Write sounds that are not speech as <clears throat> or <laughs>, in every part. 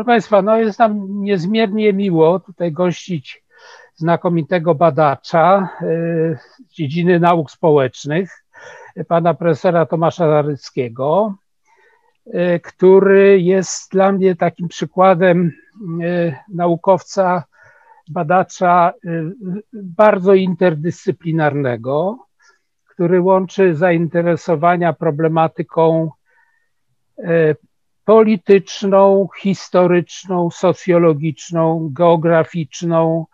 Proszę Państwa, no jest nam niezmiernie miło tutaj gościć znakomitego badacza z dziedziny nauk społecznych, pana profesora Tomasza Zaryckiego, który jest dla mnie takim przykładem naukowca, badacza bardzo interdyscyplinarnego, który łączy zainteresowania problematyką polityczną, historyczną, socjologiczną, geograficzną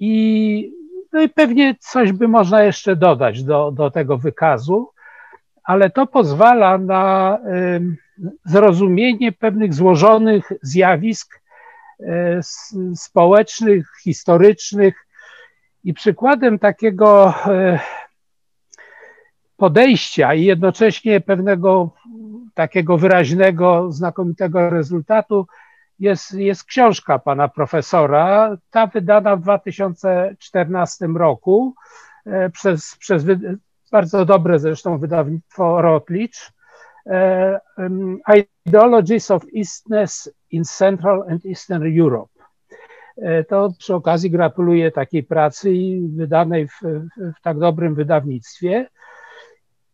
i, no i pewnie coś by można jeszcze dodać do, do tego wykazu, ale to pozwala na zrozumienie pewnych złożonych zjawisk społecznych, historycznych. I przykładem takiego podejścia i jednocześnie pewnego takiego wyraźnego, znakomitego rezultatu jest, jest książka pana profesora, ta wydana w 2014 roku e, przez, przez bardzo dobre zresztą wydawnictwo Routledge, e, Ideologies of Eastness in Central and Eastern Europe. E, to przy okazji gratuluję takiej pracy wydanej w, w tak dobrym wydawnictwie.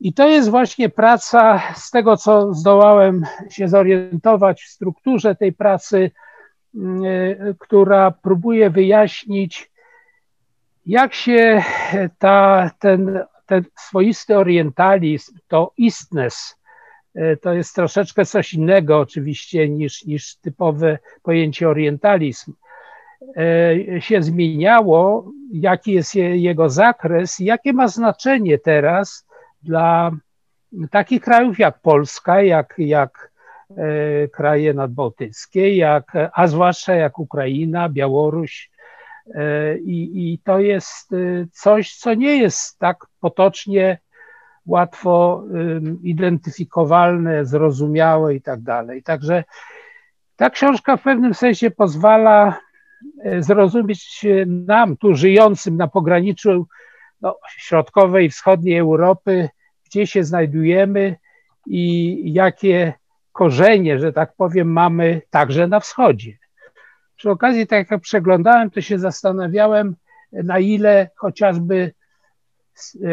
I to jest właśnie praca, z tego co zdołałem się zorientować w strukturze tej pracy, mm, która próbuje wyjaśnić, jak się ta, ten, ten swoisty orientalizm, to istness, to jest troszeczkę coś innego oczywiście niż, niż typowe pojęcie orientalizm, się zmieniało, jaki jest jego zakres, jakie ma znaczenie teraz dla takich krajów jak Polska, jak, jak e, kraje nadbałtyckie, jak, a zwłaszcza jak Ukraina, Białoruś. E, I, I to jest e, coś, co nie jest tak potocznie łatwo identyfikowalne, zrozumiałe i tak dalej. Także ta książka w pewnym sensie pozwala zrozumieć nam, tu żyjącym na pograniczu no, środkowej i wschodniej Europy, gdzie się znajdujemy i jakie korzenie, że tak powiem, mamy także na wschodzie. Przy okazji, tak jak przeglądałem, to się zastanawiałem, na ile chociażby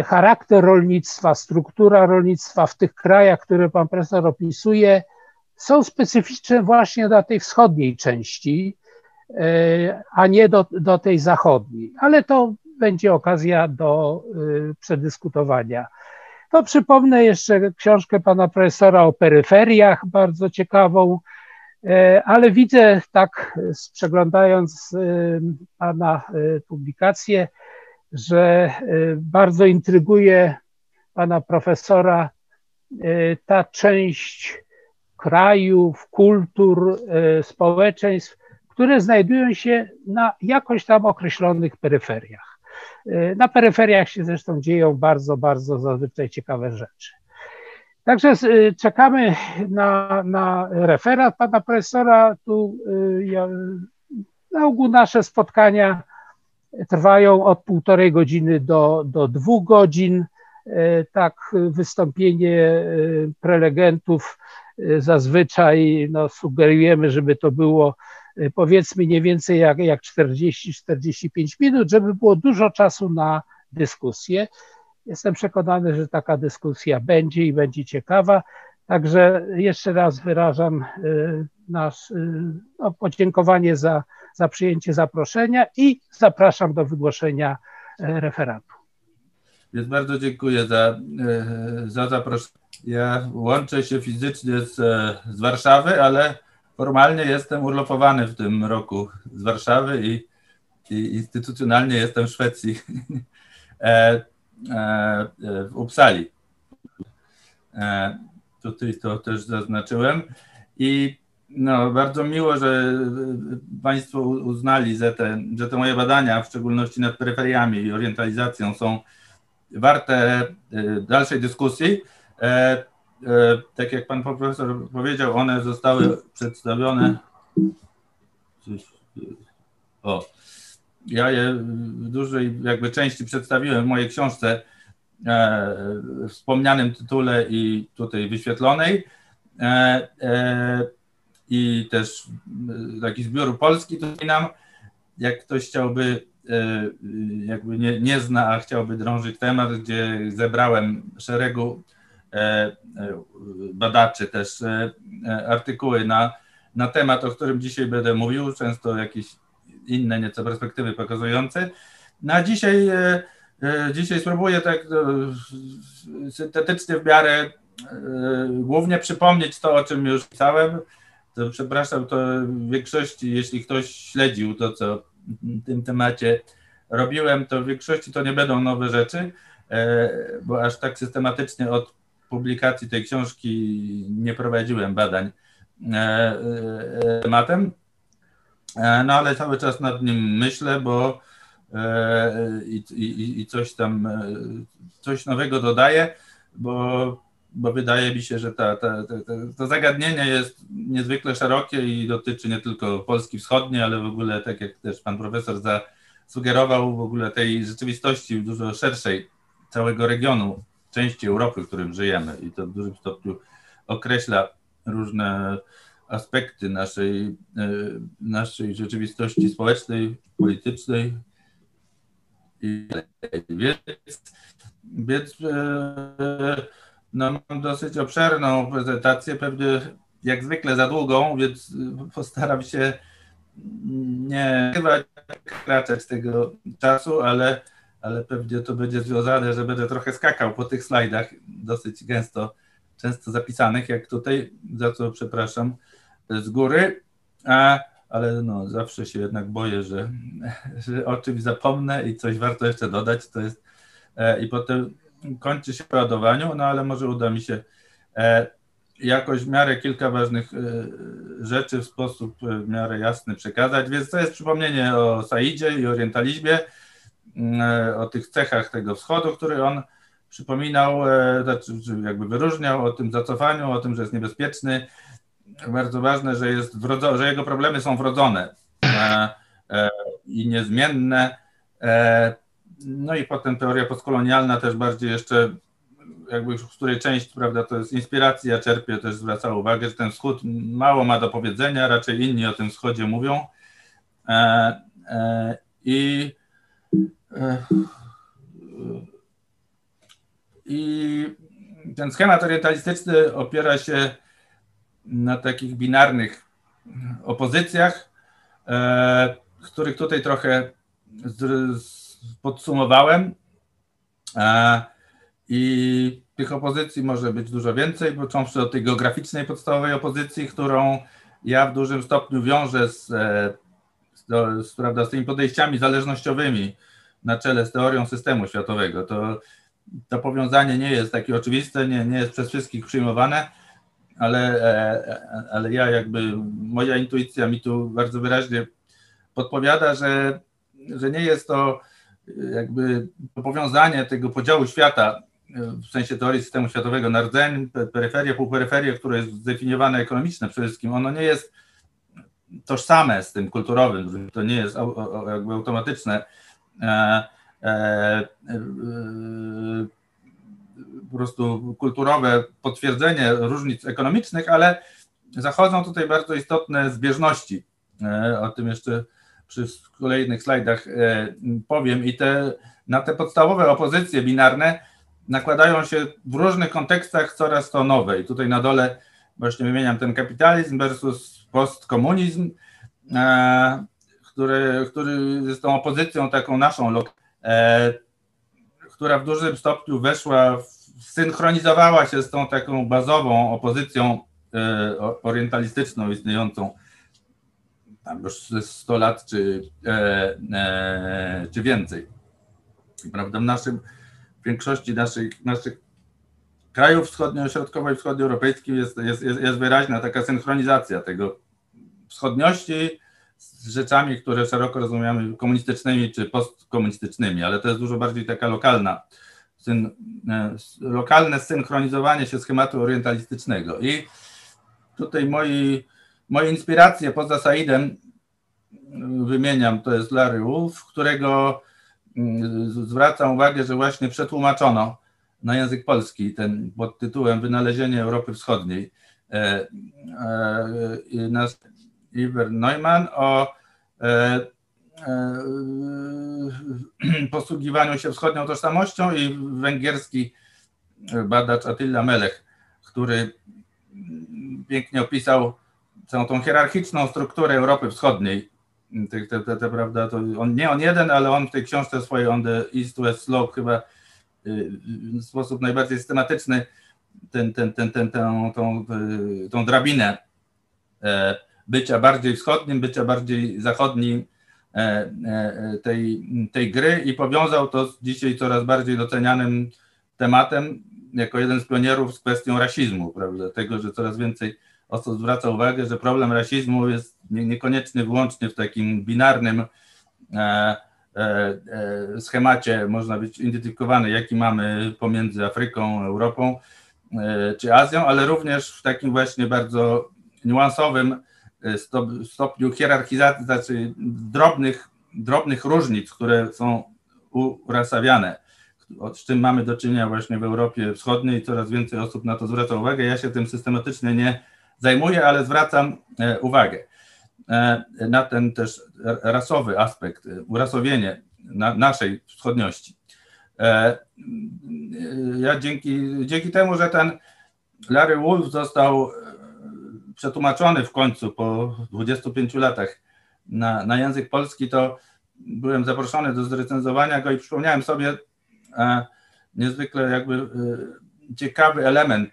charakter rolnictwa, struktura rolnictwa w tych krajach, które pan profesor opisuje, są specyficzne właśnie dla tej wschodniej części, e, a nie do, do tej zachodniej. Ale to będzie okazja do y, przedyskutowania. To przypomnę jeszcze książkę pana profesora o peryferiach, bardzo ciekawą, e, ale widzę tak, przeglądając y, pana y, publikację, że bardzo intryguje pana profesora ta część krajów, kultur, społeczeństw, które znajdują się na jakoś tam określonych peryferiach. Y, na peryferiach się zresztą dzieją bardzo, bardzo zazwyczaj ciekawe rzeczy. Także y, czekamy na, na referat pana profesora. Tu y, ja, na ogół nasze spotkania trwają od półtorej godziny do, do dwóch godzin. Tak, wystąpienie prelegentów zazwyczaj no, sugerujemy, żeby to było powiedzmy nie więcej jak, jak 40-45 minut, żeby było dużo czasu na dyskusję. Jestem przekonany, że taka dyskusja będzie i będzie ciekawa. Także jeszcze raz wyrażam y, nasz, y, no, podziękowanie za, za przyjęcie zaproszenia i zapraszam do wygłoszenia referatu. Więc bardzo dziękuję za, za zaproszenie. Ja łączę się fizycznie z, z Warszawy, ale formalnie jestem urlopowany w tym roku z Warszawy i, i instytucjonalnie jestem w Szwecji, <laughs> e, e, w Uppsali. E, tutaj to też zaznaczyłem. I no, bardzo miło, że Państwo uznali, że te, że te moje badania, w szczególności nad peryferiami i orientalizacją, są warte e, dalszej dyskusji. E, tak jak pan profesor powiedział, one zostały przedstawione. O, ja je w dużej jakby części przedstawiłem w mojej książce e, wspomnianym tytule i tutaj wyświetlonej. E, i też taki zbiór polski tutaj nam, jak ktoś chciałby, jakby nie, nie zna, a chciałby drążyć temat, gdzie zebrałem szeregu badaczy też artykuły na, na temat, o którym dzisiaj będę mówił, często jakieś inne nieco perspektywy pokazujące. Na no dzisiaj, e, e, dzisiaj spróbuję tak e, syntetycznie w miarę głównie przypomnieć to, o czym już pisałem. To przepraszam, to w większości, jeśli ktoś śledził to, co w tym temacie robiłem, to w większości to nie będą nowe rzeczy, bo aż tak systematycznie od publikacji tej książki nie prowadziłem badań tematem. No ale cały czas nad nim myślę, bo E, i, i, i coś tam, e, coś nowego dodaję, bo, bo wydaje mi się, że ta, ta, ta, to zagadnienie jest niezwykle szerokie i dotyczy nie tylko Polski Wschodniej, ale w ogóle, tak jak też pan profesor zasugerował, w ogóle tej rzeczywistości dużo szerszej całego regionu, części Europy, w którym żyjemy. I to w dużym stopniu określa różne aspekty naszej, e, naszej rzeczywistości społecznej, politycznej, i więc, więc e, no, mam dosyć obszerną prezentację, pewnie jak zwykle za długą, więc postaram się nie kraczać tego czasu, ale, ale pewnie to będzie związane, że będę trochę skakał po tych slajdach, dosyć gęsto, często zapisanych, jak tutaj, za co przepraszam z góry. A ale no, zawsze się jednak boję, że, <laughs> że o czymś zapomnę i coś warto jeszcze dodać, to jest e, i potem kończy się w ładowaniu, no ale może uda mi się e, jakoś w miarę kilka ważnych e, rzeczy w sposób w miarę jasny przekazać, więc to jest przypomnienie o Saidzie i orientalizmie, o tych cechach tego wschodu, który on przypominał, znaczy jakby wyróżniał, o tym zacofaniu, o tym, że jest niebezpieczny, bardzo ważne, że, jest wrodzo, że jego problemy są wrodzone e, e, i niezmienne. E, no i potem teoria postkolonialna też bardziej jeszcze, jakby z której część, prawda, to jest inspiracja, czerpie, też zwraca uwagę, że ten wschód mało ma do powiedzenia, raczej inni o tym wschodzie mówią. E, e, I e, i ten schemat orientalistyczny opiera się na takich binarnych opozycjach, e, których tutaj trochę podsumowałem. E, I tych opozycji może być dużo więcej, począwszy od tej geograficznej podstawowej opozycji, którą ja w dużym stopniu wiążę z, e, z, z, prawda, z tymi podejściami zależnościowymi na czele z teorią systemu światowego. To, to powiązanie nie jest takie oczywiste, nie, nie jest przez wszystkich przyjmowane ale, e, ale ja jakby, moja intuicja mi tu bardzo wyraźnie podpowiada, że, że nie jest to jakby powiązanie tego podziału świata w sensie teorii systemu światowego na rdzeń, peryferię, półperyferię, które jest zdefiniowane ekonomiczne przede wszystkim, ono nie jest tożsame z tym kulturowym, to nie jest jakby automatyczne. E, e, e, po prostu kulturowe potwierdzenie różnic ekonomicznych, ale zachodzą tutaj bardzo istotne zbieżności. O tym jeszcze przy kolejnych slajdach powiem. I te, na te podstawowe opozycje binarne nakładają się w różnych kontekstach coraz to nowe. I tutaj na dole właśnie wymieniam ten kapitalizm versus postkomunizm, który, który jest tą opozycją taką naszą, która w dużym stopniu weszła w synchronizowała się z tą taką bazową opozycją e, orientalistyczną istniejącą tam już 100 lat czy, e, e, czy więcej. Prawda, w naszym, w większości naszych, naszych krajów wschodnio, środkowo i wschodnioeuropejskich jest, jest, jest, jest wyraźna taka synchronizacja tego wschodniości z rzeczami, które szeroko rozumiemy komunistycznymi czy postkomunistycznymi, ale to jest dużo bardziej taka lokalna syn, e, lokalne synchronizowanie się schematu orientalistycznego. I tutaj moi, moje inspiracje poza Saidem wymieniam, to jest Larry Wolf, którego mm, zwracam uwagę, że właśnie przetłumaczono na język polski ten pod tytułem Wynalezienie Europy Wschodniej. nasz Iwer Neumann o <clears throat> posługiwaniu się wschodnią tożsamością i węgierski badacz Attila Melech, który pięknie opisał całą tą hierarchiczną strukturę Europy Wschodniej. Te, te, te, te, prawda, to on, nie on jeden, ale on w tej książce swojej On the East West Slope chyba y, w sposób najbardziej systematyczny ten, ten, ten, ten, tą, tą, tą drabinę e, bycia bardziej wschodnim, bycia bardziej zachodnim e, e, tej, tej gry i powiązał to z dzisiaj coraz bardziej docenianym tematem jako jeden z pionierów z kwestią rasizmu, prawda? Tego, że coraz więcej osób zwraca uwagę, że problem rasizmu jest niekoniecznie wyłącznie w takim binarnym e, schemacie, można być identyfikowany, jaki mamy pomiędzy Afryką, Europą czy Azją, ale również w takim właśnie bardzo niuansowym stopniu hierarchizacji, znaczy drobnych, drobnych różnic, które są urasawiane z czym mamy do czynienia właśnie w Europie Wschodniej. Coraz więcej osób na to zwraca uwagę. Ja się tym systematycznie nie zajmuję, ale zwracam e, uwagę e, na ten też rasowy aspekt, e, urasowienie na naszej wschodniości. Ja dzięki, dzięki temu, że ten Larry Wolf został przetłumaczony w końcu po 25 latach na, na język polski, to byłem zaproszony do zrecenzowania go i przypomniałem sobie niezwykle jakby ciekawy element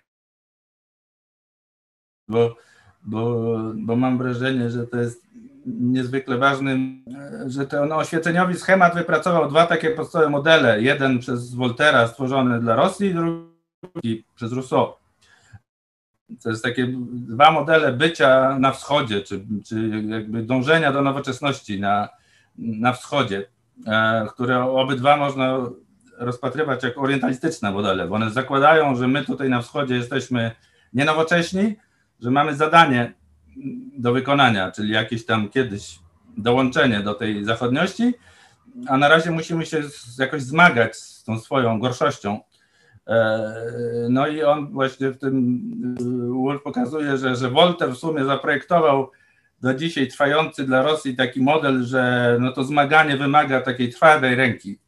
bo, bo, bo mam wrażenie, że to jest niezwykle ważny, że ten oświeceniowy schemat wypracował dwa takie podstawowe modele. Jeden przez Voltera stworzony dla Rosji, drugi przez Rousseau. To jest takie dwa modele bycia na wschodzie, czy, czy jakby dążenia do nowoczesności na, na wschodzie, e, które obydwa można rozpatrywać jako orientalistyczne modele, bo one zakładają, że my tutaj na wschodzie jesteśmy nienowocześni, że mamy zadanie do wykonania, czyli jakieś tam kiedyś dołączenie do tej zachodniości, a na razie musimy się jakoś zmagać z tą swoją gorszością. E, no i on właśnie w tym e, Wolf pokazuje, że, że Wolter w sumie zaprojektował do dzisiaj trwający dla Rosji taki model, że no to zmaganie wymaga takiej twardej ręki.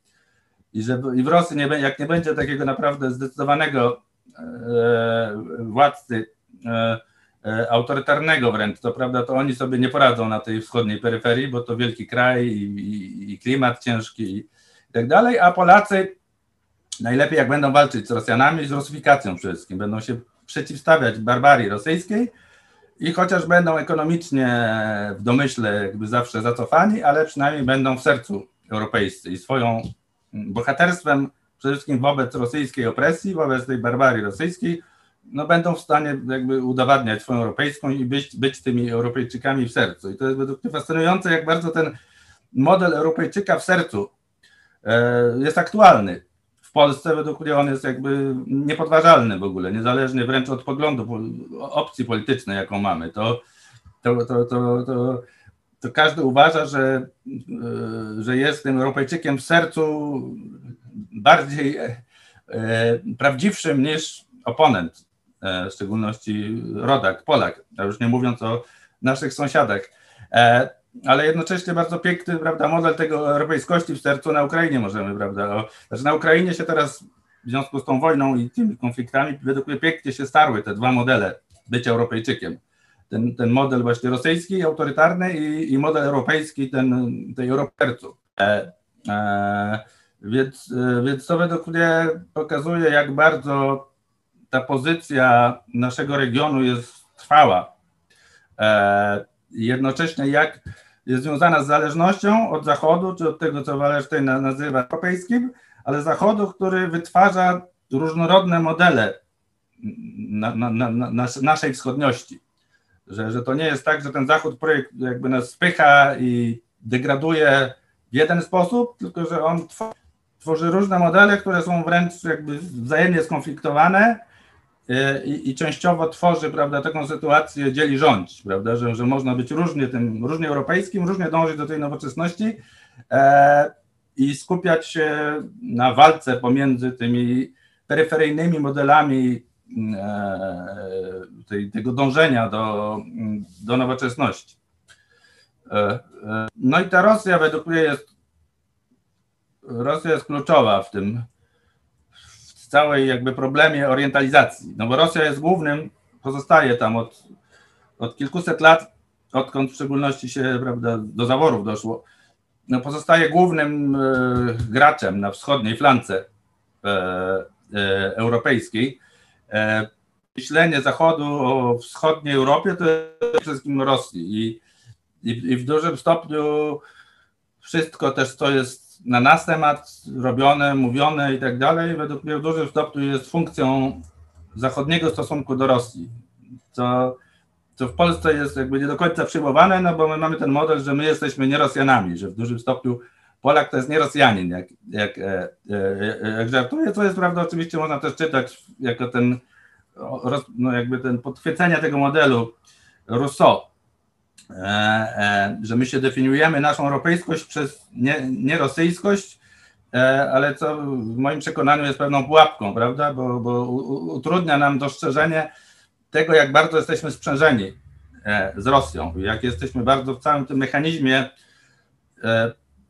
I, że, i w Rosji, nie, jak nie będzie takiego naprawdę zdecydowanego e, władcy, e, E, autorytarnego wręcz. To prawda, to oni sobie nie poradzą na tej wschodniej peryferii, bo to wielki kraj i, i, i klimat ciężki i tak dalej, a Polacy najlepiej jak będą walczyć z Rosjanami, z rusyfikacją przede wszystkim, będą się przeciwstawiać barbarii rosyjskiej i chociaż będą ekonomicznie w domyśle jakby zawsze zacofani, ale przynajmniej będą w sercu europejscy i swoją bohaterstwem przede wszystkim wobec rosyjskiej opresji, wobec tej barbarii rosyjskiej no, będą w stanie jakby udowadniać swoją europejską i być, być tymi Europejczykami w sercu. I to jest według mnie fascynujące, jak bardzo ten model Europejczyka w sercu e, jest aktualny. W Polsce według mnie on jest jakby niepodważalny w ogóle, niezależnie wręcz od poglądu opcji politycznej, jaką mamy. To, to, to, to, to, to każdy uważa, że, e, że jest tym Europejczykiem w sercu bardziej e, prawdziwszym niż oponent E, w szczególności rodak, Polak, a już nie mówiąc o naszych sąsiadach. Ale jednocześnie bardzo piękny prawda, model tego europejskości w sercu na Ukrainie możemy, prawda? O, znaczy na Ukrainie się teraz w związku z tą wojną i tymi konfliktami według mnie pięknie się starły te dwa modele bycia Europejczykiem. Ten, ten model właśnie rosyjski, autorytarny i, i model europejski, ten tej Europercu. E, e, więc, e, więc to według mnie pokazuje, jak bardzo ta pozycja naszego regionu jest trwała. E, jednocześnie jak jest związana z zależnością od Zachodu, czy od tego, co Wallerstein nazywa europejskim, ale Zachodu, który wytwarza różnorodne modele na, na, na, naszej wschodniości. Że, że to nie jest tak, że ten Zachód projekt jakby nas spycha i degraduje w jeden sposób, tylko że on tworzy różne modele, które są wręcz jakby wzajemnie skonfliktowane i, i, częściowo tworzy prawda, taką sytuację dzieli rządź, prawda, że, że można być różnie tym, różnie europejskim, różnie dążyć do tej nowoczesności e, i skupiać się na walce pomiędzy tymi peryferyjnymi modelami tej, tego dążenia do, do nowoczesności. No i ta Rosja według mnie jest Rosja jest kluczowa w tym całej jakby problemie orientalizacji. No bo Rosja jest głównym, pozostaje tam od, od kilkuset lat, odkąd w szczególności się prawda, do zaworów doszło, no pozostaje głównym e, graczem na wschodniej flance e, e, europejskiej. Myślenie Zachodu o wschodniej Europie to jest przede wszystkim Rosji i, i, i w dużym stopniu wszystko też, co jest na nas temat robione, mówione i tak dalej, według mnie w dużym stopniu jest funkcją zachodniego stosunku do Rosji, co, co w Polsce jest jakby nie do końca przyjmowane, no bo my mamy ten model, że my jesteśmy nie Rosjanami, że w dużym stopniu Polak to jest nie Rosjanin, jak, jak, e, e, jak żartuje, co jest prawda, oczywiście można też czytać jako ten, no jakby ten podchwycenia tego modelu Rousseau, e, że my się definiujemy naszą europejskość przez nie, nie rosyjskość, ale co w moim przekonaniu jest pewną pułapką, prawda, bo, bo utrudnia nam dostrzeżenie tego, jak bardzo jesteśmy sprzężeni z Rosją, jak jesteśmy bardzo w całym tym mechanizmie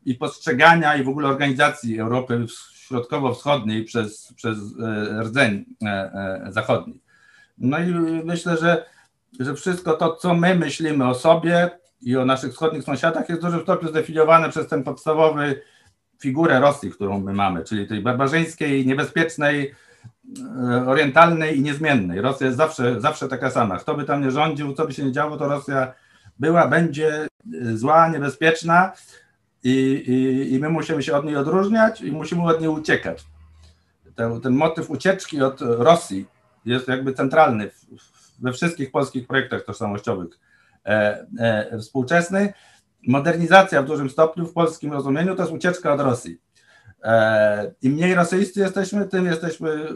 i postrzegania i w ogóle organizacji Europy Środkowo-Wschodniej przez, przez e, rdzeń e, e, zachodni. No i myślę, że, że wszystko to, co my myślimy o sobie i o naszych wschodnich sąsiadach, jest w dużym stopniu zdefiniowane przez ten podstawowy figurę Rosji, którą my mamy, czyli tej barbarzyńskiej, niebezpiecznej, orientalnej i niezmiennej. Rosja jest zawsze, zawsze taka sama. Kto by tam nie rządził, co by się nie działo, to Rosja była, będzie zła, niebezpieczna i, i, i my musimy się od niej odróżniać i musimy od niej uciekać. Ten, ten motyw ucieczki od Rosji jest jakby centralny w, we wszystkich polskich projektach tożsamościowych e, e, współczesnych. Modernizacja w dużym stopniu w polskim rozumieniu to jest ucieczka od Rosji. E, Im mniej rosyjscy jesteśmy, tym jesteśmy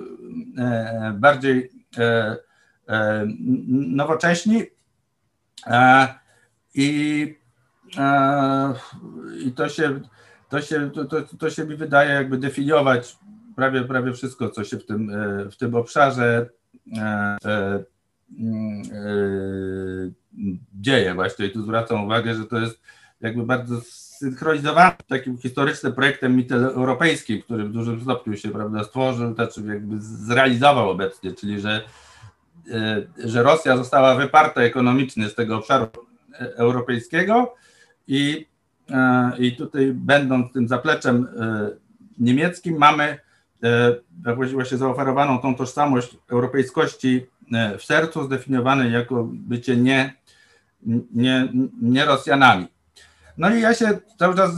e, bardziej e, e, nowocześni. I i to się, to się, to, to, to się mi wydaje jakby definiować prawie, prawie wszystko, co się w tym, w tym obszarze dzieje właśnie. I tu zwracam uwagę, że to jest jakby bardzo zsynchronizowany takim historycznym projektem miteuropejskim, który w dużym stopniu się prawda, stworzył, znaczy jakby zrealizował obecnie, czyli że, że Rosja została wyparta ekonomicznie z tego obszaru europejskiego, i, e, i tutaj będąc tym zapleczem niemieckim mamy właśnie zaoferowaną tą tożsamość europejskości w sercu, zdefiniowanej jako bycie nie, nie, nie Rosjanami. No i ja się cały czas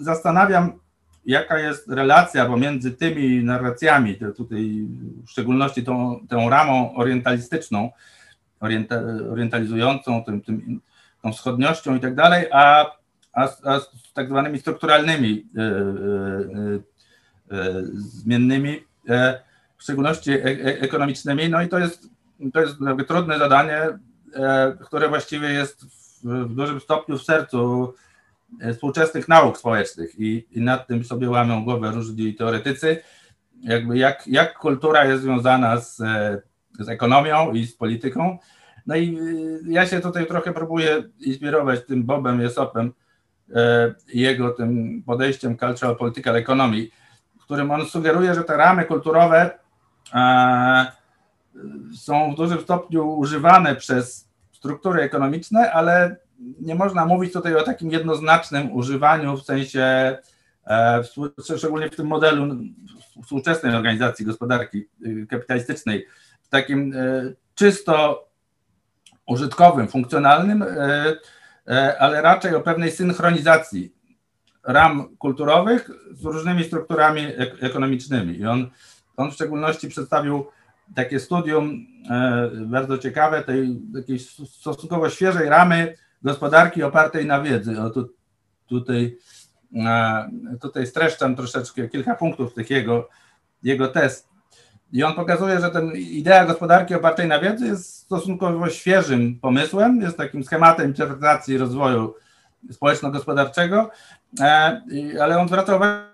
zastanawiam, jaka jest relacja pomiędzy tymi narracjami, tutaj w szczególności tą, tą ramą orientalistyczną, orienta, orientalizującą, tym, tym tą wschodniością i tak dalej, a, a, z tak zwanymi strukturalnymi e, e, e, zmiennymi, w szczególności ekonomicznymi. No i to jest, to jest trudne zadanie, które właściwie jest w, dużym stopniu w sercu współczesnych nauk społecznych i, i nad tym sobie łamią głowę różni teoretycy, jakby jak, jak kultura jest związana z, z ekonomią i z polityką, no i ja się tutaj trochę próbuję inspirować tym Bobem Jesopem e, jego tym podejściem Cultural Political Economy, w którym on sugeruje, że te ramy kulturowe e, są w dużym stopniu używane przez struktury ekonomiczne, ale nie można mówić tutaj o takim jednoznacznym używaniu w sensie, e, szczególnie w tym modelu współczesnej organizacji gospodarki y, kapitalistycznej, w takim czysto użytkowym, funkcjonalnym, e, e, ale raczej o pewnej synchronizacji ram kulturowych z różnymi strukturami ekonomicznymi. I on, on w szczególności przedstawił takie studium e, bardzo ciekawe, tej takiej stosunkowo świeżej ramy gospodarki opartej na wiedzy. O, tu, tutaj, tutaj streszczam troszeczkę kilka punktów tych jego, jego test. I on pokazuje, że ten idea gospodarki opartej na wiedzy jest stosunkowo świeżym pomysłem, jest takim schematem interpretacji rozwoju społeczno-gospodarczego, e, ale on zwraca uwagę,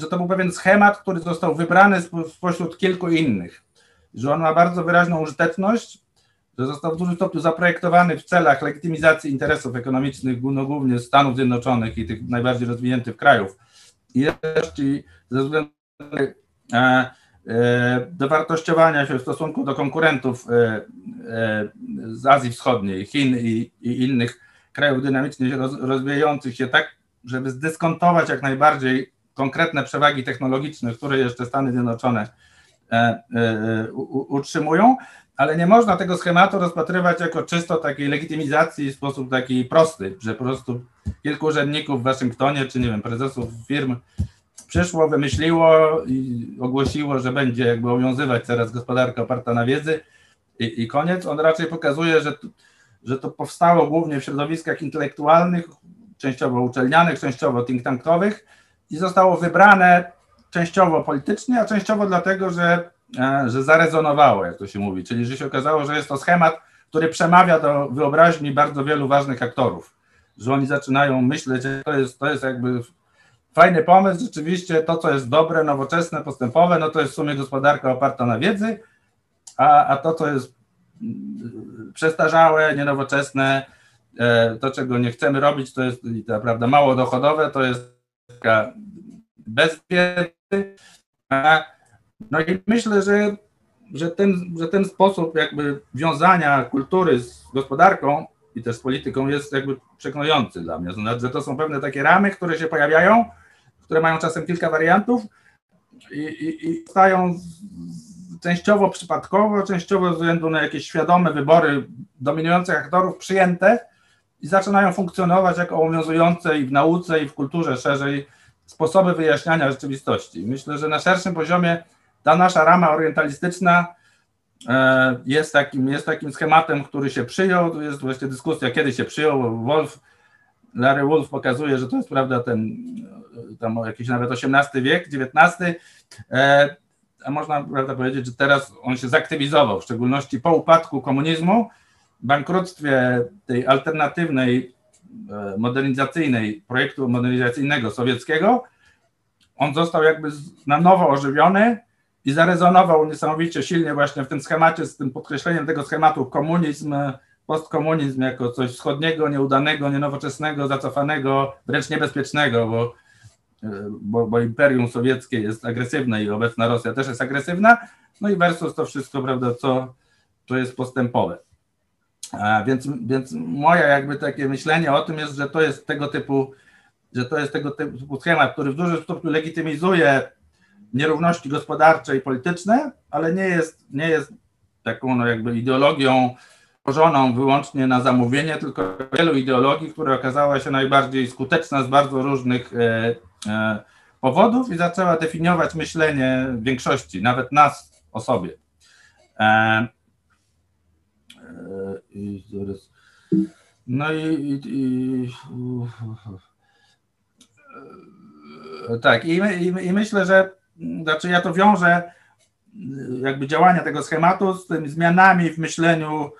że to był pewien schemat, który został wybrany spośród kilku innych. Że on ma bardzo wyraźną użyteczność, że został w dużym stopniu zaprojektowany w celach legitymizacji interesów ekonomicznych, no, głównie Stanów Zjednoczonych i tych najbardziej rozwiniętych krajów. I ze względu na E, dowartościowania się w stosunku do konkurentów e, e, z Azji Wschodniej, Chin i, i innych krajów dynamicznie rozwijających się tak, żeby zdyskontować jak najbardziej konkretne przewagi technologiczne, które jeszcze Stany Zjednoczone utrzymują, ale nie można tego schematu rozpatrywać jako czysto takiej legitymizacji w sposób taki prosty, że po prostu kilku urzędników w Waszyngtonie, czy nie wiem, prezesów firm przyszło, wymyśliło i ogłosiło, że będzie jakby obowiązywać teraz gospodarka oparta na wiedzy i, i koniec. On raczej pokazuje, że, że to powstało głównie w środowiskach intelektualnych, częściowo uczelnianych, częściowo think tankowych i zostało wybrane częściowo politycznie, a częściowo dlatego, że, e, że zarezonowało, jak to się mówi, czyli że się okazało, że jest to schemat, który przemawia do wyobraźni bardzo wielu ważnych aktorów, że oni zaczynają myśleć, że to jest, to jest jakby fajny pomysł, rzeczywiście to, co jest dobre, nowoczesne, postępowe, no to jest w sumie gospodarka oparta na wiedzy, a, a to, co jest mm, przestarzałe, nienowoczesne, e, to, czego nie chcemy robić, to jest ta, prawda, mało dochodowe, to jest taka. No i myślę, że, że, ten, że ten sposób jakby wiązania kultury z gospodarką i też z polityką jest jakby przekonujący dla mnie. Znaczy, że to są pewne takie ramy, które się pojawiają, które mają czasem kilka wariantów i, i, i stają częściowo przypadkowo, częściowo ze względu na jakieś świadome wybory dominujących aktorów przyjęte i zaczynają funkcjonować jako obowiązujące i w nauce, i w kulturze szerzej sposoby wyjaśniania rzeczywistości. Myślę, że na szerszym poziomie ta nasza rama orientalistyczna e, jest takim, jest takim schematem, który się przyjął. Jest właśnie dyskusja, kiedy się przyjął. Wolf, Larry Wolf pokazuje, że to jest prawda ten tam jakiś nawet XVIII wiek, XIX, e, a można prawda, powiedzieć, że teraz on się zaktywizował, w szczególności po upadku komunizmu, bankructwie tej alternatywnej, e, modernizacyjnej, projektu modernizacyjnego sowieckiego, on został jakby na nowo ożywiony i zarezonował niesamowicie silnie właśnie w tym schemacie, z tym podkreśleniem tego schematu komunizm, postkomunizm jako coś wschodniego, nieudanego, nienowoczesnego, zacofanego, wręcz niebezpiecznego, bo bo, bo Imperium Sowieckie jest agresywne i obecna Rosja też jest agresywna, no i versus to wszystko, prawda, co, co jest postępowe. Więc, więc moje jakby takie myślenie o tym jest, że to jest tego typu, że to jest tego typu schemat, który w dużym stopniu legitymizuje nierówności gospodarcze i polityczne, ale nie jest, nie jest taką no jakby ideologią tworzoną wyłącznie na zamówienie, tylko wielu ideologii, która okazała się najbardziej skuteczna z bardzo różnych e, e, powodów i zaczęła definiować myślenie większości, nawet nas o sobie. E, i no i, i, i tak, i, i, i myślę, że znaczy ja to wiążę jakby działania tego schematu z tymi zmianami w myśleniu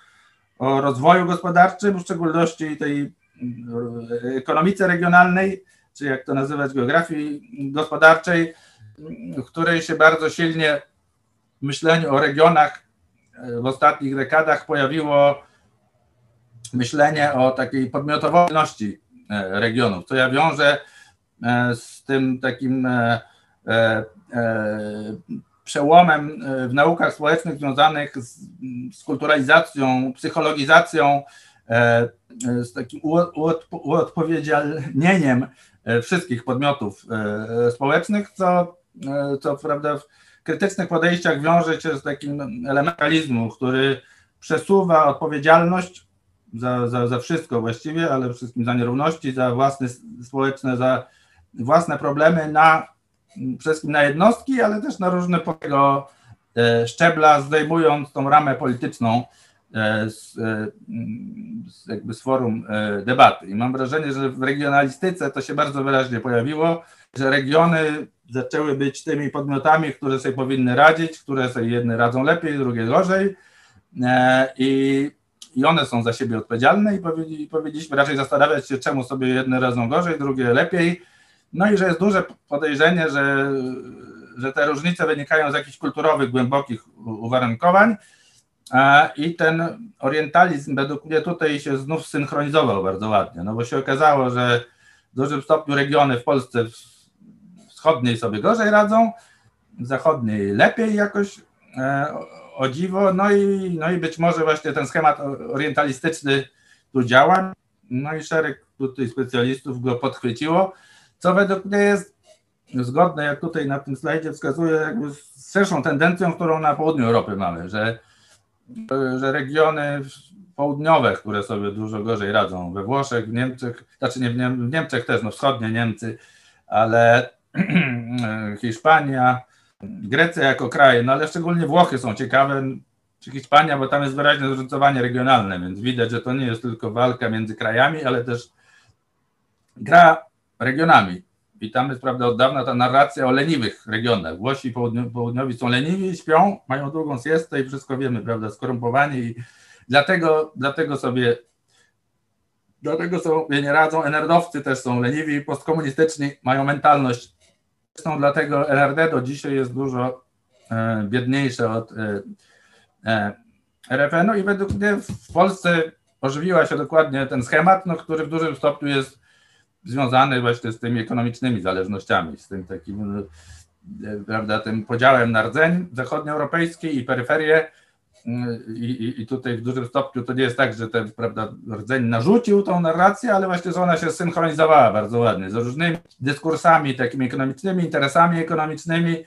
o rozwoju gospodarczym, w szczególności tej e, ekonomice regionalnej, czy jak to nazywać, geografii gospodarczej, w której się bardzo silnie w myśleniu o regionach e, w ostatnich dekadach pojawiło myślenie o takiej podmiotowości e, regionów, co ja wiążę z tym takim przełomem e, w naukach społecznych związanych z, z kulturalizacją, psychologizacją, e, e, z takim uodpowiedzialnieniem wszystkich podmiotów społecznych, co, co prawda w krytycznych podejściach wiąże się z takim elementalizmu, który przesuwa odpowiedzialność za, za, za wszystko właściwie, ale przede wszystkim za nierówności, za własne społeczne, za własne problemy na przede wszystkim na jednostki, ale też na różne tego e, szczebla, zdejmując tą ramę polityczną e, z, e, z, jakby z forum debaty. I mam wrażenie, że w regionalistyce to się bardzo wyraźnie pojawiło, że regiony zaczęły być tymi podmiotami, które sobie powinny radzić, które sobie jedne radzą lepiej, drugie gorzej. I, i one są za siebie odpowiedzialne i powinniśmy raczej zastanawiać się, czemu sobie jedne radzą gorzej, drugie lepiej, no i że jest duże podejrzenie, że, że te różnice wynikają z jakichś kulturowych, głębokich uwarunkowań. I ten orientalizm według mnie tutaj się znów synchronizował bardzo ładnie, no bo się okazało, że w dużym stopniu regiony w Polsce wschodniej sobie gorzej radzą, zachodniej lepiej jakoś e, o dziwo, no i, no i być może właśnie ten schemat orientalistyczny tu działa, no i szereg tutaj specjalistów go podchwyciło, co według mnie jest zgodne, jak tutaj na tym slajdzie wskazuje, jakby z szerszą tendencją, którą na południu Europy mamy, że, że regiony południowe, które sobie dużo gorzej radzą, we Włoszech, w Niemczech, znaczy nie w, Niemczech też, no wschodnie Niemcy, ale <clears throat> Hiszpania, Grecja jako kraj, no ale szczególnie Włochy są ciekawe, czy Hiszpania, bo tam jest wyraźne zróżnicowanie regionalne, więc widać, że to nie jest tylko walka między krajami, ale też gra regionami. I tam jest prawda od dawna ta narracja o leniwych regionach. Włosi południowi są leniwi, śpią, mają długą siestę i wszystko wiemy, prawda, skorumpowani i dlatego, dlatego sobie dlatego sobie nie radzą. NRD-owcy też są leniwi, postkomunistyczni, mają mentalność. Zresztą dlatego NRD do dzisiaj jest dużo e, biedniejsze od e, e, RFN-u i według mnie w Polsce ożywiła się dokładnie ten schemat, no, który w dużym stopniu jest związany właśnie z tymi ekonomicznymi zależnościami, z tym takim, prawda, tym podziałem na rdzeń zachodnioeuropejski i peryferię. Mm, I, i, tutaj w dużym stopniu to nie jest tak, że ten prawda, rdzeń narzucił tą narrację, ale właśnie, że ona się synchronizowała bardzo ładnie z różnymi dyskursami takimi ekonomicznymi, interesami ekonomicznymi.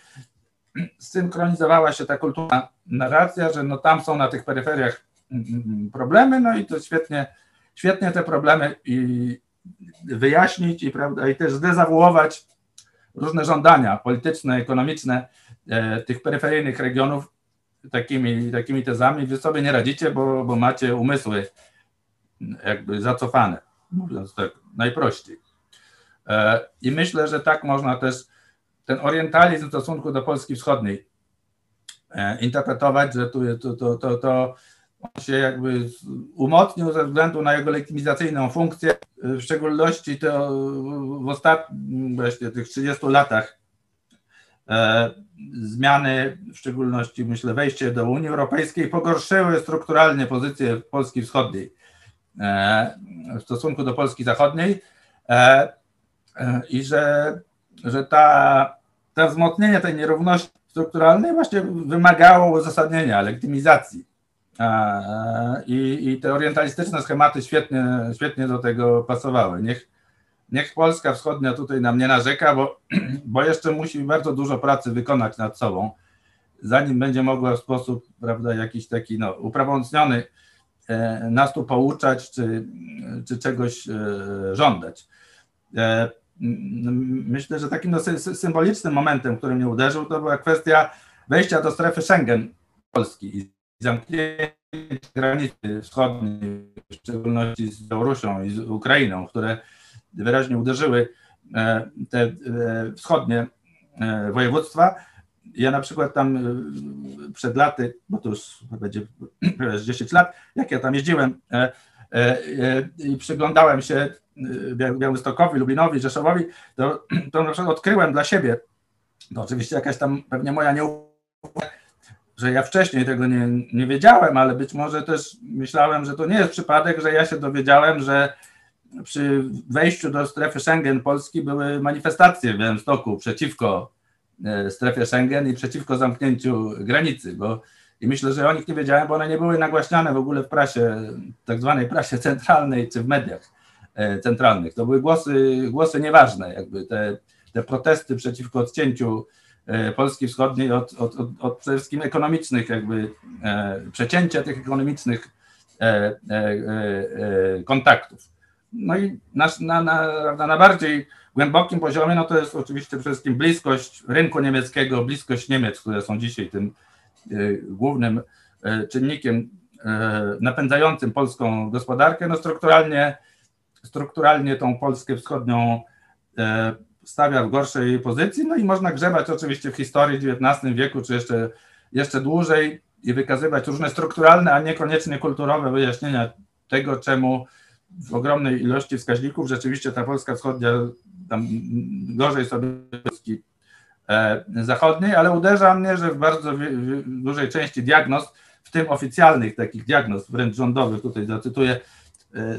Synchronizowała się ta kultura narracja, że no tam są na tych peryferiach mm, mm, problemy, no i to świetnie, świetnie te problemy i, wyjaśnić i, prawda, i też zdezawuować różne żądania polityczne, ekonomiczne e, tych peryferyjnych regionów takimi, takimi tezami. Wy sobie nie radzicie, bo, bo macie umysły jakby zacofane, mówiąc tak najprościej. E, I myślę, że tak można też ten orientalizm w stosunku do Polski Wschodniej e, interpretować, że tu to, to, to, to on się jakby umocnił ze względu na jego legitymizacyjną funkcję, w szczególności to w ostatnich właśnie tych 30 latach e, zmiany, w szczególności myślę wejście do Unii Europejskiej pogorszyły strukturalnie pozycję Polski Wschodniej e, w stosunku do Polski Zachodniej e, i że, że ta, to wzmocnienie tej nierówności strukturalnej właśnie wymagało uzasadnienia, legitymizacji i, I te orientalistyczne schematy świetnie, świetnie do tego pasowały. Niech, niech Polska Wschodnia tutaj nam nie narzeka, bo, <clears throat> bo jeszcze musi bardzo dużo pracy wykonać nad sobą, zanim będzie mogła w sposób prawda, jakiś taki no, uprawomocniony e, nas tu pouczać, czy, czy czegoś e, żądać. E, myślę, że takim no, symbolicznym momentem, który mnie uderzył, to była kwestia wejścia do strefy Schengen Polski zamknięcie granicy wschodniej, w szczególności z Białorusią i z Ukrainą, które wyraźnie uderzyły e, te e, wschodnie e, województwa. Ja na przykład tam przed laty, bo to już będzie <clears throat> 10 lat, jak ja tam jeździłem i przyglądałem się Białystokowi, Lubinowi, Rzeszowowi, to, <clears throat> to na przykład odkryłem dla siebie, to oczywiście jakaś tam pewnie moja nieufność, że ja wcześniej tego nie, nie wiedziałem, ale być może też myślałem, że to nie jest przypadek, że ja się dowiedziałem, że przy wejściu do strefy Schengen Polski były manifestacje w Białymstoku przeciwko e, strefie Schengen i przeciwko zamknięciu granicy, bo i myślę, że o nich nie wiedziałem, bo one nie były nagłaśniane w ogóle w prasie, tak zwanej prasie centralnej czy w mediach e, centralnych. To były głosy, głosy nieważne, jakby te, te protesty przeciwko odcięciu E, Polski Wschodniej od, od, od, od przede wszystkim ekonomicznych, jakby przecięcia tych ekonomicznych kontaktów. No i na, na, na, na bardziej głębokim poziomie, no to jest oczywiście przede wszystkim bliskość rynku niemieckiego, bliskość Niemiec, które są dzisiaj tym e, głównym czynnikiem napędzającym polską gospodarkę. No strukturalnie, strukturalnie tą Polskę wschodnią stawia w gorszej pozycji, no i można grzebać oczywiście w historii XIX wieku, czy jeszcze, jeszcze dłużej i wykazywać różne strukturalne, a niekoniecznie kulturowe wyjaśnienia tego, czemu w ogromnej ilości wskaźników. Rzeczywiście ta Polska Wschodnia tam gorzej sobie zachodniej, ale uderza mnie, że w bardzo dużej części diagnoz, w tym oficjalnych takich diagnoz, wręcz rządowych, tutaj zacytuję,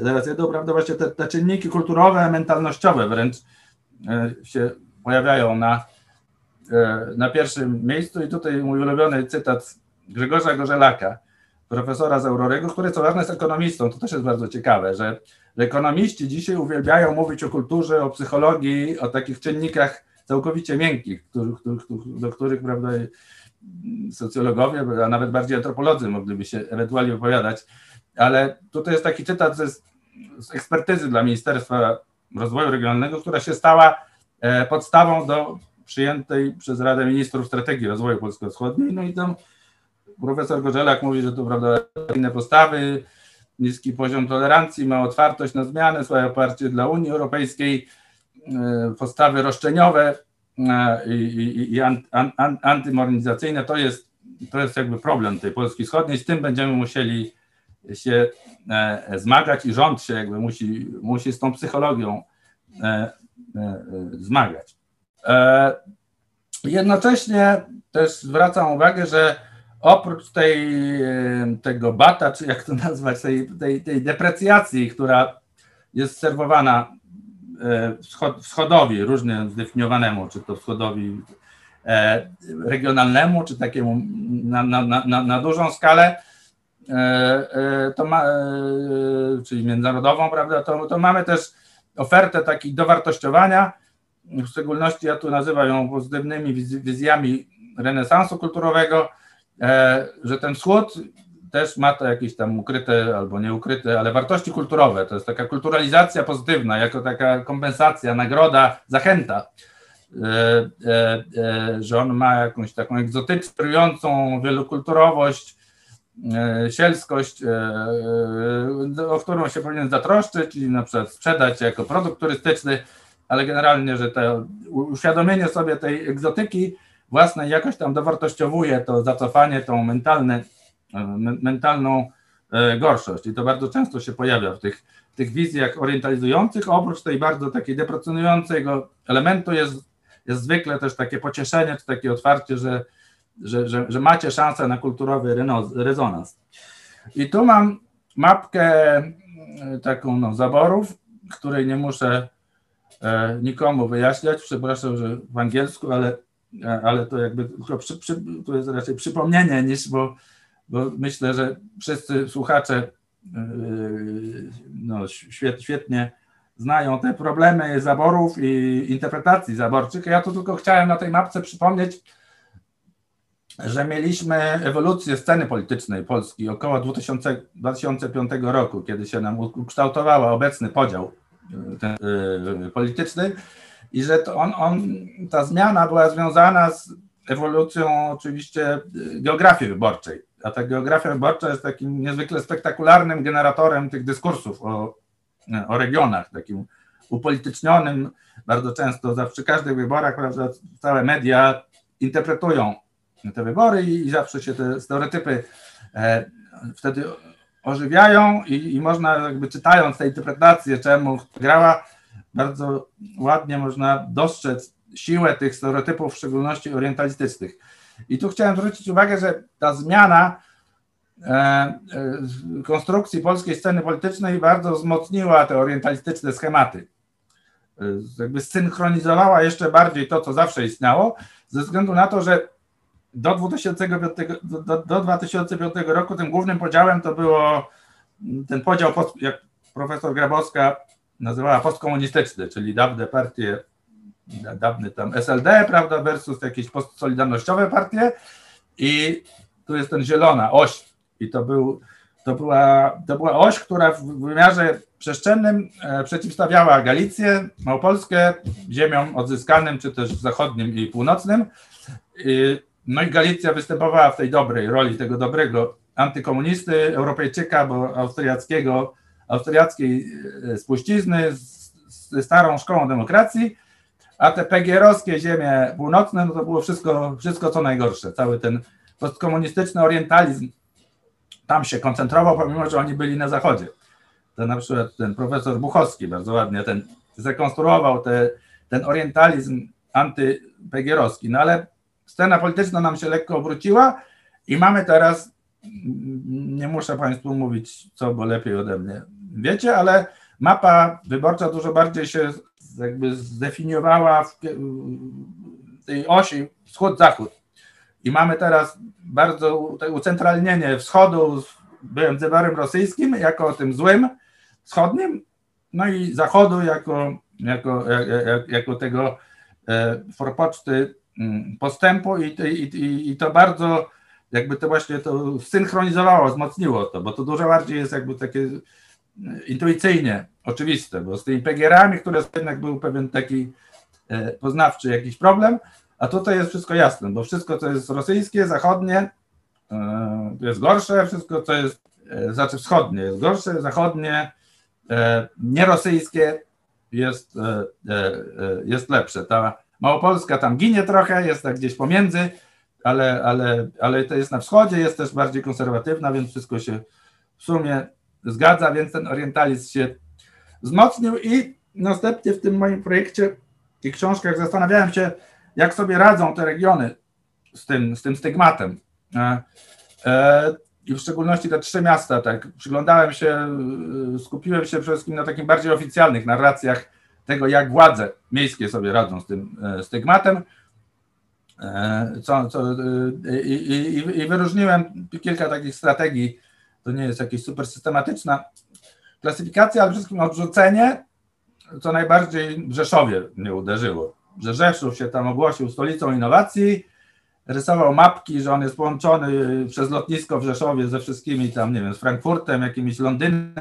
zaraz ja prawda, właśnie te, te czynniki kulturowe, mentalnościowe wręcz się pojawiają na, na pierwszym miejscu. I tutaj mój ulubiony cytat Grzegorza Gorzelaka, profesora z Aurorego, który co ważne jest ekonomistą, to też jest bardzo ciekawe, że, że ekonomiści dzisiaj uwielbiają mówić o kulturze, o psychologii, o takich czynnikach całkowicie miękkich, do których prawda, socjologowie, a nawet bardziej antropolodzy mogliby się ewentualnie wypowiadać, ale tutaj jest taki cytat ze, z ekspertyzy dla Ministerstwa Rozwoju Regionalnego, która się stała e, podstawą do przyjętej przez Radę Ministrów Strategii Rozwoju Polsko-Wschodniej, no i tam profesor Gorzelak mówi, że to prawda inne postawy, niski poziom tolerancji, ma otwartość na zmiany, swoje oparcie dla Unii Europejskiej, e, postawy roszczeniowe e, i, i, i an, an, antymodernizacyjne, to jest, to jest jakby problem tej Polski Wschodniej, z tym będziemy musieli się e, zmagać i rząd się jakby musi, musi z tą psychologią zmagać. Jednocześnie też zwracam uwagę, że oprócz tej, tego bata, czy jak to nazwać, tej, tej, tej deprecjacji, która jest serwowana e, wschodowi, różnie zdefiniowanemu, czy to wschodowi e, regionalnemu, czy takiemu na, na, na, na dużą skalę, e, to ma, czyli międzynarodową, prawda, to, to mamy też ofertę takich dowartościowania, w szczególności ja tu nazywam ją pozytywnymi wizjami renesansu kulturowego, że ten wschód też ma to jakieś tam ukryte albo nieukryte, ale wartości kulturowe. To jest taka kulturalizacja pozytywna, jako taka kompensacja, nagroda, zachęta, e, e, że on ma jakąś taką egzotyczną, wielokulturowość, sielskość, o którą się powinien zatroszczyć, czyli na przykład sprzedać jako produkt turystyczny, ale generalnie, że to uświadomienie sobie tej egzotyki własnej jakoś tam dowartościowuje to zacofanie, tą mentalne, e, mentalną e, gorszość. I to bardzo często się pojawia w tych, w tych wizjach orientalizujących. Oprócz tej bardzo takiej deprecjonującego elementu jest, jest zwykle też takie pocieszenie, czy takie otwarcie, że, że, że, że macie szansę na kulturowy rezonans. I tu mam mapkę e, taką no, zaborów, której nie muszę nikomu wyjaśniać. Przepraszam, że w angielsku, ale ale to jakby tylko przy, przy, to jest raczej przypomnienie niż, bo, bo myślę, że wszyscy słuchacze yy, no, świet, świetnie znają te problemy zaborów i interpretacji zaborczych. Ja tu tylko chciałem na tej mapce przypomnieć, że mieliśmy ewolucję sceny politycznej Polski około 2000, 2005 roku, kiedy się nam ukształtowała obecny podział yy, ten, yy, polityczny i że to on, on, ta zmiana była związana z ewolucją oczywiście geografii wyborczej. A ta geografia wyborcza jest takim niezwykle spektakularnym generatorem tych dyskursów o, o regionach, takim upolitycznionym. Bardzo często za, przy każdych wyborach prawda, całe media interpretują te wybory i, i zawsze się te stereotypy e, wtedy ożywiają i, i można jakby czytając te interpretacje, czemu grała, bardzo ładnie można dostrzec siłę tych stereotypów, w szczególności orientalistycznych. I tu chciałem zwrócić uwagę, że ta zmiana e, e, konstrukcji polskiej sceny politycznej bardzo wzmocniła te orientalistyczne schematy. E, jakby synchronizowała jeszcze bardziej to, co zawsze istniało, ze względu na to, że do 2005, do, do 2005 roku tym głównym podziałem to było ten podział, jak profesor Grabowska nazywała postkomunistyczny, czyli dawne partie, dawny tam SLD, prawda, versus jakieś postsolidarnościowe partie i tu jest ten zielona oś i to, był, to, była, to była oś, która w wymiarze przestrzennym e, przeciwstawiała Galicję, Małopolskę ziemiom odzyskanym, czy też zachodnim i północnym. No i Galicja występowała w tej dobrej roli tego dobrego antykomunisty, Europejczyka, bo austriackiego, austriackiej e, spuścizny ze starą szkołą demokracji, a te PGR-owskie ziemie północne, no to było wszystko, wszystko co najgorsze. Cały ten postkomunistyczny orientalizm tam się koncentrował, pomimo że oni byli na zachodzie. To na przykład ten profesor Buchowski bardzo ładnie ten zrekonstruował te, ten orientalizm antypegierowski. No ale scena polityczna nam się lekko obróciła i mamy teraz, nie muszę Państwu mówić, co, bo lepiej ode mnie wiecie, ale mapa wyborcza dużo bardziej się jakby zdefiniowała w tej osi wschód-zachód. I mamy teraz bardzo ucentralnienie wschodu, byłem zewarem rosyjskim jako tym złym wschodnim, no i zachodu jako, jako, jako tego e, forpoczty mm, postępu i, i, i to bardzo jakby to właśnie to synchronizowało, wzmocniło to, bo to dużo bardziej jest jakby takie intuicyjnie oczywiste, bo z tymi PGR-ami, które jednak był pewien taki e, poznawczy jakiś problem, a tutaj jest wszystko jasne, bo wszystko, co jest rosyjskie, zachodnie, e, jest gorsze, wszystko, co jest, e, znaczy wschodnie jest gorsze, zachodnie, nierosyjskie jest, jest lepsze. Ta Małopolska tam ginie trochę, jest tak gdzieś pomiędzy, ale, ale, ale to jest na wschodzie, jest też bardziej konserwatywna, więc wszystko się w sumie zgadza, więc ten orientalizm się wzmocnił i następnie w tym moim projekcie i książkach zastanawiałem się, jak sobie radzą te regiony z tym, z tym stygmatem. E, e, I w szczególności te trzy miasta, tak, przyglądałem się, e, skupiłem się przede wszystkim na takich bardziej oficjalnych narracjach tego, jak władze miejskie sobie radzą z tym stygmatem. Co, co, i, i, I wyróżniłem kilka takich strategii to nie jest jakieś super systematyczna klasyfikacja, ale przede wszystkim odrzucenie, co najbardziej w Rzeszowie mnie uderzyło. Że Rzeszów się tam ogłosił stolicą innowacji, rysował mapki, że on jest połączony przez lotnisko w Rzeszowie ze wszystkimi tam, nie wiem, z Frankfurtem, jakimiś Londynem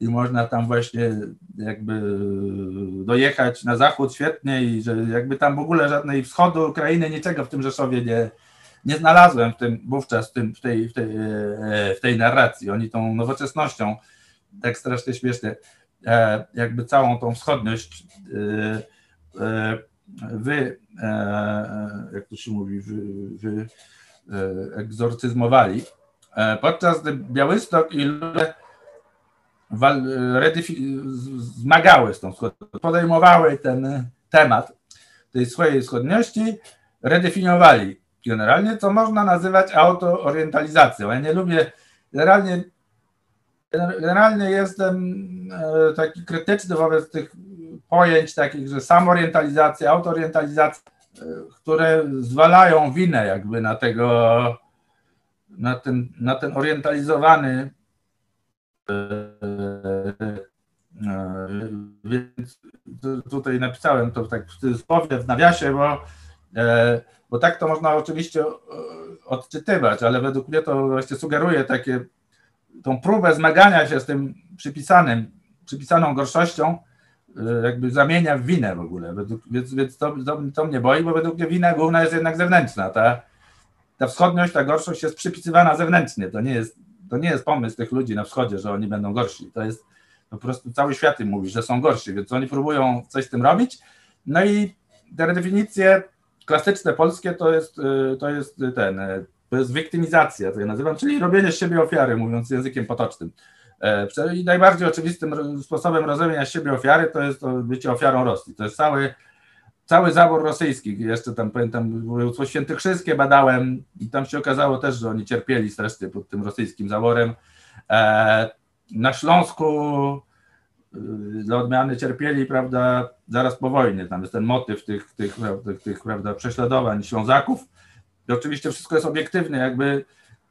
i można tam właśnie jakby dojechać na zachód świetnie i że jakby tam w ogóle żadnej wschodu Ukrainy, niczego w tym Rzeszowie nie, nie znalazłem w tym wówczas w, tym, w, tej, w, tej, e, w tej narracji. Oni tą nowoczesnością tak strasznie śmiesznie, e, jakby całą tą wschodniość e, wy, jak to się mówi, wy, wy egzorcyzmowali. Podczas gdy Białystok i Lule zmagały z tą wschodnią, podejmowały ten temat tej swojej wschodniości, redefiniowali generalnie, co można nazywać autoorientalizacją. Ja nie lubię, generalnie, generalnie jestem e, taki krytyczny wobec tych pojęć takich, że samorientalizacja, autoorientalizacja, e, które zwalają winę jakby na tego, na ten, na ten orientalizowany e, więc tutaj napisałem to tak w nawiasie, bo bo tak to można oczywiście e, odczytywać, ale według mnie to właśnie sugeruje takie, tą próbę zmagania się z tym przypisanym, przypisaną gorszością, e, jakby zamienia w winę w ogóle. Według, więc więc to, to, to, mnie boi, bo według mnie wina główna jest jednak zewnętrzna. Ta, ta wschodniość, ta gorszość jest przypisywana zewnętrznie. To nie, jest, to nie jest pomysł tych ludzi na wschodzie, że oni będą gorsi. To jest po prostu cały świat im mówi, że są gorsi, więc oni próbują coś z tym robić. No i te definicje klasyczne polskie to jest, y, to jest ten, y, to jest wiktymizacja, to ja nazywam, czyli robienie z siebie ofiary, mówiąc językiem potocznym. E, I najbardziej oczywistym sposobem rozumienia siebie ofiary to jest bycie ofiarą Rosji. To jest cały, cały zabór rosyjski. Jeszcze tam pamiętam, województwo świętokrzyskie badałem i tam się okazało też, że oni cierpieli strasznie pod tym rosyjskim zaborem. E, na Śląsku Y, dla odmiany cierpieli, prawda, zaraz po wojnie. Tam jest ten motyw tych, tych, tych, tych prawda, prześladowań Ślązaków. I oczywiście wszystko jest obiektywne, jakby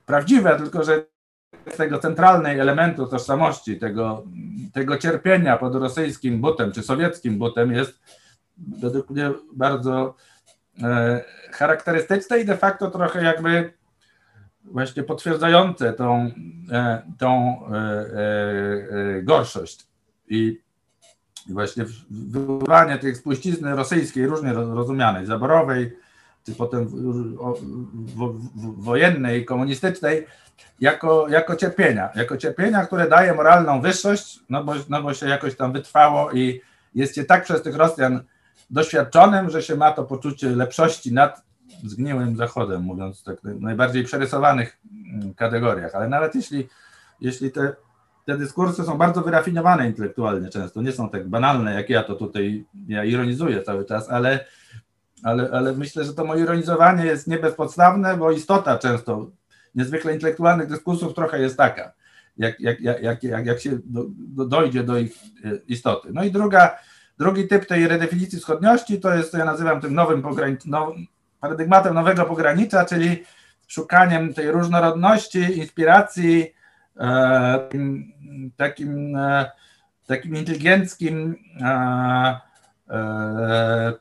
prawdziwe, tylko że tego centralnej elementu tożsamości, tego, tego cierpienia pod rosyjskim butem czy sowieckim butem jest według mnie bardzo e, charakterystyczne i de facto trochę jakby właśnie potwierdzające tą, e, tą e, e, e gorszość. I, właśnie wywoływanie tej spuścizny rosyjskiej, różnie rozumianej, zaborowej, czy potem wojennej, komunistycznej, jako, jako cierpienia, jako cierpienia, które daje moralną wyższość, no bo, no bo się jakoś tam wytrwało i jest się tak przez tych Rosjan doświadczonym, że się ma to poczucie lepszości nad zgniłym Zachodem, mówiąc tak w najbardziej przerysowanych mm, kategoriach. Ale nawet jeśli, jeśli te te dyskursy są bardzo wyrafinowane intelektualnie często, nie są tak banalne, jak ja to tutaj, ja ironizuję cały czas, ale, ale, ale myślę, że to moje ironizowanie jest nie bezpodstawne, bo istota często niezwykle intelektualnych dyskursów trochę jest taka, jak, jak, jak, jak, jak się do, do, dojdzie do ich e, istoty. No i druga, drugi typ tej redefinicji wschodniości to jest, to ja nazywam tym nowym pogranicz, now, paradygmatem nowego pogranicza, czyli szukaniem tej różnorodności, inspiracji, takim, e, takim inteligenckim e, e,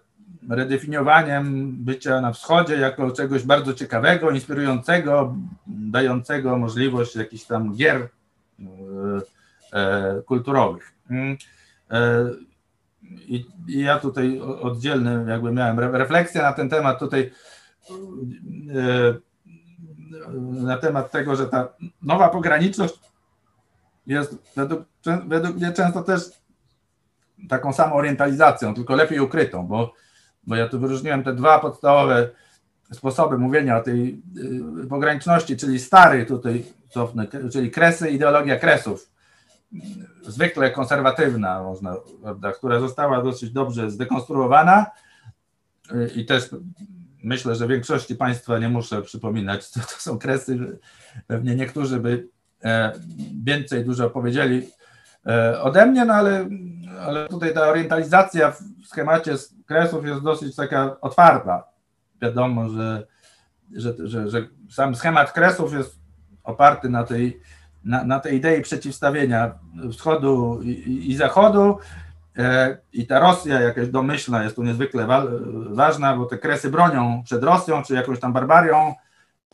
redefiniowaniem bycia na wschodzie jako czegoś bardzo ciekawego, inspirującego, dającego możliwość jakichś tam gier e, e, kulturowych. Mm, I, ja tutaj oddzielny jakby miałem refleksję na ten temat tutaj na temat tego, że ta nowa pograniczność jest według, według mnie często też taką samą orientalizacją, tylko lepiej ukrytą, bo, bo ja tu wyróżniłem te dwa podstawowe sposoby mówienia o tej y, pograniczności, czyli stary tutaj cofnę, czyli kresy, ideologia kresów, zwykle konserwatywna, można, prawda, która została dosyć dobrze zdekonstruowana y, i też myślę, że większości Państwa nie muszę przypominać, co to są kresy. Pewnie niektórzy by e, więcej dużo powiedzieli e, ode mnie, no ale, ale tutaj ta orientalizacja w schemacie kresów jest dosyć taka otwarta. Wiadomo, że, że, że, że sam schemat kresów jest oparty na tej, na, na tej idei przeciwstawienia wschodu i, i zachodu, I ta Rosja jakaś domyślna jest tu niezwykle wa ważna, bo te kresy bronią przed Rosją czy jakąś tam barbarią,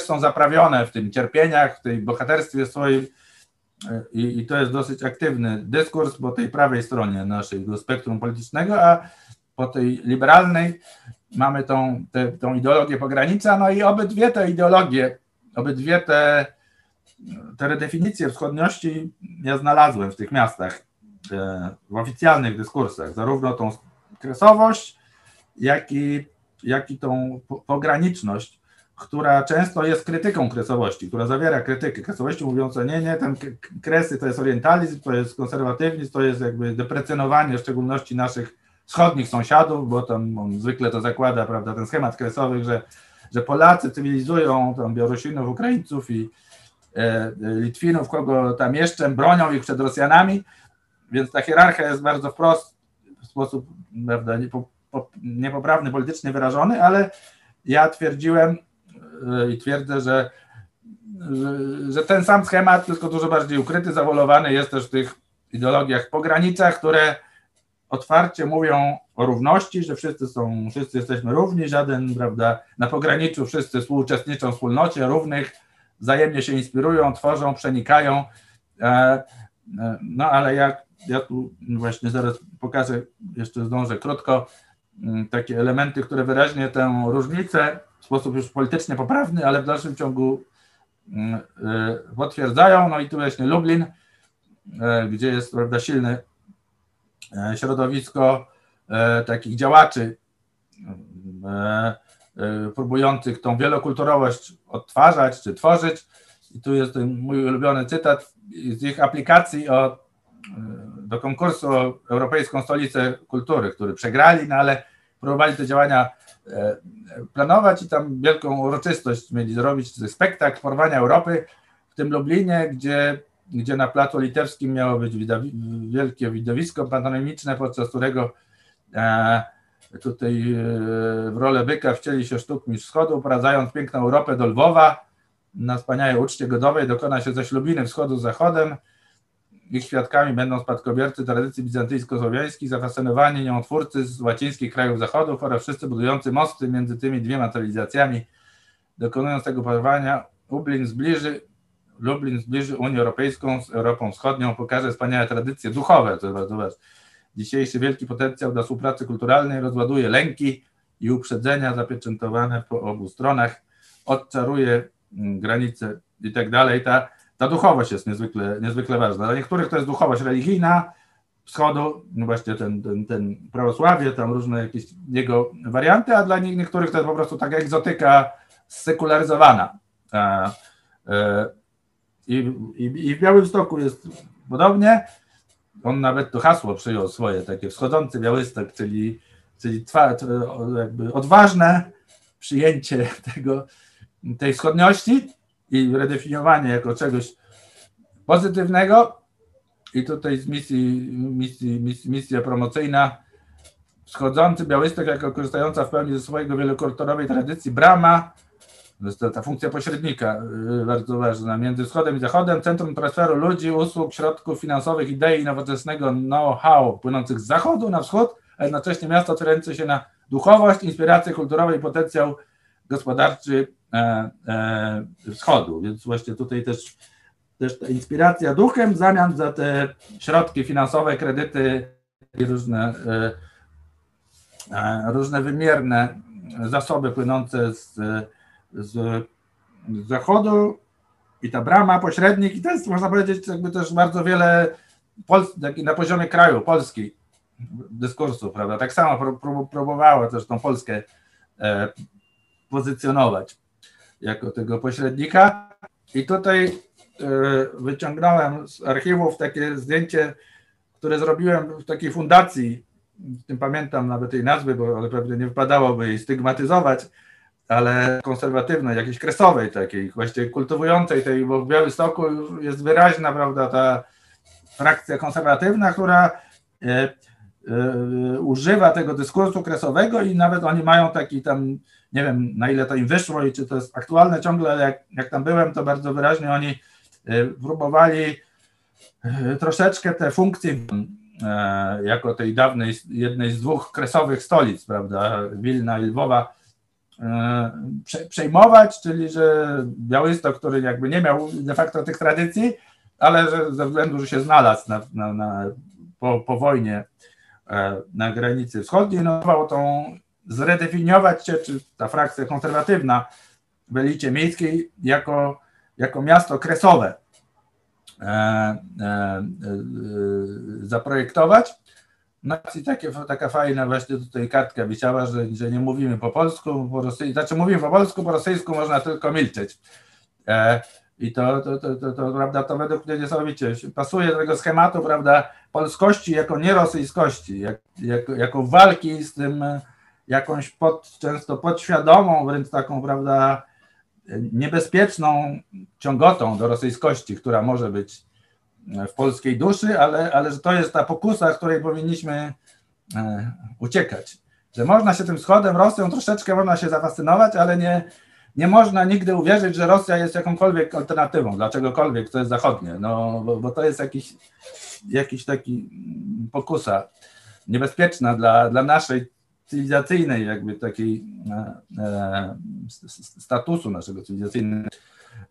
są zaprawione w tym cierpieniach, w tej bohaterstwie swojej e, i, i to jest dosyć aktywny dyskurs po tej prawej stronie naszego spektrum politycznego, a po tej liberalnej mamy tą, te, tą ideologię pogranicza, no i obydwie te ideologie, obydwie te, te redefinicje wschodniości ja znalazłem w tych miastach w oficjalnych dyskursach, zarówno tą kresowość, jak i, jak i tą pograniczność, która często jest krytyką kresowości, która zawiera krytykę kresowości, mówiąc, nie, nie, ten kresy to jest orientalizm, to jest konserwatywizm, to jest jakby deprecjonowanie w szczególności naszych wschodnich sąsiadów, bo tam on zwykle to zakłada, prawda, ten schemat kresowych, że, że Polacy cywilizują tam Białorusinów, Ukraińców i e, Litwinów, kogo tam jeszcze bronią ich przed Rosjanami, więc ta hierarchia jest bardzo wprost, w sposób prawda, niepo, niepoprawny politycznie wyrażony, ale ja twierdziłem e, i twierdzę, że, że, że, ten sam schemat, tylko dużo bardziej ukryty, zawolowany jest też w tych ideologiach pogranicach, które otwarcie mówią o równości, że wszyscy są, wszyscy jesteśmy równi, żaden, prawda, na pograniczu wszyscy współuczestniczą w wspólnocie równych, wzajemnie się inspirują, tworzą, przenikają. E, e, no ale jak ja tu właśnie zaraz pokażę, jeszcze zdążę krótko, mm, takie elementy, które wyraźnie tę różnicę w sposób już politycznie poprawny, ale w dalszym ciągu mm, y, potwierdzają. No i tu właśnie Lublin, y, gdzie jest prawda, silne y, środowisko takich działaczy próbujących tą wielokulturowość odtwarzać czy tworzyć. I tu jest mój ulubiony cytat z ich aplikacji o do konkursu o Europejską Stolicę Kultury, który przegrali, no ale próbowali te działania e, planować i tam wielką uroczystość mieli zrobić, spektakl porwania Europy w tym Lublinie, gdzie, gdzie na Placu Litewskim miało być wielkie widowisko pantomimiczne, podczas którego e, tutaj e, w rolę byka wcieli się sztukmistrz wschodu, oprowadzając piękną Europę do Lwowa. Na wspaniałej uczcie godowej, dokona się ze ślubiny wschodu z zachodem, ich świadkami będą spadkobiercy tradycji bizantyjsko-słowiańskich, zafascynowani nią twórcy z łacińskich krajów zachodów oraz wszyscy budujący mosty między tymi dwiema cywilizacjami. Dokonując tego parowania, Lublin zbliży, Lublin zbliży Unię Europejską z Europą Wschodnią, pokaże wspaniałe tradycje duchowe, to jest bardzo ważne. Dzisiejszy wielki potencjał dla współpracy kulturalnej rozładuje lęki i uprzedzenia zapieczętowane po obu stronach, odczaruje mm, granice i tak dalej. Ta ta duchowość jest niezwykle, niezwykle ważna. Dla niektórych to jest duchowość religijna wschodu, no właśnie ten, ten, ten prawosławie, tam różne jakieś jego warianty, a dla niektórych to jest po prostu taka egzotyka sekularyzowana. E, i, i, I w Białymstoku jest podobnie. On nawet to hasło przyjął swoje, takie wschodzący Białystok, czyli czyli twa, jakby odważne przyjęcie <laughs> tego, tej wschodniości i redefiniowanie jako czegoś pozytywnego. I tutaj z misji, misji, misji misja promocyjna. Wschodzący Białystok jako korzystająca w pełni ze swojego wielokulturowej tradycji brama, to jest ta, ta funkcja pośrednika y, bardzo ważna. Między wschodem i zachodem, centrum transferu ludzi, usług, środków finansowych, idei, nowoczesnego know-how płynących z zachodu na wschód, a jednocześnie miasto otwierające się na duchowość, inspirację kulturową i potencjał gospodarczy wschodu. Więc właśnie tutaj też, też ta inspiracja duchem w zamian za te środki finansowe, kredyty i różne, e, e różne wymierne zasoby płynące z, z, zachodu i ta brama, pośrednik i to jest można powiedzieć jakby też bardzo wiele na poziomie kraju, Polski dyskursu, prawda? Tak samo próbowała też tą Polskę e, pozycjonować jako tego pośrednika. I tutaj e, wyciągnąłem z archiwów takie zdjęcie, które zrobiłem w takiej fundacji. Nie pamiętam nawet tej nazwy, bo ale pewnie nie wypadałoby jej stygmatyzować, ale konserwatywnej, jakiejś kresowej takiej, właściwie kultywującej tej, bo w Białymstoku jest wyraźna, prawda, ta frakcja konserwatywna, która e, E, używa tego dyskursu kresowego i nawet oni mają taki tam, nie wiem na ile to im wyszło i czy to jest aktualne ciągle, ale jak, jak tam byłem, to bardzo wyraźnie oni e, próbowali e, troszeczkę te funkcje jako tej dawnej, jednej z dwóch kresowych stolic, prawda, Wilna i Lwowa, przejmować, czyli że Białystok, który jakby nie miał de facto tych tradycji, ale że ze względu, że się znalazł na, na, na po, po wojnie na granicy wschodniej, no tą zredefiniować się, czy ta frakcja konserwatywna w elicie miejskiej jako, jako miasto kresowe e, e, e, zaprojektować. No i takie, taka fajna właśnie tutaj kartka wisiała, że, że nie mówimy po polsku, po rosyjsku, znaczy mówimy po polsku, po rosyjsku można tylko milczeć. E, i to, to, to, to, to, prawda, to według mnie niesamowicie pasuje do tego schematu, prawda, polskości jako nierosyjskości, jak, jako, jako walki z tym jakąś pod, często podświadomą, wręcz taką, prawda, niebezpieczną ciągotą do rosyjskości, która może być w polskiej duszy, ale, ale że to jest ta pokusa, z której powinniśmy e, uciekać. Że można się tym wschodem, Rosją troszeczkę można się zafascynować, ale nie, nie można nigdy uwierzyć, że Rosja jest jakąkolwiek alternatywą dla czegokolwiek, co jest zachodnie, no, bo, bo to jest jakiś, jakiś taki pokusa niebezpieczna dla, dla naszej cywilizacyjnej jakby takiej e, e, statusu naszego cywilizacyjnego.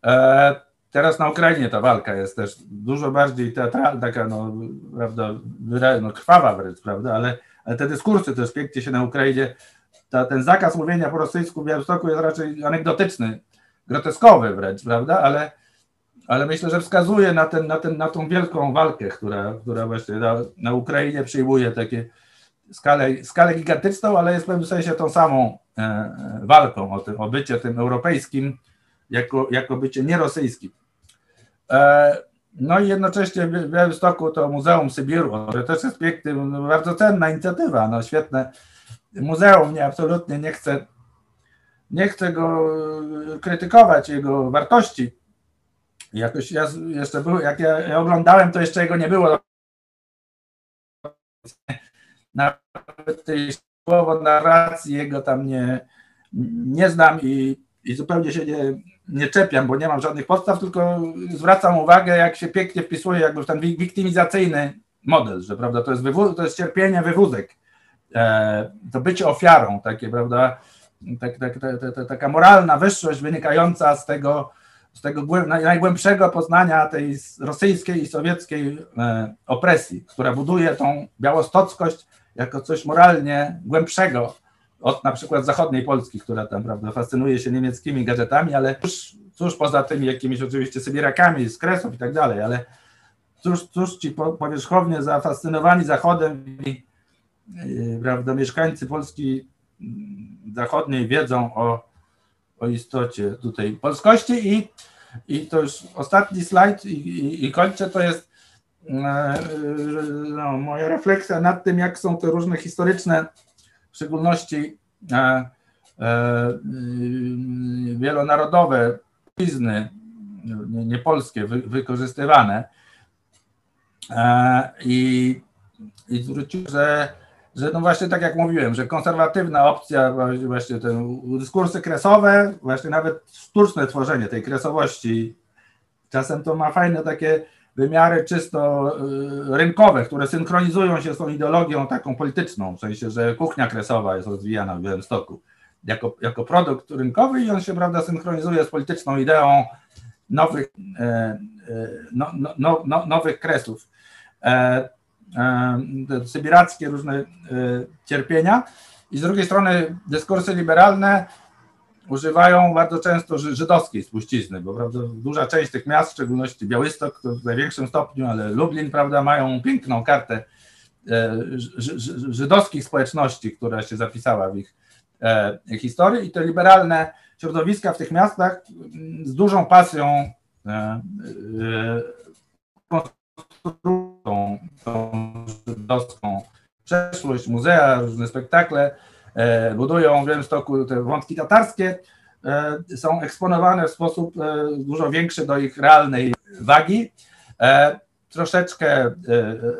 E, teraz na Ukrainie ta walka jest też dużo bardziej teatralna, taka no, prawda, no, krwawa wręcz, prawda, ale, ale te dyskursy też pięknie się na Ukrainie ta, ten zakaz mówienia po rosyjsku w Białymstoku jest raczej anegdotyczny, groteskowy wręcz, prawda? Ale, ale myślę, że wskazuje na, ten, na, ten, na tą wielką walkę, która, która właśnie na, na Ukrainie przyjmuje takie skalę, skalę gigantyczną, ale jest w pewnym sensie tą samą e, e, walką o, tym, o bycie tym europejskim jako, jako bycie nierosyjskim. E, no i jednocześnie w Białymstoku to Muzeum Sybiru, to też jest piękny, bardzo cenna inicjatywa, no świetne, muzeum nie absolutnie nie chcę, nie chcę go krytykować, jego wartości. Jakoś ja jeszcze był, jak ja, ja oglądałem, to jeszcze jego nie było. Nawet tej słowo narracji jego tam nie, nie znam i, i zupełnie się nie, nie czepiam, bo nie mam żadnych podstaw, tylko zwracam uwagę, jak się pięknie wpisuje jakby w ten wiktymizacyjny model, że prawda, to jest, wywó- to jest cierpienie, wywózek. E, to bycie ofiarą, takie, prawda, tak, tak, tak, taka moralna wyższość wynikająca z tego, z tego najgłębszego poznania tej rosyjskiej i sowieckiej e, opresji, która buduje tą białostockość jako coś moralnie głębszego od na przykład zachodniej Polski, która tam prawda, fascynuje się niemieckimi gadżetami, ale cóż, cóż poza tymi jakimiś oczywiście Sybirakami z Kresów i tak dalej, ale cóż, cóż ci powierzchownie zafascynowani Zachodem i Y, prawda, mieszkańcy Polski zachodniej wiedzą o, o istocie tutaj polskości i, i to już ostatni slajd i, i, i kończę, to jest no, moja refleksja nad tym, jak są te różne historyczne szczególności wielonarodowe izny niepolskie wy, wykorzystywane. I, i zwrócił, że że no właśnie tak jak mówiłem, że konserwatywna opcja, właśnie te dyskursy kresowe, właśnie nawet sztuczne tworzenie tej kresowości, czasem to ma fajne takie wymiary czysto y, rynkowe, które synchronizują się z tą ideologią taką polityczną, w sensie, że kuchnia kresowa jest rozwijana w Białymstoku jako, jako produkt rynkowy i on się, prawda, synchronizuje z polityczną ideą nowych, e, e, no, no, no, no nowych kresów. E, sybirackie różne e, cierpienia i z drugiej strony dyskursy liberalne używają bardzo często żydowskiej spuścizny, bo prawda, duża część tych miast, w szczególności Białystok to w największym stopniu, ale Lublin, prawda, mają piękną kartę e, żydowskich społeczności, która się zapisała w ich e, historii. I te liberalne środowiska w tych miastach z dużą pasją tą, tą żydowską przeszłość, muzea, różne spektakle, e, budują w Białymstoku te wątki tatarskie, e, są eksponowane w sposób e, dużo większy do ich realnej wagi. Troszeczkę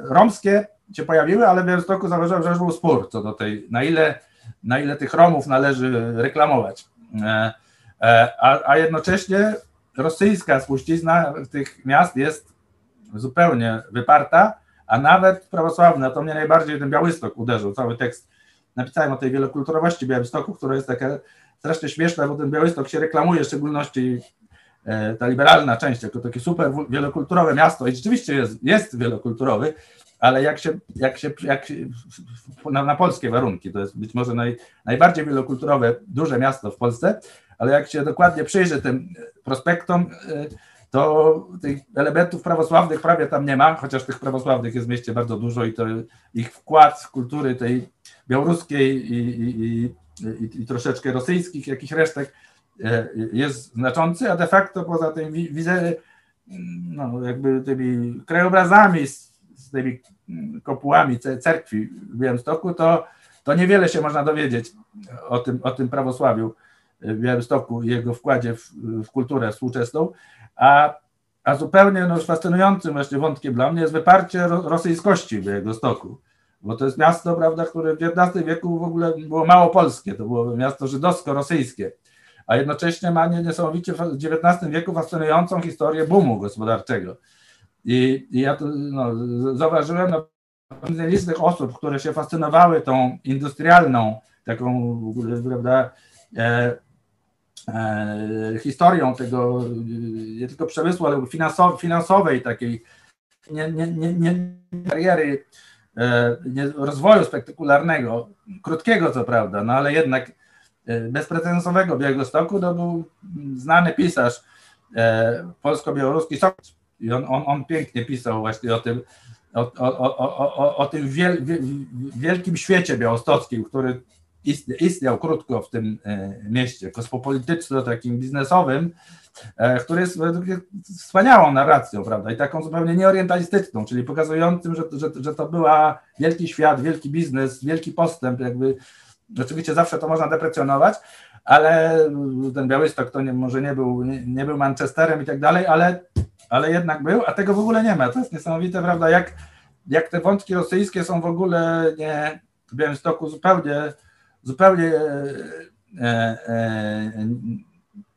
romskie się pojawiły, ale w Białymstoku zauważyłem, że był spór co do tej, na ile, na ile tych Romów należy reklamować. A, a jednocześnie rosyjska spuścizna tych miast jest zupełnie wyparta, a nawet prawosławna, to mnie najbardziej ten Białystok uderzył, cały tekst napisałem o tej wielokulturowości Białymstoku, która jest taka strasznie śmieszna, bo ten Białystok się reklamuje, w szczególności e, ta liberalna część, jako takie super wielokulturowe miasto. I rzeczywiście jest, jest wielokulturowy, ale jak się, jak się, jak się na, na, polskie warunki, to jest być może naj, najbardziej wielokulturowe, duże miasto w Polsce, ale jak się dokładnie przyjrzy tym prospektom, e, to tych elementów prawosławnych prawie tam nie ma, chociaż tych prawosławnych jest w mieście bardzo dużo i to ich wkład w kultury tej białoruskiej i, i, i, i troszeczkę rosyjskich, jakichś resztek e, jest znaczący, a de facto poza tym widzę, no, jakby tymi krajobrazami z, z tymi kopułami cerkwi w Białymstoku, to, to niewiele się można dowiedzieć o tym, o tym prawosławiu w Białymstoku i jego wkładzie w, w kulturę współczesną. A, a zupełnie no, fascynującym właśnie wątkiem dla mnie jest wyparcie rosyjskości w jego stoku. Bo to jest miasto, prawda, które w XIX wieku w ogóle było mało polskie, to było miasto żydowsko-rosyjskie, a jednocześnie ma niesamowicie w XIX wieku fascynującą historię boomu gospodarczego. I, i ja to no, zauważyłem na no, licznych osób, które się fascynowały tą industrialną, taką, prawda, e, E, historią tego nie tylko przemysłu, ale finansowej takiej nie, nie, nie, nie kariery rozwoju spektakularnego, krótkiego co prawda, no ale jednak e, bezprecedensowego Białegostoku, to był znany pisarz polsko-białoruski i on, on, on pięknie pisał właśnie o tym, o, o, o, o, o tym wiel, wielkim świecie białostockim, który istniał krótko w tym e, mieście kosmopolityczno-takim biznesowym, e, który jest wspaniałą narracją, prawda, i taką zupełnie nieorientalistyczną, czyli pokazującym, że, że, że to była wielki świat, wielki biznes, wielki postęp, jakby oczywiście zawsze to można deprecjonować, ale ten Białystok to nie, może nie był, nie, nie, był Manchesterem i tak dalej, ale, ale jednak był, a tego w ogóle nie ma. To jest niesamowite, prawda, jak, jak te wątki rosyjskie są w ogóle nie, w Białymstoku zupełnie zupełnie e, e,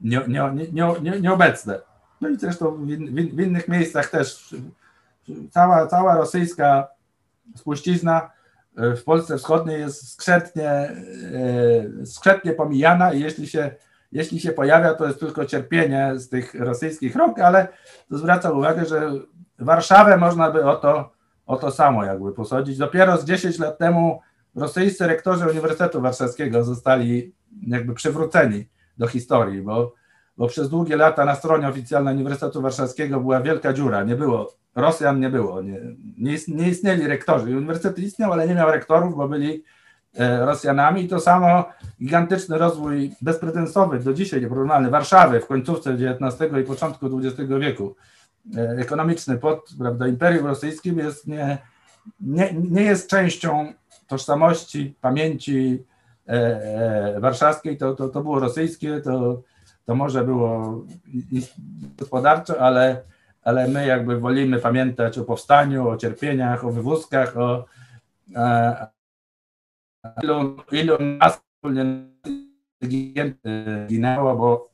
nie, nie, nie, nieobecne. No i zresztą w, w, innych miejscach też cała, cała rosyjska spuścizna e, w Polsce Wschodniej jest skrzętnie, skrzętnie pomijana i jeśli się, jeśli się pojawia, to jest tylko cierpienie z tych rosyjskich rąk, ale to zwraca uwagę, że Warszawę można by o to, o to samo jakby posadzić. Dopiero z 10 lat temu rosyjscy rektorzy Uniwersytetu Warszawskiego zostali jakby przywróceni do historii, bo, bo przez długie lata na stronie oficjalnej Uniwersytetu Warszawskiego była wielka dziura, nie było, Rosjan nie było, nie, nie, nie istnieli rektorzy. Uniwersytet istniał, ale nie miał rektorów, bo byli e, Rosjanami. I to samo gigantyczny rozwój bezprecedensowy, do dzisiaj nieporównalny Warszawy w końcówce XIX i początku XX wieku, e, ekonomiczny pod prawda, Imperium Rosyjskim jest nie, nie, nie jest częścią tożsamości, pamięci warszawskiej, to, to, to było rosyjskie, to, to może było gospodarczo, ale, ale my jakby wolimy pamiętać o powstaniu, o cierpieniach, o wywózkach, o ilu, ilu nas ginęło, bo,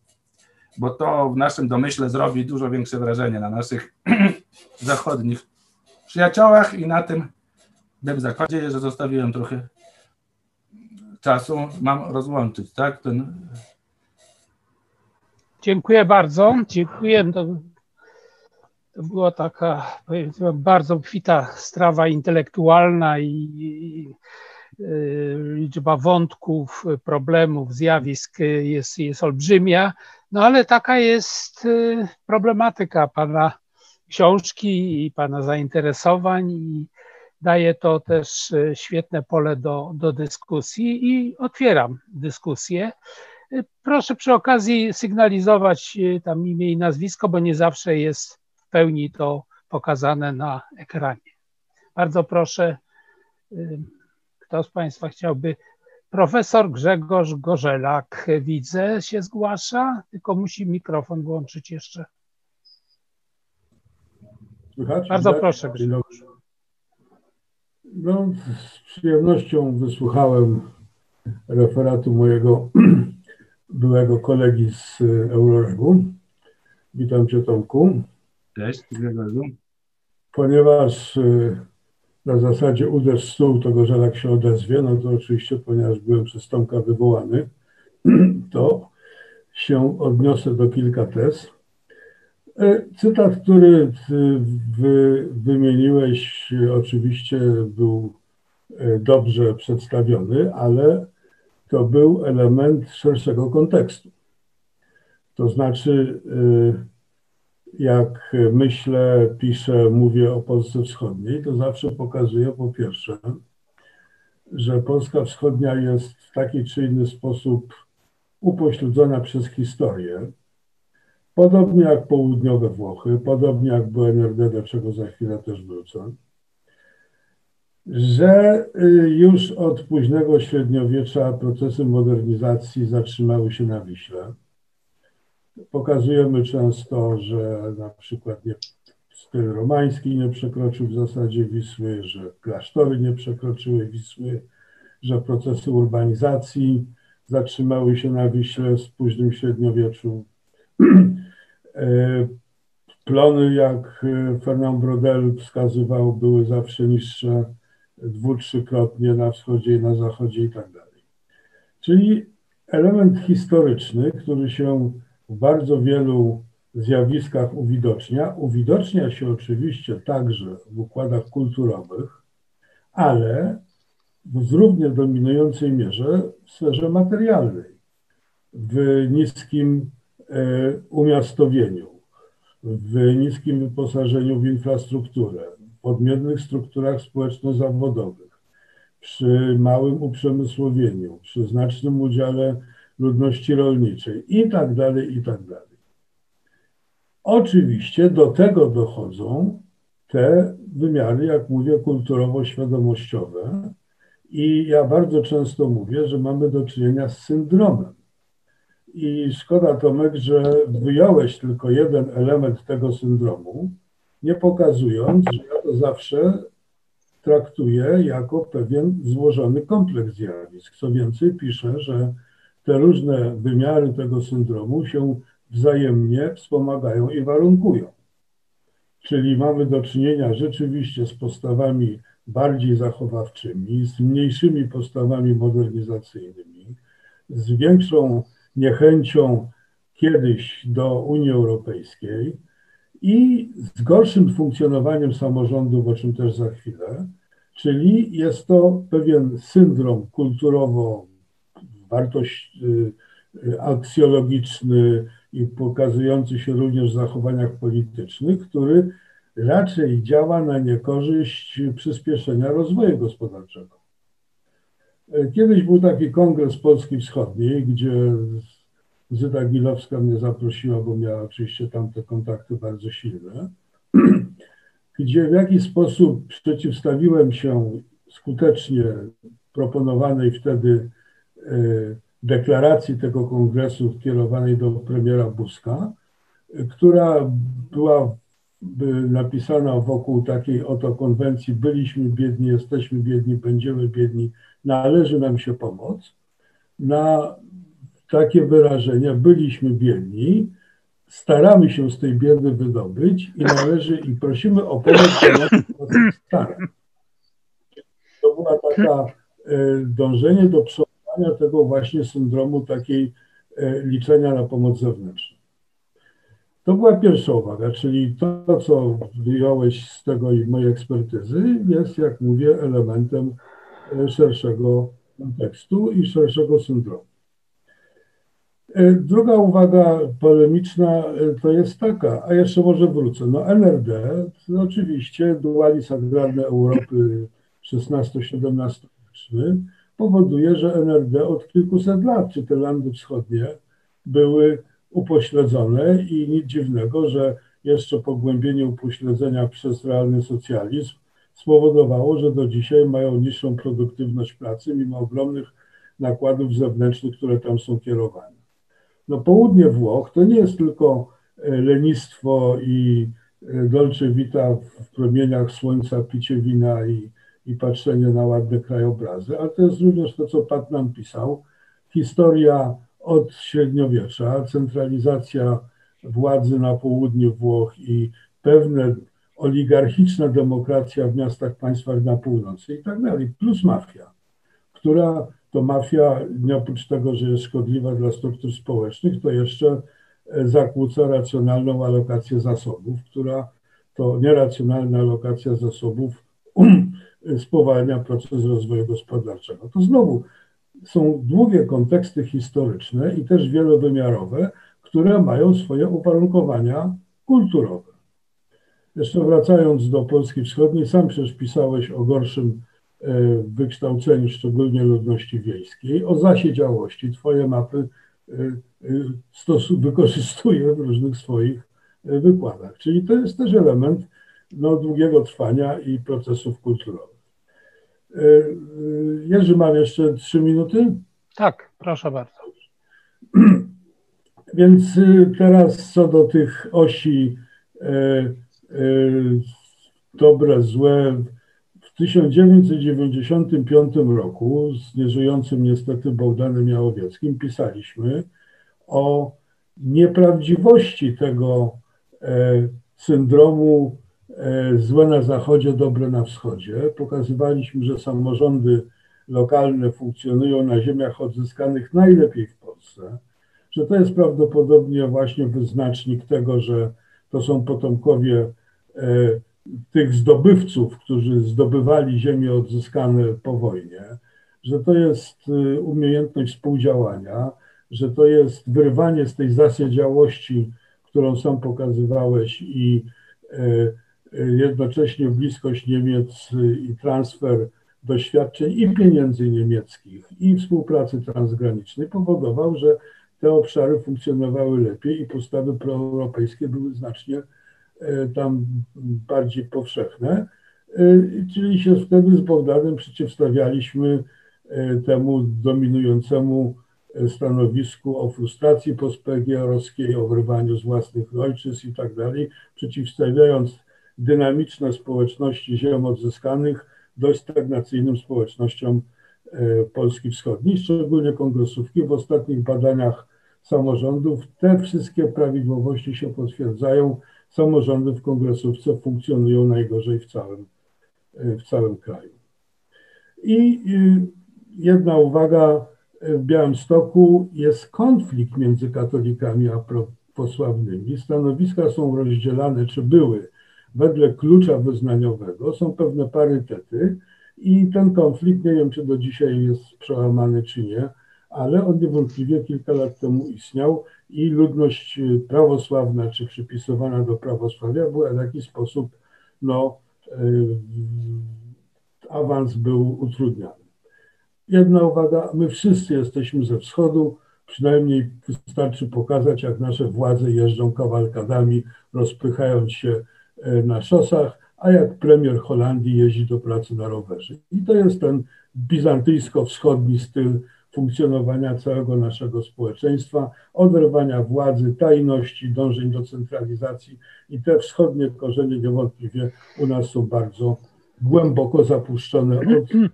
bo to w naszym domyśle zrobi dużo większe wrażenie na naszych <clears throat> zachodnich przyjaciołach i na tym bym zakładzie, że zostawiłem trochę czasu, mam rozłączyć, tak? Ten... Dziękuję bardzo. Dziękuję. To, była taka, bardzo obfita strawa intelektualna i, i y, liczba wątków, problemów, zjawisk jest, jest olbrzymia. No ale taka jest y, problematyka pana książki i pana zainteresowań i daje to też y, świetne pole do, do dyskusji i otwieram dyskusję. Y, proszę przy okazji sygnalizować tam imię i nazwisko, bo nie zawsze jest w pełni to pokazane na ekranie. Bardzo proszę, kto z Państwa chciałby Profesor Grzegorz Gorzelak, widzę, się zgłasza, tylko musi mikrofon włączyć jeszcze. Słychać? Bardzo proszę, Grzegorz. No, z przyjemnością wysłuchałem referatu mojego <clears throat> byłego kolegi z Euroregu. Witam Cię Tomku. Cześć. Ponieważ y, na zasadzie uderz stół, to Gorzelak się odezwie, no to oczywiście, ponieważ byłem przez Tomka wywołany, <clears throat> to się odniosę do kilka tez. E, cytat, który wy, wymieniłeś, oczywiście był e, dobrze przedstawiony, ale to był element szerszego kontekstu. To znaczy, e, jak myślę, piszę, mówię o Polsce Wschodniej, to zawsze pokazuję po pierwsze, że Polska Wschodnia jest w taki czy inny sposób upośledzona przez historię. Podobnie jak południowe Włochy, podobnie jak BNRD, do czego za chwilę też wrócę, że y, już od późnego średniowiecza procesy modernizacji zatrzymały się na Wiśle Pokazujemy często, że na przykład nie, styl romański nie przekroczył w zasadzie Wisły, że klasztory nie przekroczyły Wisły, że procesy urbanizacji zatrzymały się na Wiśle w późnym średniowieczu. <clears throat> E, plony, jak Fernand Brodel wskazywał, były zawsze niższe dwu, trzykrotnie na wschodzie i na zachodzie i tak dalej. Czyli element historyczny, który się w bardzo wielu zjawiskach uwidocznia. Uwidocznia się oczywiście także w układach kulturowych, ale w równie dominującej mierze w sferze materialnej, w niskim e, umiastowieniu, w niskim wyposażeniu w infrastrukturę, w odmiennych strukturach społeczno-zawodowych, przy małym uprzemysłowieniu, przy znacznym udziale ludności rolniczej i tak dalej, i tak dalej. Oczywiście do tego dochodzą te wymiary, jak mówię, kulturowo-świadomościowe. I ja bardzo często mówię, że mamy do czynienia z syndromem. I szkoda, Tomek, że wyjąłeś tylko jeden element tego syndromu, nie pokazując, że ja to zawsze traktuję jako pewien złożony kompleks zjawisk. Co więcej, piszę, że te różne wymiary tego syndromu się wzajemnie wspomagają i warunkują. Czyli mamy do czynienia rzeczywiście z postawami bardziej zachowawczymi, z mniejszymi postawami modernizacyjnymi, z większą niechęcią kiedyś do Unii Europejskiej i z gorszym funkcjonowaniem samorządów, o czym też za chwilę. Czyli jest to pewien syndrom kulturowo wartość y, y, aksjologiczny i pokazujący się również w zachowaniach politycznych, który raczej działa na niekorzyść przyspieszenia rozwoju gospodarczego. E, kiedyś był taki kongres Polski Wschodniej, gdzie Zyda Gilowska mnie zaprosiła, bo miała oczywiście tamte kontakty bardzo silne, <clears throat> gdzie w jakiś sposób przeciwstawiłem się skutecznie proponowanej wtedy deklaracji tego kongresu kierowanej do premiera Buzka, która była napisana wokół takiej oto konwencji byliśmy biedni, jesteśmy biedni, będziemy biedni, należy nam się pomoc, na takie wyrażenia byliśmy biedni, staramy się z tej biedy wydobyć i należy i prosimy o pomoc naszych starań. To była taka e, dążenie do przełamania tego właśnie syndromu takiej e, liczenia na pomoc zewnętrzną. To była pierwsza uwaga, czyli to, co wyjąłeś z tego i mojej ekspertyzy, jest, jak mówię, elementem szerszego kontekstu i szerszego syndromu. E, druga uwaga polemiczna e, to jest taka, a jeszcze może wrócę. No NRD, to oczywiście dualizm agrarny Europy XVI-XVII powoduje, że NRD od kilkuset lat, czy te landy wschodnie, były upośledzone i nic dziwnego, że jeszcze pogłębienie upośledzenia przez realny socjalizm spowodowało, że do dzisiaj mają niższą produktywność pracy, mimo ogromnych nakładów zewnętrznych, które tam są kierowane. No południe Włoch to nie jest tylko e, lenistwo i e, dolce vita w promieniach słońca, picie wina i, i patrzenie na ładne krajobrazy, ale to jest również to, co Pat nam pisał, historia od średniowiecza, centralizacja władzy na południu Włoch i pewne oligarchiczna demokracja w miastach, państwach na północy i tak dalej, plus mafia, która to mafia, nie oprócz tego, że jest szkodliwa dla struktur społecznych, to jeszcze e, zakłóca racjonalną alokację zasobów, która to nieracjonalna alokacja zasobów <clears throat> spowalnia proces rozwoju gospodarczego. To znowu są długie konteksty historyczne i też wielowymiarowe, które mają swoje uwarunkowania kulturowe. Jeszcze wracając do Polski Wschodniej, sam przecież pisałeś o gorszym e, wykształceniu, szczególnie ludności wiejskiej, o zasiedziałości. Twoje mapy e, e, wykorzystuje w różnych swoich wykładach. Czyli to jest też element no, długiego trwania i procesów kulturowych. Jerzy, mam jeszcze trzy minuty? Tak, proszę bardzo. <clears throat> Więc teraz co do tych osi dobre, złe. W 1995 roku z nieżyjącym niestety Bogdanem Jałowieckim pisaliśmy o nieprawdziwości tego e, syndromu e, złe na zachodzie, dobre na wschodzie. Pokazywaliśmy, że samorządy lokalne funkcjonują na ziemiach odzyskanych najlepiej w Polsce, że to jest prawdopodobnie właśnie wyznacznik tego, że to są potomkowie e, tych zdobywców, którzy zdobywali ziemię odzyskane po wojnie, że to jest e, umiejętność współdziałania, że to jest wyrwanie z tej zasiedziałości, którą sam pokazywałeś i e, jednocześnie bliskość Niemiec i transfer doświadczeń i pieniędzy niemieckich i współpracy transgranicznej powodował, że te obszary funkcjonowały lepiej i postawy proeuropejskie były znacznie e, tam bardziej powszechne. E, czyli się wtedy z Bogdanem przeciwstawialiśmy e, temu dominującemu stanowisku o frustracji postpgr-owskiej, o wyrwaniu z własnych ojczyzn i tak dalej, przeciwstawiając dynamiczne społeczności ziem odzyskanych dość stagnacyjnym społecznościom Polski Wschodniej, szczególnie kongresówki. W ostatnich badaniach samorządów te wszystkie prawidłowości się potwierdzają. Samorządy w kongresówce funkcjonują najgorzej w całym, e, w całym kraju. I jedna uwaga, w Białymstoku jest konflikt między katolikami a posławnymi. Stanowiska są rozdzielane, czy były, wedle klucza wyznaniowego. Są pewne parytety, i ten konflikt, nie wiem czy do dzisiaj jest przełamany czy nie, ale on niewątpliwie kilka lat temu istniał i ludność y, prawosławna czy przypisywana do prawosławia była w jakiś sposób, no, y, awans był utrudniany. Jedna uwaga, my wszyscy jesteśmy ze wschodu, przynajmniej wystarczy pokazać, jak nasze władze jeżdżą kawalkadami, rozpychając się y, na szosach, a jak premier Holandii jeździ do pracy na rowerze. I to jest ten bizantyjsko-wschodni styl funkcjonowania całego naszego społeczeństwa, oderwania władzy, tajności, dążeń do centralizacji i te wschodnie korzenie niewątpliwie u nas są bardzo głęboko zapuszczone od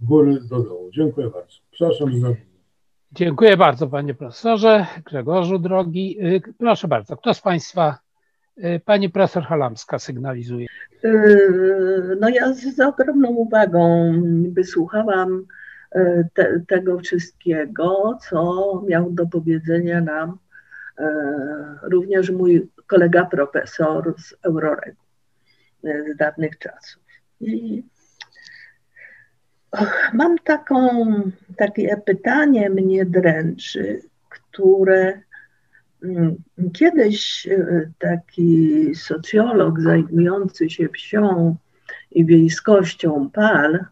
góry do dołu. Dziękuję bardzo. Przepraszam za. Dziękuję bardzo panie profesorze, Grzegorzu drogi. Y, proszę bardzo, kto z państwa, pani profesor Halamska sygnalizuje. Y, no ja z, ogromną uwagą wysłuchałam te, tego wszystkiego, co miał do powiedzenia nam również mój kolega profesor z Euroregu z dawnych czasów. I Mam taką, takie pytanie mnie dręczy, które kiedyś e, taki socjolog zajmujący się wsią i wiejskością Pal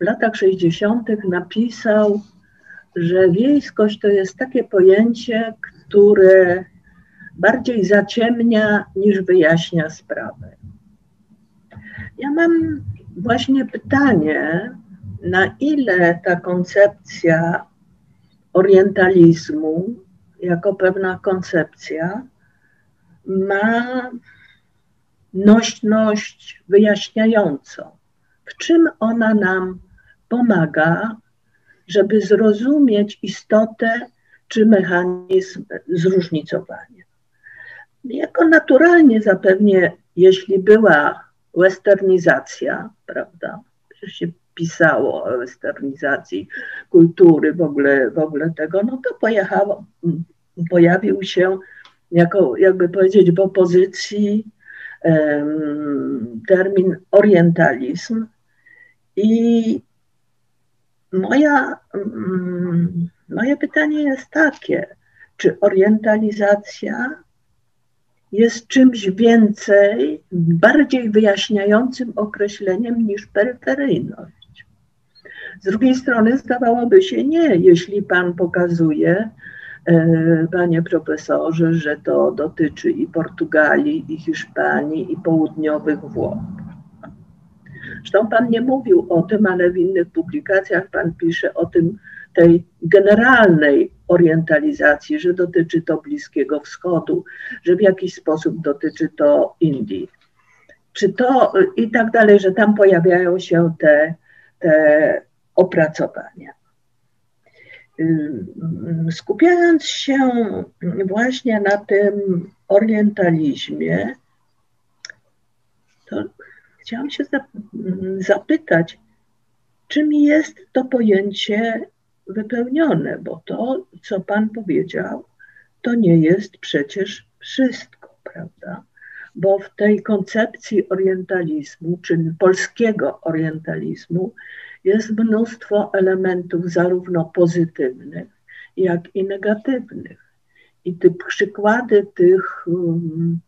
w latach 60. napisał, że wiejskość to jest takie pojęcie, które bardziej zaciemnia niż wyjaśnia sprawę. Ja mam właśnie pytanie, na ile ta koncepcja orientalizmu, jako pewna koncepcja, ma nośność wyjaśniającą. W czym ona nam pomaga, żeby zrozumieć istotę czy mechanizm zróżnicowania. Jako naturalnie zapewnie, jeśli była westernizacja, prawda, się pisało o westernizacji kultury, w ogóle, w ogóle tego, no to pojechało, pojawił się jako, jakby powiedzieć, w opozycji um, termin orientalizm i moja, um, moje pytanie jest takie, czy orientalizacja jest czymś więcej, bardziej wyjaśniającym określeniem niż peryferyjność. Z drugiej strony zdawałoby się nie, jeśli Pan pokazuje, e, Panie profesorze, że to dotyczy i Portugalii, i Hiszpanii, i południowych Włoch. Zresztą Pan nie mówił o tym, ale w innych publikacjach Pan pisze o tym, tej generalnej orientalizacji, że dotyczy to Bliskiego Wschodu, że w jakiś sposób dotyczy to Indii. Czy to i tak dalej, że tam pojawiają się te, te opracowania. Skupiając się właśnie na tym orientalizmie, to chciałam się zapytać, czym jest to pojęcie wypełnione, bo to, co Pan powiedział, to nie jest przecież wszystko, prawda? Bo w tej koncepcji orientalizmu, czyli polskiego orientalizmu, jest mnóstwo elementów zarówno pozytywnych, jak i negatywnych. I te przykłady tych, um,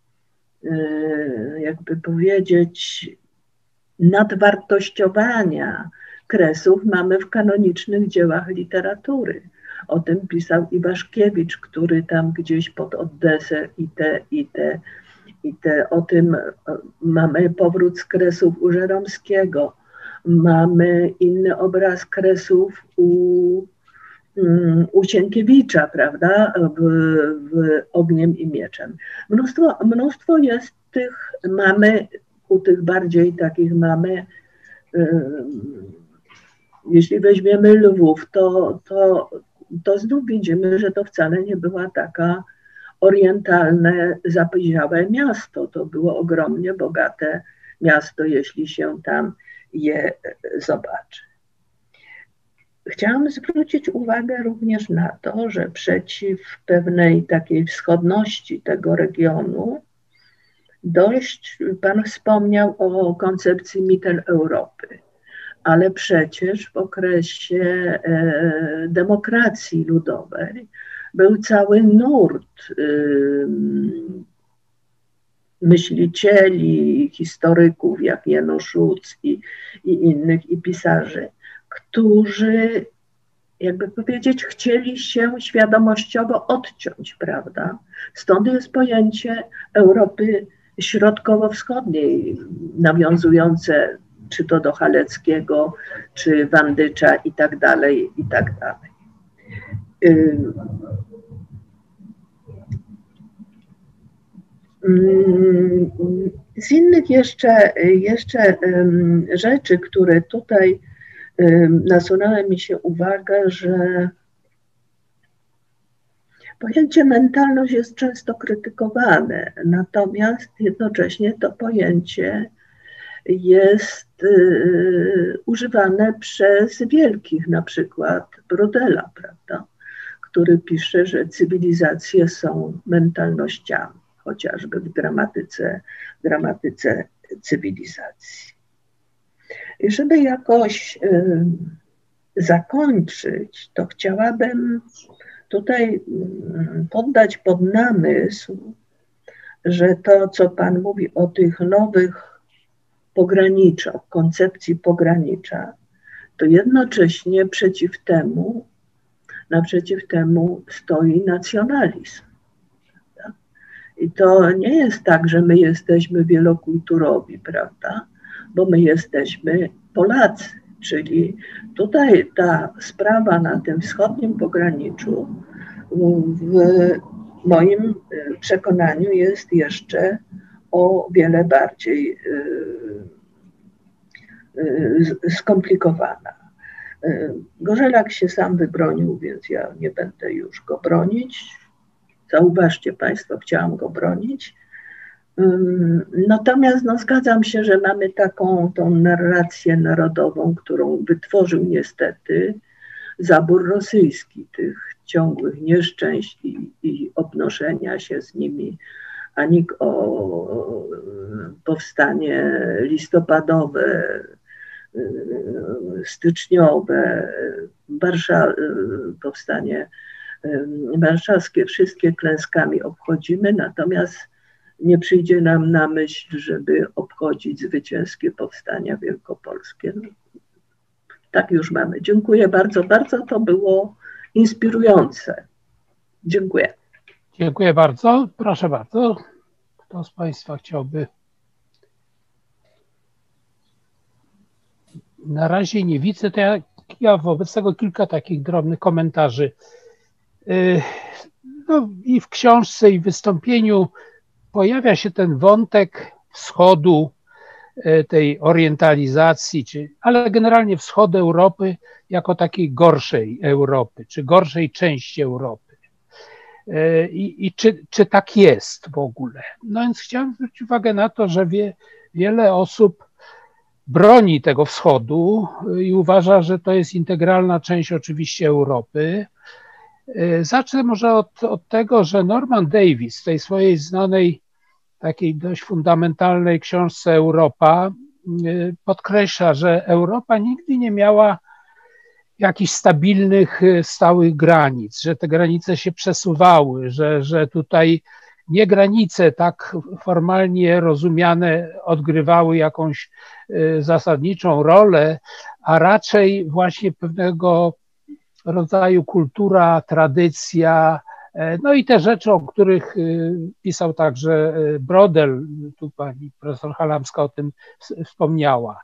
e, jakby powiedzieć, nadwartościowania kresów mamy w kanonicznych dziełach literatury. O tym pisał Iwaszkiewicz, który tam gdzieś pod Odesę i te, i te, i te, o tym e, mamy powrót z kresów u Żeromskiego, mamy inny obraz kresów u, mm, u Sienkiewicza, prawda, w, w Ogniem i Mieczem. Mnóstwo, mnóstwo jest tych, mamy, u tych bardziej takich mamy, jeśli weźmiemy Lwów, to, to, to znów widzimy, że to wcale nie była taka orientalne, zapyziałe miasto. To było ogromnie bogate miasto, jeśli się tam je zobaczy. Chciałam zwrócić uwagę również na to, że przeciw pewnej takiej wschodności tego regionu, dość Pan wspomniał o koncepcji Mitteleuropy, ale przecież w okresie e, demokracji ludowej był cały nurt myślicieli, historyków jak Janusz Szuc i, i innych, i pisarzy, którzy, jakby powiedzieć, chcieli się świadomościowo odciąć, prawda? Stąd jest pojęcie Europy Środkowo-Wschodniej, nawiązujące czy to do Haleckiego, czy Wandycza i tak dalej, i tak dalej. Z innych jeszcze, jeszcze rzeczy, które tutaj nasunęła mi się uwaga, że pojęcie mentalność jest często krytykowane, natomiast jednocześnie to pojęcie jest y, używane przez wielkich, na przykład Brodela, prawda, który pisze, że cywilizacje są mentalnościami chociażby w gramatyce, gramatyce cywilizacji. I żeby jakoś y, zakończyć, to chciałabym tutaj y, poddać pod namysł, że to, co Pan mówi o tych nowych pograniczach, koncepcji pogranicza, to jednocześnie przeciw temu, naprzeciw temu stoi nacjonalizm. I to nie jest tak, że my jesteśmy wielokulturowi, prawda? Bo my jesteśmy Polacy, czyli tutaj ta sprawa na tym wschodnim pograniczu w moim e, przekonaniu jest jeszcze o wiele bardziej e, e, skomplikowana. Gorzelak się sam wybronił, więc ja nie będę już go bronić. Zauważcie Państwo, chciałam go bronić. Natomiast no, zgadzam się, że mamy taką tą narrację narodową, którą wytworzył niestety zabór rosyjski, tych ciągłych nieszczęść i, i obnoszenia się z nimi, ani o powstanie listopadowe, styczniowe, Warszawa, powstanie warszawskie wszystkie klęskami obchodzimy, natomiast nie przyjdzie nam na myśl, żeby obchodzić zwycięskie powstania wielkopolskie. Tak już mamy. Dziękuję bardzo, bardzo. To było inspirujące. Dziękuję. Dziękuję bardzo. Proszę bardzo. Kto z Państwa chciałby? Na razie nie widzę. To ja, ja wobec tego kilka takich drobnych komentarzy. Y, no, I w książce, i w wystąpieniu pojawia się ten wątek wschodu, y, tej orientalizacji, czy, ale generalnie wschód Europy jako takiej gorszej Europy, czy gorszej części Europy. Y, I, i czy, czy tak jest w ogóle? No więc chciałem zwrócić uwagę na to, że wie, wiele osób broni tego wschodu i uważa, że to jest integralna część oczywiście Europy, zacznę może od, od tego, że Norman Davis w tej swojej znanej, takiej dość fundamentalnej książce Europa e, podkreśla, że Europa nigdy nie miała jakichś stabilnych, e, stałych granic, że te granice się przesuwały, że, że tutaj nie granice tak formalnie rozumiane odgrywały jakąś zasadniczą rolę, a raczej właśnie pewnego rodzaju kultura, tradycja, e, no i te rzeczy, o których e, pisał także e, Brodel, tu pani profesor Halamska o tym wspomniała.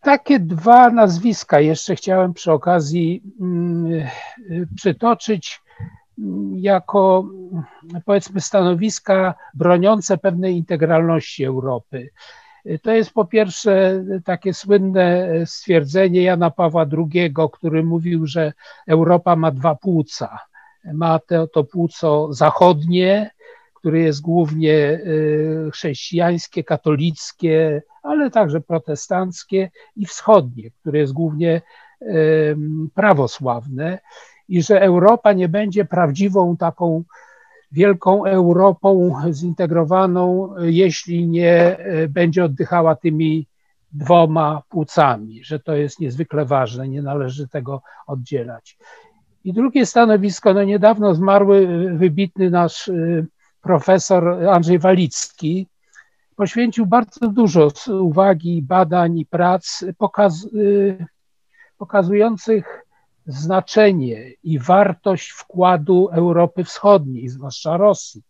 Takie dwa nazwiska jeszcze chciałem przy okazji mm, przytoczyć mm, jako powiedzmy stanowiska broniące pewnej integralności Europy. To jest po pierwsze takie słynne stwierdzenie Jana Pawła II, który mówił, że Europa ma dwa płuca. Ma to, to płuco zachodnie, które jest głównie y, chrześcijańskie, katolickie, ale także protestanckie, i wschodnie, które jest głównie prawosławne, i że Europa nie będzie prawdziwą taką wielką Europą zintegrowaną, jeśli nie e, będzie oddychała tymi dwoma płucami, że to jest niezwykle ważne, nie należy tego oddzielać. I drugie stanowisko, no niedawno zmarły wybitny nasz e, profesor Andrzej Walicki, poświęcił bardzo dużo uwagi, badań i prac pokaz, e, pokazujących znaczenie i wartość wkładu Europy Wschodniej, zwłaszcza Rosji,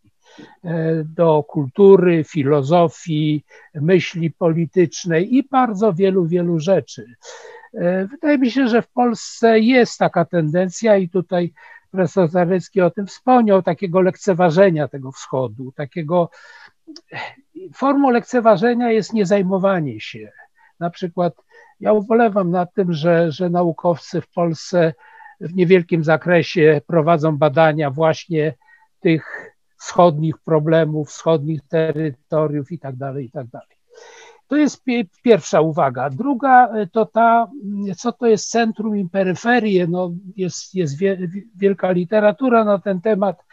e, do kultury, filozofii, myśli politycznej i bardzo wielu, wielu rzeczy. Wydaje mi się, że w Polsce jest taka tendencja i tutaj profesor Zarecki o tym wspomniał, takiego lekceważenia tego wschodu, takiego formą lekceważenia jest niezajmowanie się. Na przykład ja ubolewam nad tym, że, że naukowcy w Polsce w niewielkim zakresie prowadzą badania właśnie tych wschodnich problemów, wschodnich terytoriów i tak dalej, i tak dalej. To jest pierwsza uwaga. Druga to ta, co to jest centrum i peryferie. No jest, jest wielka literatura na ten temat,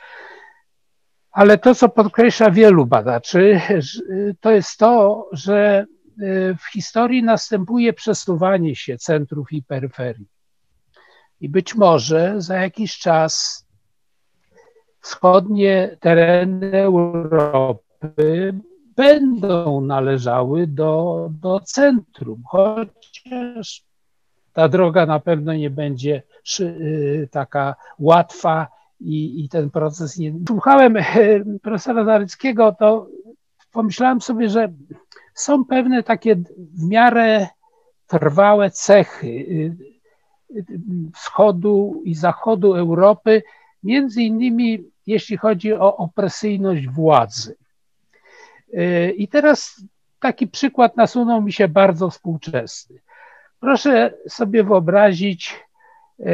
ale to, co podkreśla wielu badaczy, to jest to, że w historii następuje przesuwanie się centrów i peryferii. I być może za jakiś czas wschodnie tereny Europy będą należały do, do centrum, chociaż ta droga na pewno nie będzie y, taka łatwa i, i ten proces nie. Słuchałem y, profesora Zaryckiego, to pomyślałem sobie, że są pewne takie w miarę trwałe cechy y, wschodu i zachodu Europy, między innymi jeśli chodzi o opresyjność władzy. Y, I teraz taki przykład nasunął mi się bardzo współczesny. Proszę sobie wyobrazić y,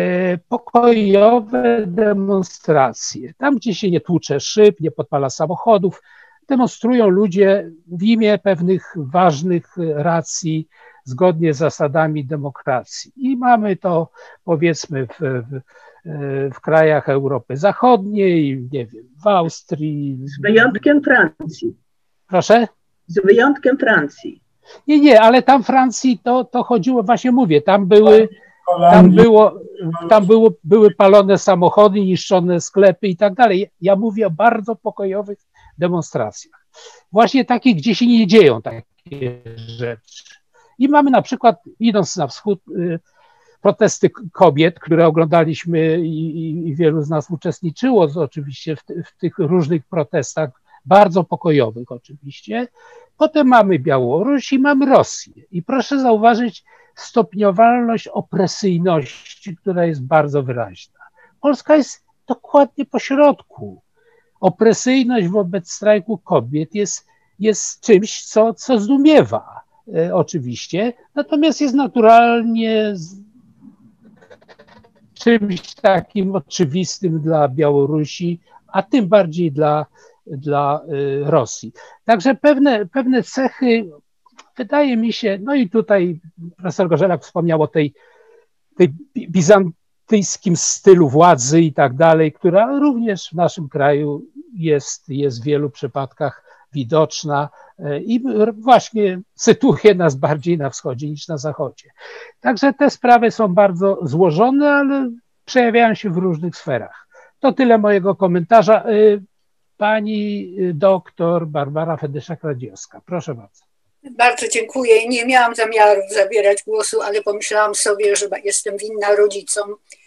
pokojowe demonstracje. Tam, gdzie się nie tłucze szyb, nie podpala samochodów, demonstrują ludzie w imię pewnych ważnych racji, zgodnie z zasadami demokracji. I mamy to powiedzmy w, w, w krajach Europy Zachodniej, nie wiem, w Austrii. Z wyjątkiem Francji. Proszę? Z wyjątkiem Francji. Nie, nie, ale tam Francji to, to chodziło, właśnie mówię, tam były, tam było, tam było, były palone samochody, niszczone sklepy i tak dalej. Ja mówię o bardzo pokojowych demonstracjach. Właśnie takich, gdzie się nie dzieją takie rzeczy. I mamy na przykład, idąc na wschód, y, protesty kobiet, które oglądaliśmy i, i wielu z nas uczestniczyło oczywiście w, w tych różnych protestach bardzo pokojowych oczywiście. Potem mamy Białoruś i mamy Rosję. I proszę zauważyć stopniowalność opresyjności, która jest bardzo wyraźna. Polska jest dokładnie po środku. Opresyjność wobec strajku kobiet jest, jest czymś, co, co zdumiewa e, oczywiście, natomiast jest naturalnie czymś takim oczywistym dla Białorusi, a tym bardziej dla dla y, Rosji. Także pewne, pewne cechy, wydaje mi się, no i tutaj profesor Gorzelak wspomniał o tej, tej bizantyjskim stylu władzy i tak dalej, która również w naszym kraju jest, jest w wielu przypadkach widoczna y, i właśnie sytuuje nas bardziej na wschodzie niż na zachodzie. Także te sprawy są bardzo złożone, ale przejawiają się w różnych sferach. To tyle mojego komentarza. Y, Pani y, doktor Barbara Fedyszak-Radziowska. Proszę bardzo. Bardzo dziękuję. Nie miałam zamiaru zabierać głosu, ale pomyślałam sobie, że jestem winna rodzicom e,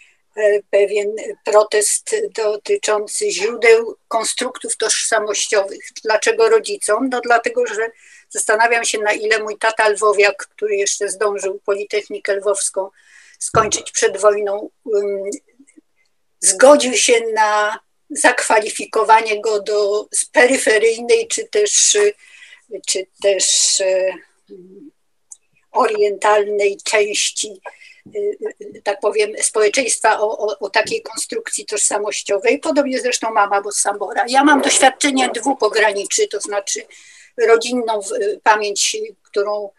pewien protest dotyczący źródeł konstruktów tożsamościowych. Dlaczego rodzicom? No dlatego, że zastanawiam się, na ile mój tata lwowiak, który jeszcze zdążył Politechnikę Lwowską skończyć przed wojną, um, zgodził się na zakwalifikowanie go do peryferyjnej czy też, czy też e, orientalnej części, e, tak powiem, społeczeństwa o, o, o, takiej konstrukcji tożsamościowej. Podobnie zresztą mama Bossambora. Ja mam doświadczenie dwóch pograniczy, to znaczy rodzinną pamięć, którą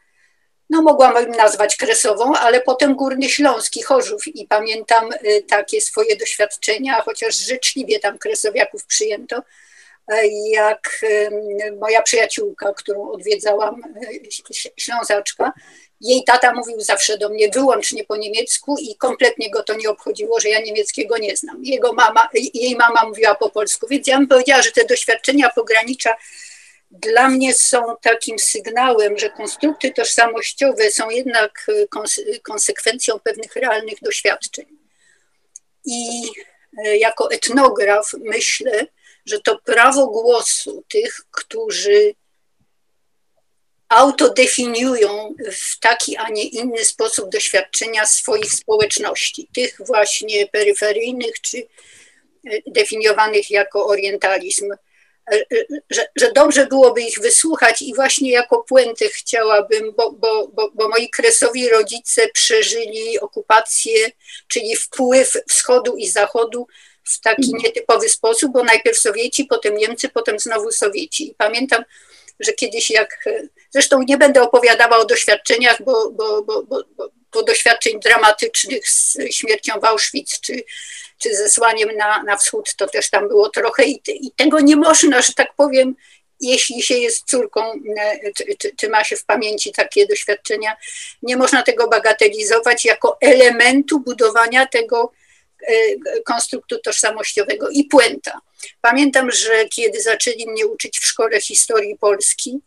no mogłabym nazwać Kresową, ale potem Górny Śląski, Chorzów i pamiętam y, takie swoje doświadczenia, chociaż życzliwie tam Kresowiaków przyjęto, y, jak y, moja przyjaciółka, którą odwiedzałam, Ślązaczka, jej tata mówił zawsze do mnie wyłącznie po niemiecku i kompletnie go to nie obchodziło, że ja niemieckiego nie znam. Jego mama, jej mama mówiła po polsku, więc ja bym powiedziała, że te doświadczenia pogranicza dla mnie są takim sygnałem, że konstrukty tożsamościowe są jednak y, konsekwencją pewnych realnych doświadczeń. I y, jako etnograf myślę, że to prawo głosu tych, którzy autodefiniują w taki, a nie inny sposób doświadczenia swoich społeczności, tych właśnie peryferyjnych czy e, definiowanych jako orientalizm. E, e, że, że dobrze byłoby ich wysłuchać i właśnie jako puentę chciałabym, bo, bo, bo, bo moi kresowi rodzice przeżyli okupację, czyli wpływ wschodu i zachodu w taki mhm. nietypowy sposób, bo najpierw Sowieci, potem Niemcy, potem znowu Sowieci. I pamiętam, że kiedyś jak, zresztą nie będę opowiadała o doświadczeniach, bo, bo, bo, bo, bo doświadczeń dramatycznych z śmiercią w Auschwitz czy, czy zesłaniem na, na wschód, to też tam było trochę i, i tego nie można, że tak powiem, jeśli się jest córką, czy, czy, czy, ma się w pamięci takie doświadczenia, nie można tego bagatelizować jako elementu budowania tego e, konstruktu tożsamościowego i puenta. Pamiętam, że kiedy zaczęli mnie uczyć w szkole historii Polski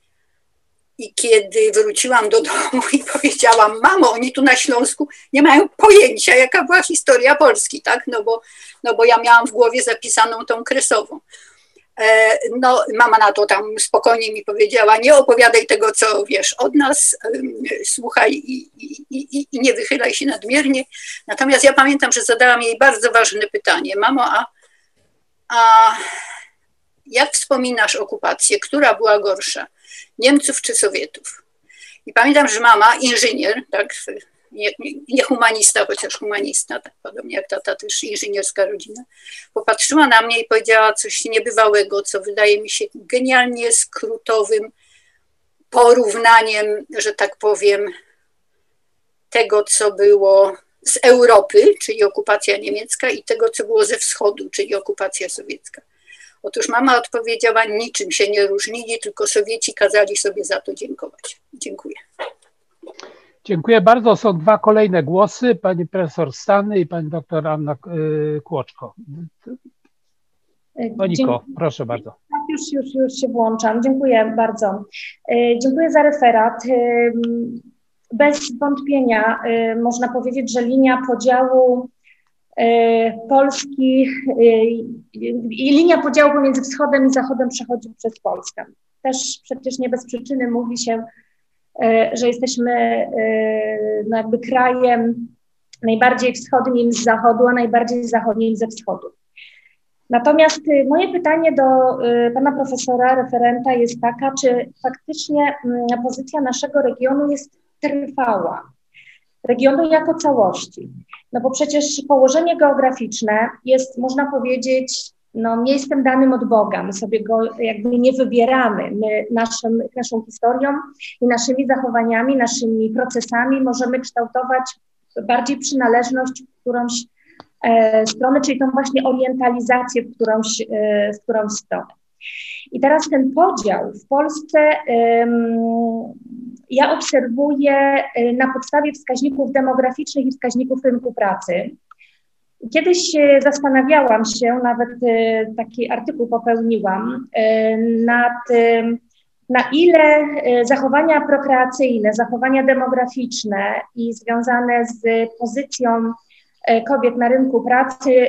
i kiedy wróciłam do domu i <laughs> powiedziałam, mamo, oni tu na Śląsku nie mają pojęcia, jaka była historia Polski, tak? No bo, no bo ja miałam w głowie zapisaną tą kresową. E, no, mama na to tam spokojnie mi powiedziała, nie opowiadaj tego, co wiesz od nas, słuchaj i, i, i, i nie wychylaj się nadmiernie. Natomiast ja pamiętam, że zadałam jej bardzo ważne pytanie. Mamo, a a jak wspominasz okupację? Która była gorsza? Niemców czy Sowietów? I pamiętam, że mama, inżynier, tak, nie, nie, humanista, chociaż humanista, tak podobnie jak tata, też inżynierska rodzina, popatrzyła na mnie i powiedziała coś niebywałego, co wydaje mi się genialnie skrótowym porównaniem, że tak powiem, tego, co było z Europy, czyli okupacja niemiecka, i tego, co było ze wschodu, czyli okupacja sowiecka. Otóż mama odpowiedziała, niczym się nie różnili, tylko Sowieci kazali sobie za to dziękować. Dziękuję. Dziękuję bardzo. Są dwa kolejne głosy, pani profesor Stany i pani doktor Anna y, Kłoczko. Moniko, proszę bardzo. Tak, już, już, już się włączam. Dziękuję bardzo. Y, dziękuję za referat. Y, bez wątpienia można powiedzieć, że linia podziału Polski i linia podziału pomiędzy wschodem i zachodem przechodzi przez Polskę. Też przecież nie bez przyczyny mówi się, że jesteśmy no jakby krajem najbardziej wschodnim z zachodu, a najbardziej zachodnim ze wschodu. Natomiast moje pytanie do pana profesora, referenta jest taka, czy faktycznie pozycja naszego regionu jest trwała, regionu jako całości. No bo przecież położenie geograficzne jest, można powiedzieć, no, miejscem danym od Boga. My sobie go jakby nie wybieramy. My naszym, naszą historią i naszymi zachowaniami, naszymi procesami możemy kształtować bardziej przynależność w którąś e, stronę, czyli tą właśnie orientalizację w którąś, e, w którąś stronę. I teraz ten podział w Polsce ja obserwuję y, na podstawie wskaźników demograficznych i wskaźników rynku pracy. Kiedyś y, zastanawiałam się, nawet y, taki artykuł popełniłam, nad na ile zachowania prokreacyjne, zachowania demograficzne i związane z pozycją kobiet na rynku pracy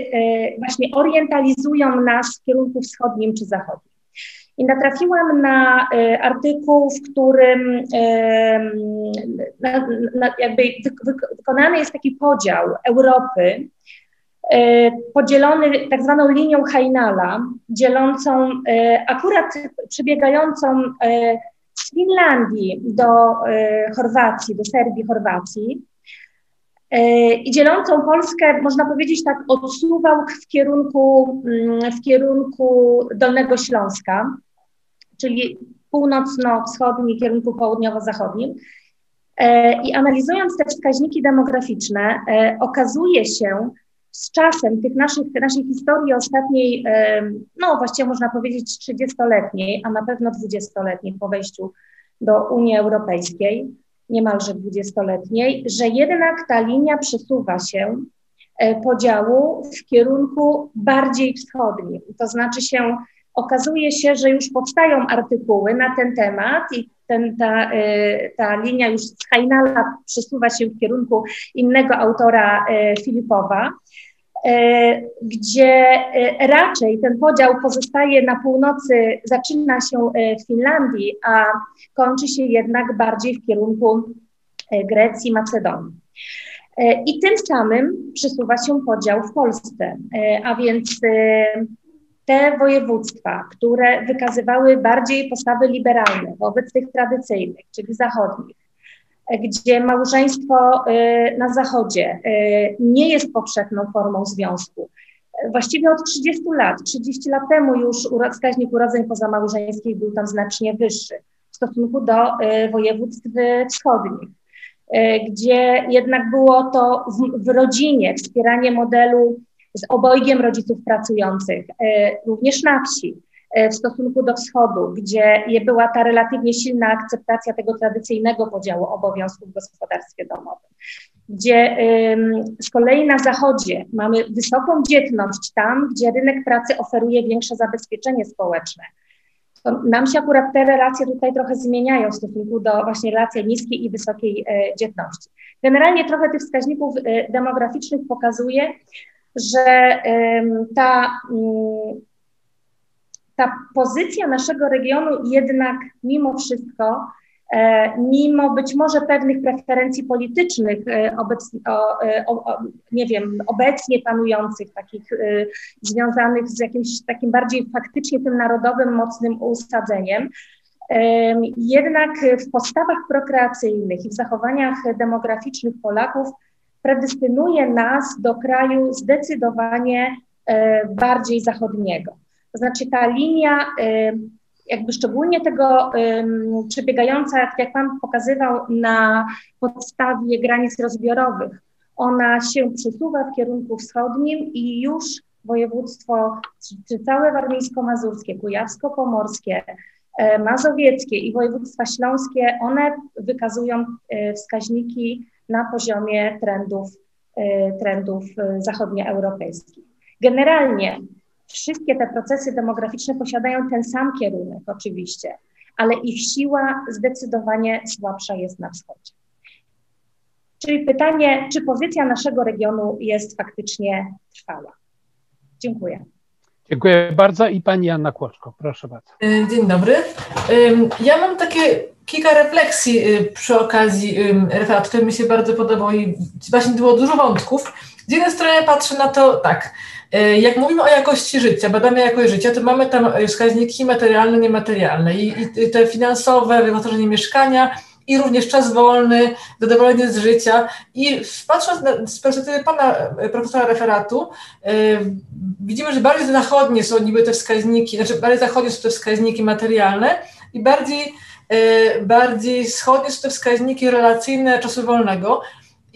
właśnie orientalizują nas w kierunku wschodnim czy zachodnim. I natrafiłam na e, artykuł, w którym jakby wykonany jest taki podział Europy, e, podzielony tak zwaną linią Heinala, dzielącą e, akurat przebiegającą z Finlandii do Chorwacji, do Serbii, Chorwacji, i dzielącą Polskę, można powiedzieć tak, odsuwał w kierunku, mm, w kierunku Dolnego Śląska czyli północno-wschodnim kierunku południowo-zachodnim. E, I analizując te wskaźniki demograficzne, e, okazuje się z czasem tych naszych, naszej historii ostatniej, e, no właściwie można powiedzieć 30-letniej, a na pewno 20-letniej po wejściu do Unii Europejskiej, niemalże 20-letniej, że jednak ta linia przesuwa się podziału w kierunku bardziej wschodnim. To znaczy się okazuje się, że już powstają artykuły na ten temat i ten, ta, y, ta linia już z Heinala przesuwa się w kierunku innego autora y, Filipowa. Gdzie raczej ten podział pozostaje na północy, zaczyna się w Finlandii, a kończy się jednak bardziej w kierunku Grecji, Macedonii. I tym samym przesuwa się podział w Polsce, a więc te województwa, które wykazywały bardziej postawy liberalne wobec tych tradycyjnych, czyli zachodnich, gdzie małżeństwo y, na zachodzie y, nie jest powszechną formą związku. Właściwie od 30 lat, 30 lat temu już wskaźnik urodzeń pozamałżeńskich był tam znacznie wyższy w stosunku do y, województw wschodnich, gdzie jednak było to w, w rodzinie wspieranie modelu z obojgiem rodziców pracujących, również na wsi, w stosunku do wschodu, gdzie była ta relatywnie silna akceptacja tego tradycyjnego podziału obowiązków w gospodarstwie domowym. Gdzie z kolei na zachodzie mamy wysoką dzietność tam, gdzie rynek pracy oferuje większe zabezpieczenie społeczne. To nam się akurat te relacje tutaj trochę zmieniają w stosunku do właśnie relacji niskiej i wysokiej e, dzietności. Generalnie trochę tych wskaźników demograficznych pokazuje, że ta, mm, ta pozycja naszego regionu jednak mimo wszystko, e, mimo być może pewnych preferencji politycznych, e, obecnie, nie wiem, obecnie panujących, takich e, związanych z jakimś takim bardziej faktycznie tym narodowym, mocnym usadzeniem, jednak w postawach prokreacyjnych i w zachowaniach demograficznych Polaków predystynuje nas do kraju zdecydowanie bardziej zachodniego. To znaczy ta linia, e, jakby szczególnie tego przebiegająca, jak Pan pokazywał, na podstawie granic rozbiorowych, ona się przesuwa w kierunku wschodnim i już województwo, czy całe warmińsko-mazurskie, kujawsko-pomorskie, e, mazowieckie i województwa śląskie, one wykazują wskaźniki na poziomie trendów, e, trendów e, zachodnioeuropejskich. Generalnie wszystkie te procesy demograficzne posiadają ten sam kierunek oczywiście, ale ich siła zdecydowanie słabsza jest na wschodzie. Czyli pytanie, czy pozycja naszego regionu jest faktycznie trwała? Dziękuję. Dziękuję bardzo i pani Anna Kłoczko, proszę bardzo. E, dzień dobry. Ja mam takie kilka refleksji y, przy okazji referatu, który mi się bardzo podobał i właśnie było dużo wątków. Z jednej strony patrzę na to tak, y, jak mówimy o jakości życia, badamy jakość życia, to mamy tam wskaźniki materialne, niematerialne i, i te finansowe, wyposażenie mieszkania, i również czas wolny, zadowolenie z życia. I patrząc na, z perspektywy pana e, profesora referatu, yy, widzimy, że bardziej zachodnie są niby te wskaźniki, znaczy bardziej zachodnie są te wskaźniki materialne i bardziej Y, bardziej wschodnie są te wskaźniki relacyjne czasu wolnego.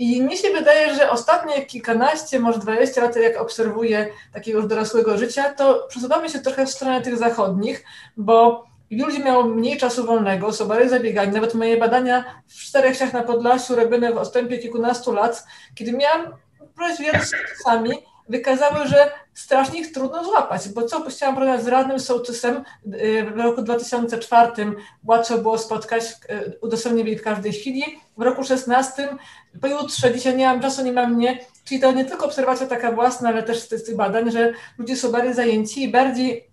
I mi się wydaje, że ostatnie kilkanaście, może dwadzieścia lat, jak obserwuję takiego już dorosłego życia, to przesuwamy się trochę w stronę tych zachodnich, bo ludzie miało mniej czasu wolnego, są bardziej zabiegani. Nawet moje badania w czterech wsiach na Podlasiu robione w odstępie kilkunastu lat, kiedy miałam rozwijać z sami, wykazały, że strasznie ich trudno złapać, bo co chciałam porównać z radnym sołtysem y, w roku 2004 łatwo było spotkać, y, udostępnili w każdej chwili, w roku 16 pojutrze, dzisiaj nie mam czasu, nie mam mnie, czyli to nie tylko obserwacja taka własna, ale też z tych badań, że ludzie są bardziej zajęci i bardziej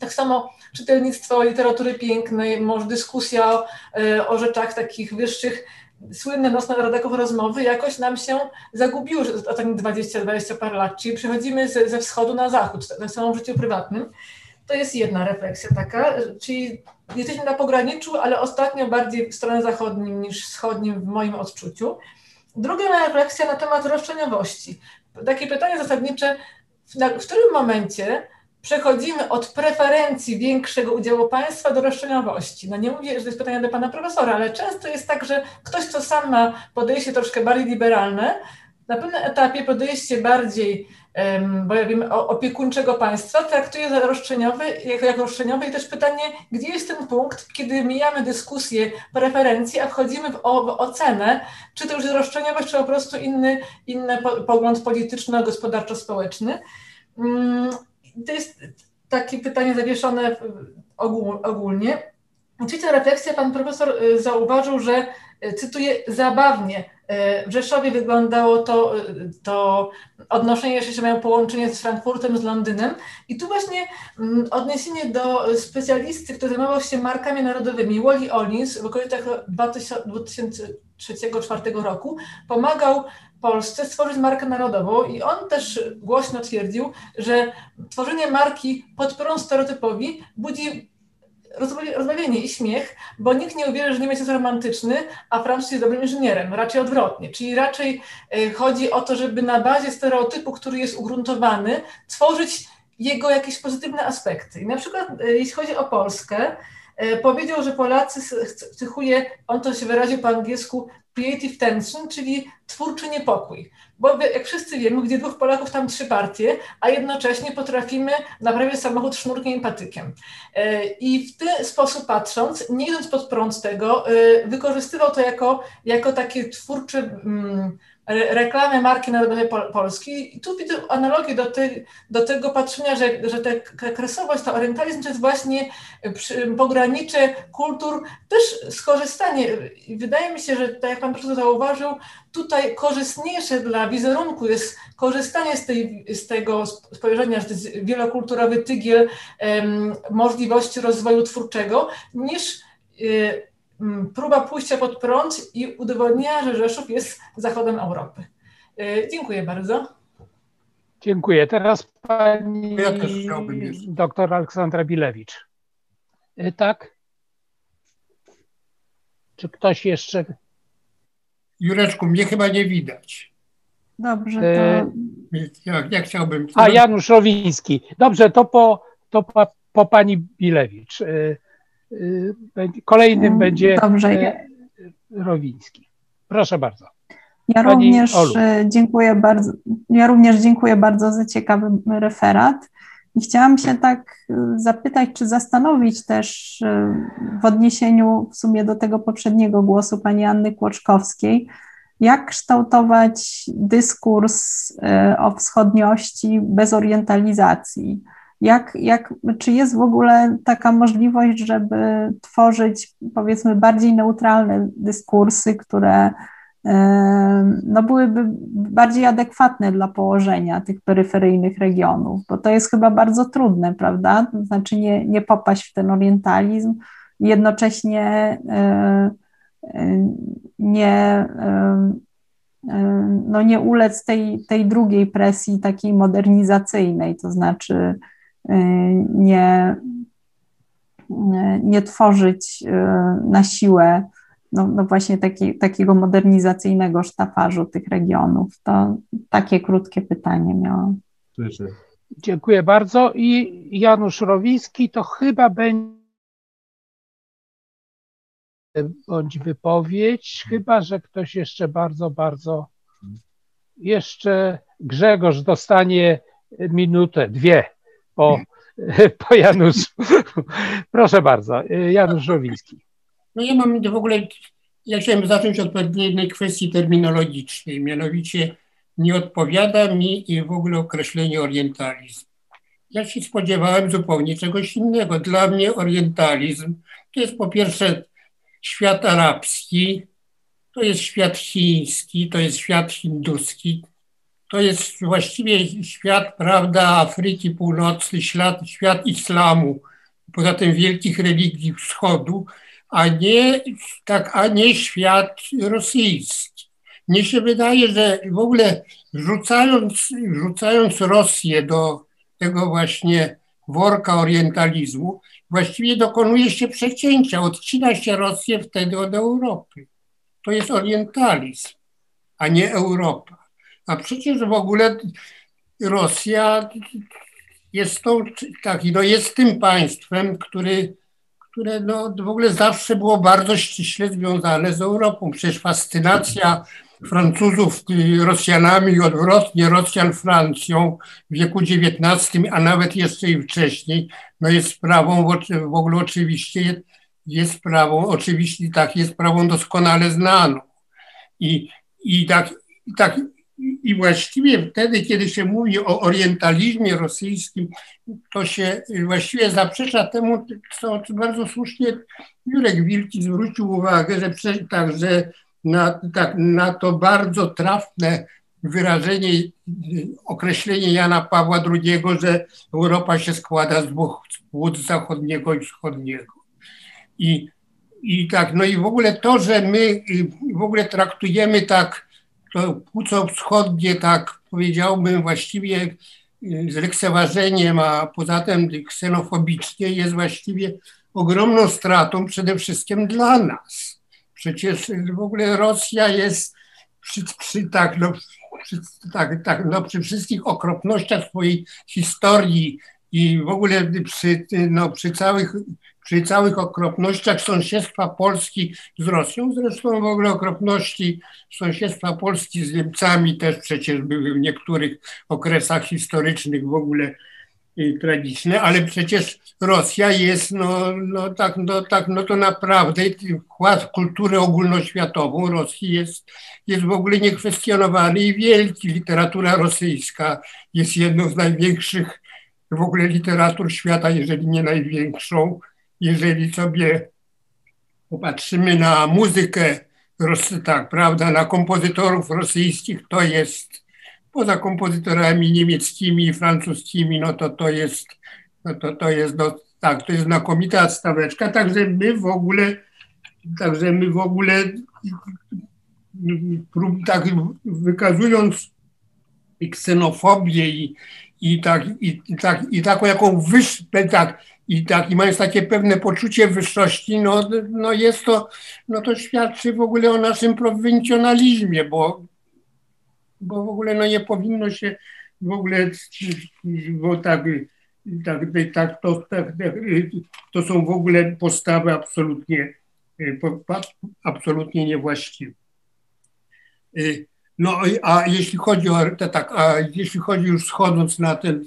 tak samo czytelnictwo literatury pięknej, może dyskusja o, y, o rzeczach takich wyższych, słynne nocne Radeków rozmowy jakoś nam się zagubiły ostatnie 20-20 parę lat, czyli przechodzimy ze, ze wschodu na zachód, samo w życiu prywatnym. To jest jedna refleksja taka, czyli jesteśmy na pograniczu, ale ostatnio bardziej w stronę zachodnim niż wschodnim w moim odczuciu. Druga refleksja na temat roszczeniowości. Takie pytanie zasadnicze, w którym momencie przechodzimy od preferencji większego udziału państwa do roszczeniowości. No nie mówię, że to jest pytanie do pana profesora, ale często jest tak, że ktoś, kto sam ma podejście troszkę bardziej liberalne, na pewnym etapie podejście bardziej, bo ja wiem, opiekuńczego państwa traktuje za roszczeniowy, jako, jako roszczeniowy i też pytanie, gdzie jest ten punkt, kiedy mijamy dyskusję preferencji, a wchodzimy w, o, w ocenę, czy to już jest roszczeniowość, czy po prostu inny, inny pogląd polityczno-gospodarczo-społeczny. To jest takie pytanie zawieszone ogólnie. Oczywiście refleksja, pan profesor y, zauważył, że cytuję, zabawnie. W Rzeszowie wyglądało to, to odnoszenie że się miało połączenie z Frankfurtem, z Londynem. I tu właśnie mm, odniesienie do specjalisty, który zajmował się markami narodowymi, Wally Olins w okolicach 2003-2004 roku pomagał Polsce stworzyć markę narodową i on też głośno twierdził, że tworzenie marki pod prąd stereotypowi budzi rozbawienie i śmiech, bo nikt nie uwierzy, że Niemiec jest romantyczny, a Francuz jest dobrym inżynierem, raczej odwrotnie. Czyli raczej e, chodzi o to, żeby na bazie stereotypu, który jest ugruntowany, tworzyć jego jakieś pozytywne aspekty. I na przykład, e, jeśli chodzi o Polskę, e, powiedział, że Polacy cechuje, on to się wyraził po angielsku, creative tension, czyli twórczy niepokój. Bo jak wszyscy wiemy, gdzie dwóch Polaków, tam trzy partie, a jednocześnie potrafimy naprawiać samochód sznurkiem i patykiem. E, I w ten sposób patrząc, nie idąc pod prąd tego, e, wykorzystywał to jako, jako takie twórcze mm, reklamy marki narodowej Pol Polski. I tu widzę analogię do, te, do tego patrzenia, że, że ta kresowość, to orientalizm to jest właśnie przy, pogranicze kultur, też skorzystanie. Wydaje mi się, że tak jak Pan profesor zauważył, tutaj korzystniejsze dla wizerunku jest korzystanie z, tej, z tego spojrzenia, że to jest wielokulturowy tygiel um, możliwości rozwoju twórczego, niż y, próba pójścia pod prąd i udowodnienia, że Rzeszów jest zachodem Europy. E, dziękuję bardzo. Dziękuję. Teraz pani ja doktor Aleksandra Bilewicz. E, tak? Czy ktoś jeszcze? Jureczku, mnie chyba nie widać. Dobrze, e, to... Ja, ja chciałbym... A, Janusz Rowiński. Dobrze, to po, to po, po pani Bilewicz. Y, kolejnym mm, będzie Dobrze. E, Rowiński. Proszę bardzo. Ja również e, dziękuję bardzo. Ja również dziękuję bardzo za ciekawy referat. I chciałam się tak e, zapytać, czy zastanowić też w odniesieniu w sumie do tego poprzedniego głosu pani Anny Kłoczkowskiej, jak kształtować dyskurs o wschodniości bez orientalizacji jak, jak, czy jest w ogóle taka możliwość, żeby tworzyć powiedzmy bardziej neutralne dyskursy, które no, byłyby bardziej adekwatne dla położenia tych peryferyjnych regionów, bo to jest chyba bardzo trudne, prawda? To znaczy nie, nie popaść w ten orientalizm jednocześnie e, e, nie, e, no nie ulec tej, tej drugiej presji takiej modernizacyjnej, to znaczy nie, nie tworzyć e, na siłę no, no właśnie taki, takiego modernizacyjnego sztafarzu tych regionów. To takie krótkie pytanie miałam. Dziękuję bardzo. I Janusz Rowiński to chyba będzie bądź wypowiedź, chyba że ktoś jeszcze bardzo, bardzo jeszcze Grzegorz dostanie minutę, dwie <laughs> po, po Januszu. <laughs> Proszę bardzo, Janusz Żowiński. No ja mam w ogóle, ja chciałem zacząć od pewnej kwestii terminologicznej, mianowicie nie odpowiada mi i w ogóle określenie orientalizm. Ja się spodziewałem zupełnie czegoś innego. Dla mnie orientalizm to jest po pierwsze świat arabski, to jest świat chiński, to jest świat hinduski, to jest właściwie świat, prawda, Afryki Północnej, świat, świat islamu, poza tym wielkich religii wschodu, a nie, tak, a nie świat rosyjski. Mnie się wydaje, że w ogóle rzucając, rzucając Rosję do tego właśnie worka orientalizmu, właściwie dokonuje się przecięcia, odcina się Rosję wtedy od Europy. To jest orientalizm, a nie Europa. A przecież w ogóle Rosja jest, tą, tak, no jest tym państwem, który, które no w ogóle zawsze było bardzo ściśle związane z Europą. Przecież fascynacja Francuzów Rosjanami i odwrotnie Rosjan Francją w wieku XIX, a nawet jeszcze i wcześniej, no jest sprawą w ogóle oczywiście jest sprawą, oczywiście tak, jest sprawą doskonale znaną. I, i tak, i tak i właściwie wtedy, kiedy się mówi o orientalizmie rosyjskim, to się właściwie zaprzecza temu, co bardzo słusznie Jurek Wilki zwrócił uwagę, że także na, tak, na to bardzo trafne wyrażenie, określenie Jana Pawła II, że Europa się składa z dwóch płód zachodniego i wschodniego. I, I tak, no i w ogóle to, że my w ogóle traktujemy tak to płuco wschodnie, tak powiedziałbym, właściwie z lekceważeniem, a poza tym ksenofobicznie jest właściwie ogromną stratą przede wszystkim dla nas. Przecież w ogóle Rosja jest przy, przy tak, no, przy, tak, tak, no, przy wszystkich okropnościach swojej historii i w ogóle przy, no, przy całych przy całych okropnościach sąsiedztwa Polski z Rosją. Zresztą w ogóle okropności sąsiedztwa Polski z Niemcami też przecież były w niektórych okresach historycznych w ogóle y, tragiczne, ale przecież Rosja jest, no, no, tak, no, tak, no to naprawdę wkład kultury ogólnoświatową Rosji jest, jest w ogóle niekwestionowany i wielki. Literatura rosyjska jest jedną z największych w ogóle literatur świata, jeżeli nie największą jeżeli sobie popatrzymy na muzykę, tak, prawda, na kompozytorów rosyjskich, to jest poza kompozytorami niemieckimi i francuskimi, no to to jest, no to, to jest, no, tak, to jest znakomita staweczka, także my w ogóle, także my w ogóle tak wykazując ksenofobię i, i, tak, i, tak, i taką jaką wyższą, tak, i, tak, i mając takie pewne poczucie wyższości, no, no jest to, no to świadczy w ogóle o naszym prowincjonalizmie, bo, bo w ogóle no nie powinno się w ogóle, bo tak, tak, tak, to, tak, to są w ogóle postawy absolutnie, absolutnie niewłaściwe. No a jeśli chodzi o tak, a jeśli chodzi już schodząc na ten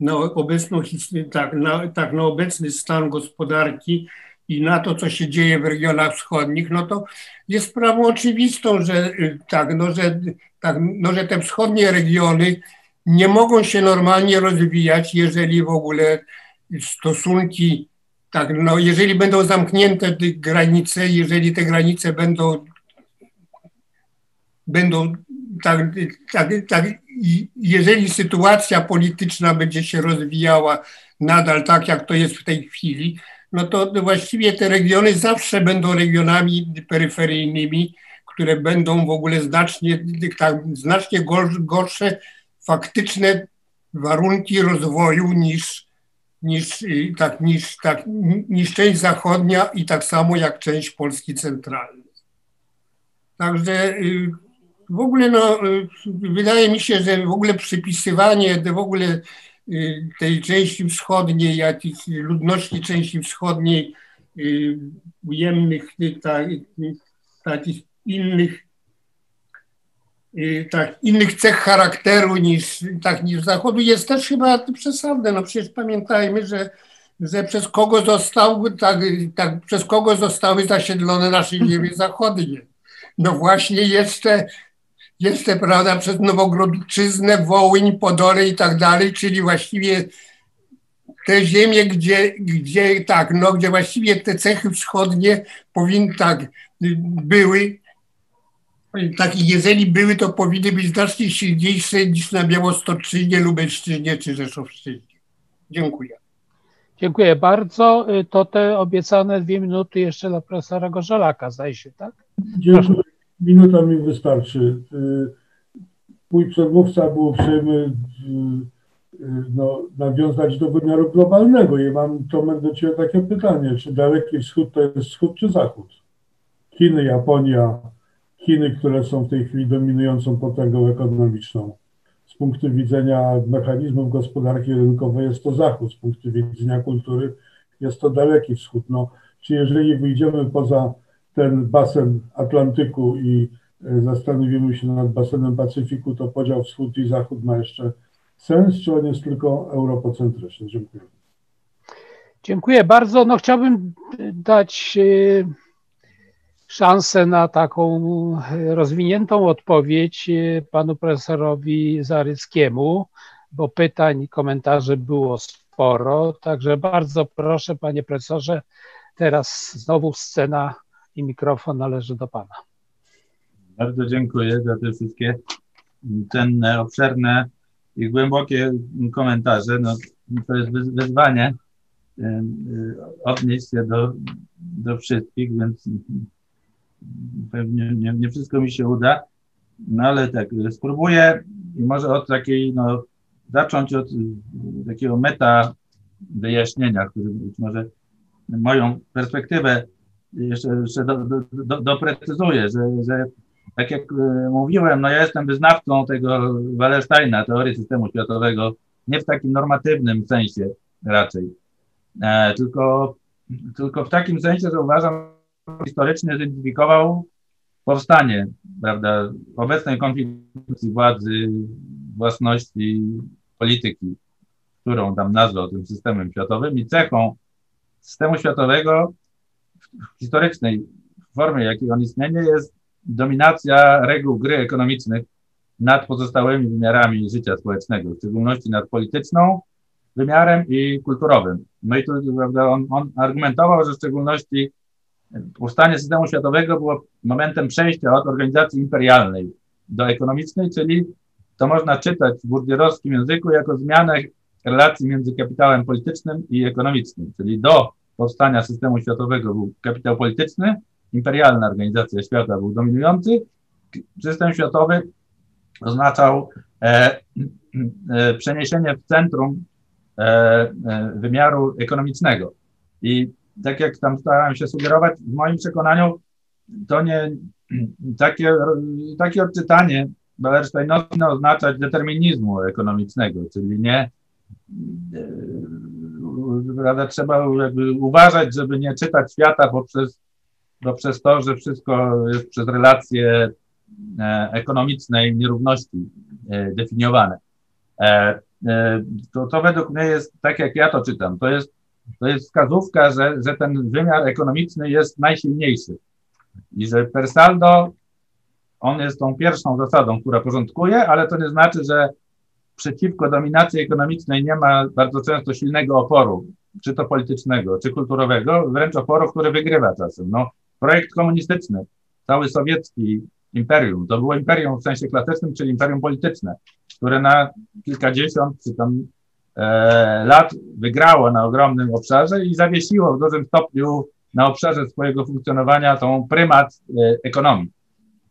na obecną tak, na, tak, na obecny stan gospodarki i na to, co się dzieje w regionach wschodnich, no to jest sprawą oczywistą, że tak, no, że, tak, no, że te wschodnie regiony nie mogą się normalnie rozwijać, jeżeli w ogóle stosunki, tak, no, jeżeli będą zamknięte te granice, jeżeli te granice będą będą tak, tak, tak, jeżeli sytuacja polityczna będzie się rozwijała nadal tak, jak to jest w tej chwili, no to właściwie te regiony zawsze będą regionami peryferyjnymi, które będą w ogóle znacznie, tak, znacznie gorsze faktyczne warunki rozwoju niż, niż, tak, niż, tak, niż część zachodnia i tak samo jak część Polski centralnej. Także y, w ogóle no, wydaje mi się, że w ogóle przypisywanie w ogóle y, tej części wschodniej, jak i ludności części wschodniej y, ujemnych takich innych y, tak, innych cech charakteru niż, tak, niż Zachodu jest też chyba przesadne. No przecież pamiętajmy, że, że przez kogo został, tak, tak, przez kogo zostały zasiedlone nasze ziemie <laughs> zachodnie. No właśnie jeszcze jeszcze, prawda, przez Nowogrodczyznę, Wołyń, Podory i tak dalej, czyli właściwie te ziemie, gdzie, gdzie tak, no, gdzie właściwie te cechy wschodnie powinny tak były, tak, jeżeli były, to powinny być znacznie silniejsze niż na Białostoczyźnie, Lubelszczyźnie czy Rzeszowszczyźnie. Dziękuję. Dziękuję bardzo. To te obiecane dwie minuty jeszcze dla profesora Gorzelaka, zdaje się, tak? Dziękuję. Minuta mi wystarczy. Y, mój przedmówca był uprzejmy y, no, nawiązać do wymiaru globalnego. I mam, Tomek, do Ciebie takie pytanie, czy Daleki Wschód to jest wschód czy zachód? Chiny, Japonia, Chiny, które są w tej chwili dominującą potęgą ekonomiczną. Z punktu widzenia mechanizmów gospodarki rynkowej jest to zachód, z punktu widzenia kultury jest to daleki wschód. No, czy jeżeli wyjdziemy poza ten basen Atlantyku i e, zastanowimy się nad basenem Pacyfiku, to podział wschód i zachód ma jeszcze sens, czy on jest tylko europocentryczny? Dziękuję. Dziękuję bardzo. No chciałbym dać szansę na taką rozwiniętą odpowiedź panu profesorowi Zaryckiemu, bo pytań i komentarzy było sporo. Także bardzo proszę, panie profesorze, teraz znowu scena i mikrofon należy do pana. Bardzo dziękuję za te wszystkie cenne, obszerne i głębokie komentarze. No, to jest wyzwanie odnieść się do, do wszystkich, więc pewnie nie, nie wszystko mi się uda, no ale tak, spróbuję i może od takiej, no, zacząć od takiego meta wyjaśnienia, który być może moją perspektywę jeszcze, jeszcze do, do, do, doprecyzuje, że, że tak jak e, mówiłem, no ja jestem wyznawcą tego Wallersteina, teorii systemu światowego, nie w takim normatywnym sensie raczej, e, tylko, tylko w takim sensie, że uważam, że historycznie zidentyfikował powstanie, prawda, obecnej konfiguracji władzy, własności, polityki, którą tam nazwał tym systemem światowym i cechą systemu światowego historycznej formie, jakiej on istnieje, jest dominacja reguł gry ekonomicznych nad pozostałymi wymiarami życia społecznego, w szczególności nad polityczną wymiarem i kulturowym. No i tu prawda, on, on argumentował, że w szczególności powstanie systemu światowego było momentem przejścia od organizacji imperialnej do ekonomicznej, czyli to można czytać w burgierowskim języku jako zmianę relacji między kapitałem politycznym i ekonomicznym, czyli do powstania systemu światowego był kapitał polityczny, imperialna organizacja świata był dominujący, system światowy oznaczał e, e, przeniesienie w centrum e, e, wymiaru ekonomicznego. I tak jak tam starałem się sugerować, w moim przekonaniu to nie takie, takie odczytanie Wallersteina powinno oznaczać determinizmu ekonomicznego, czyli nie trzeba jakby uważać, żeby nie czytać świata poprzez, poprzez to, że wszystko jest przez relacje e, ekonomicznej nierówności e, definiowane. E, to, to według mnie jest tak, jak ja to czytam. To jest, to jest wskazówka, że, że ten wymiar ekonomiczny jest najsilniejszy i że per saldo on jest tą pierwszą zasadą, która porządkuje, ale to nie znaczy, że przeciwko dominacji ekonomicznej nie ma bardzo często silnego oporu, czy to politycznego, czy kulturowego, wręcz oporu, który wygrywa czasem. No, projekt komunistyczny, cały sowiecki imperium, to było imperium w sensie klasycznym, czyli imperium polityczne, które na kilkadziesiąt czy tam e, lat wygrało na ogromnym obszarze i zawiesiło w dużym stopniu na obszarze swojego funkcjonowania tą prymat e, ekonomii.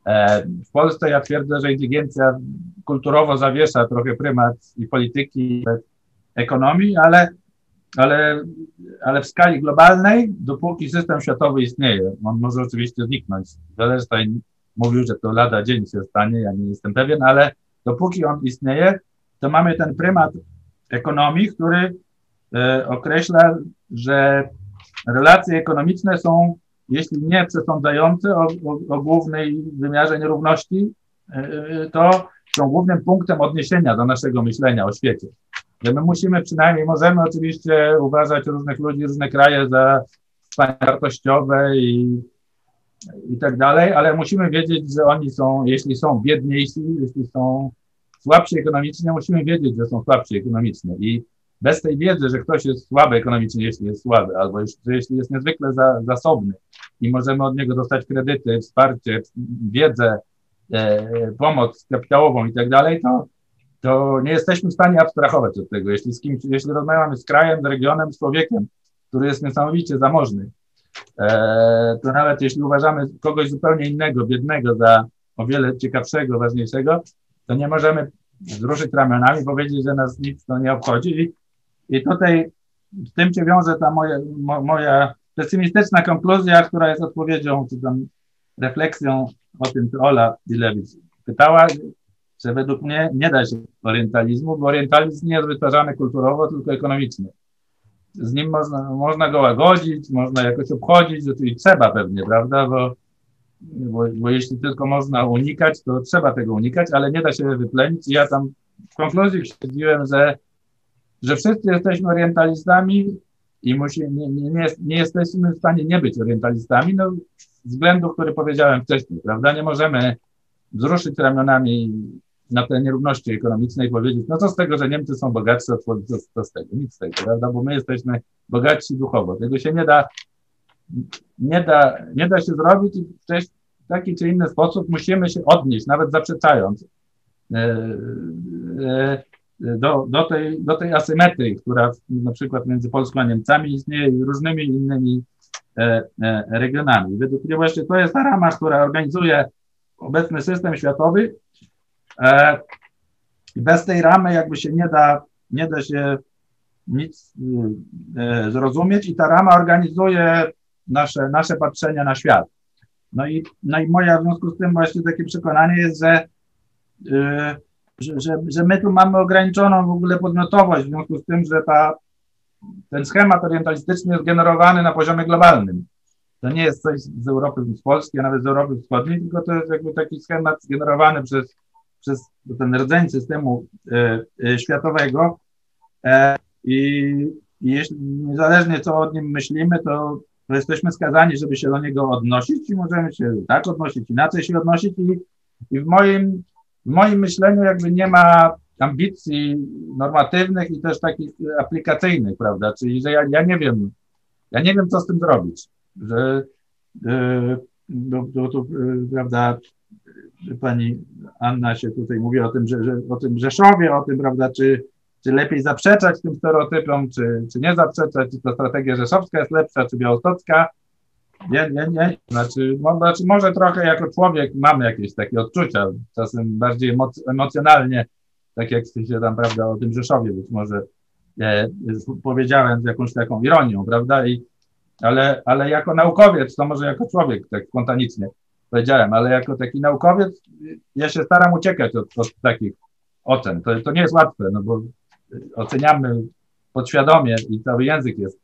E, w Polsce ja twierdzę, że inteligencja kulturowo zawiesza trochę prymat i polityki, i ekonomii, ale, ale, ale w skali globalnej, dopóki system światowy istnieje, on może oczywiście zniknąć. Wallerstein mówił, że to lada dzień się stanie, ja nie jestem pewien, ale dopóki on istnieje, to mamy ten prymat ekonomii, który e, określa, że relacje ekonomiczne są jeśli nie przesądzające o, o, o głównej wymiarze nierówności, e, e, to są głównym punktem odniesienia do naszego myślenia o świecie. Że my musimy przynajmniej, możemy oczywiście uważać różnych ludzi, różne kraje za wartościowe i, i tak dalej, ale musimy wiedzieć, że oni są, jeśli są biedniejsi, jeśli są słabsi ekonomicznie, musimy wiedzieć, że są słabsi ekonomicznie. I bez tej wiedzy, że ktoś jest słaby ekonomicznie, jeśli jest słaby, albo jeśli jest niezwykle za, zasobny i możemy od niego dostać kredyty, wsparcie, wiedzę, e, pomoc kapitałową i tak dalej, to, to nie jesteśmy w stanie abstrahować od tego. Jeśli, z kimś, jeśli rozmawiamy z krajem, z regionem, z człowiekiem, który jest niesamowicie zamożny, e, to nawet jeśli uważamy kogoś zupełnie innego, biednego za o wiele ciekawszego, ważniejszego, to nie możemy wzruszyć ramionami, powiedzieć, że nas nic to nie obchodzi. I, i tutaj z tym się wiąże ta moja, mo, moja pesymistyczna konkluzja, która jest odpowiedzią, czy tam refleksją o tym, co Ola Bilewicz pytała, że według mnie nie da się orientalizmu, bo orientalizm nie jest wytwarzany kulturowo, tylko ekonomicznie. Z nim można, można go łagodzić, można jakoś obchodzić, to i trzeba pewnie, prawda, bo, bo, bo jeśli tylko można unikać, to trzeba tego unikać, ale nie da się wyplenić. I ja tam w konkluzji stwierdziłem, że, że wszyscy jesteśmy orientalistami i musi, nie, nie, nie, nie jesteśmy w stanie nie być orientalistami, no, z względów, które powiedziałem wcześniej, prawda? Nie możemy wzruszyć ramionami na te nierówności ekonomiczne i powiedzieć, no co z tego, że Niemcy są bogatsi, co, co z tego, nic z tego, prawda? Bo my jesteśmy bogatsi duchowo. Tego się nie da, nie da, nie da się zrobić i w taki czy inny sposób musimy się odnieść, nawet zaprzeczając e, e, do, do, tej, do tej asymetrii, która na przykład między Polską a Niemcami istnieje i różnymi innymi e, regionami. Według mnie właśnie to jest ta rama, która organizuje obecny system światowy. Bez tej ramy jakby się nie da, nie da się nic zrozumieć i ta rama organizuje nasze, nasze patrzenie na świat. No i, no i moja w związku z tym właśnie takie przekonanie jest, że, yy, że, że, że, my tu mamy ograniczoną w ogóle podmiotowość, w związku z tym, że ta, ten schemat orientalistyczny jest generowany na poziomie globalnym. To nie jest coś z Europy, z Polski, a nawet z Europy Wschodniej, tylko to jest jakby taki schemat generowany przez, przez ten rdzeń systemu y, y, światowego. E, i, I jeśli niezależnie co o nim myślimy, to to jesteśmy skazani, żeby się do niego odnosić i możemy się tak odnosić, inaczej się odnosić i, i w, moim, w moim myśleniu jakby nie ma ambicji normatywnych i też takich aplikacyjnych, prawda, czyli że ja, ja nie wiem, ja nie wiem, co z tym zrobić, że yy, to, to, yy, prawda, pani Anna się tutaj mówi o tym, że, że o tym Rzeszowie, o tym, prawda, czy czy lepiej zaprzeczać tym stereotypom, czy, czy nie zaprzeczać, czy to strategia rzeszowska jest lepsza, czy białostocka. Nie, nie, nie. Znaczy, mo, znaczy, może trochę jako człowiek mamy jakieś takie odczucia, czasem bardziej emoc emocjonalnie, tak jak się tam, prawda, o tym Rzeszowie być może e, powiedziałem z jakąś taką ironią, prawda, I, ale, ale jako naukowiec, to może jako człowiek, tak spontanicznie powiedziałem, ale jako taki naukowiec ja się staram uciekać od, od takich ocen. To, to nie jest łatwe, no bo oceniamy podświadomie i cały język jest,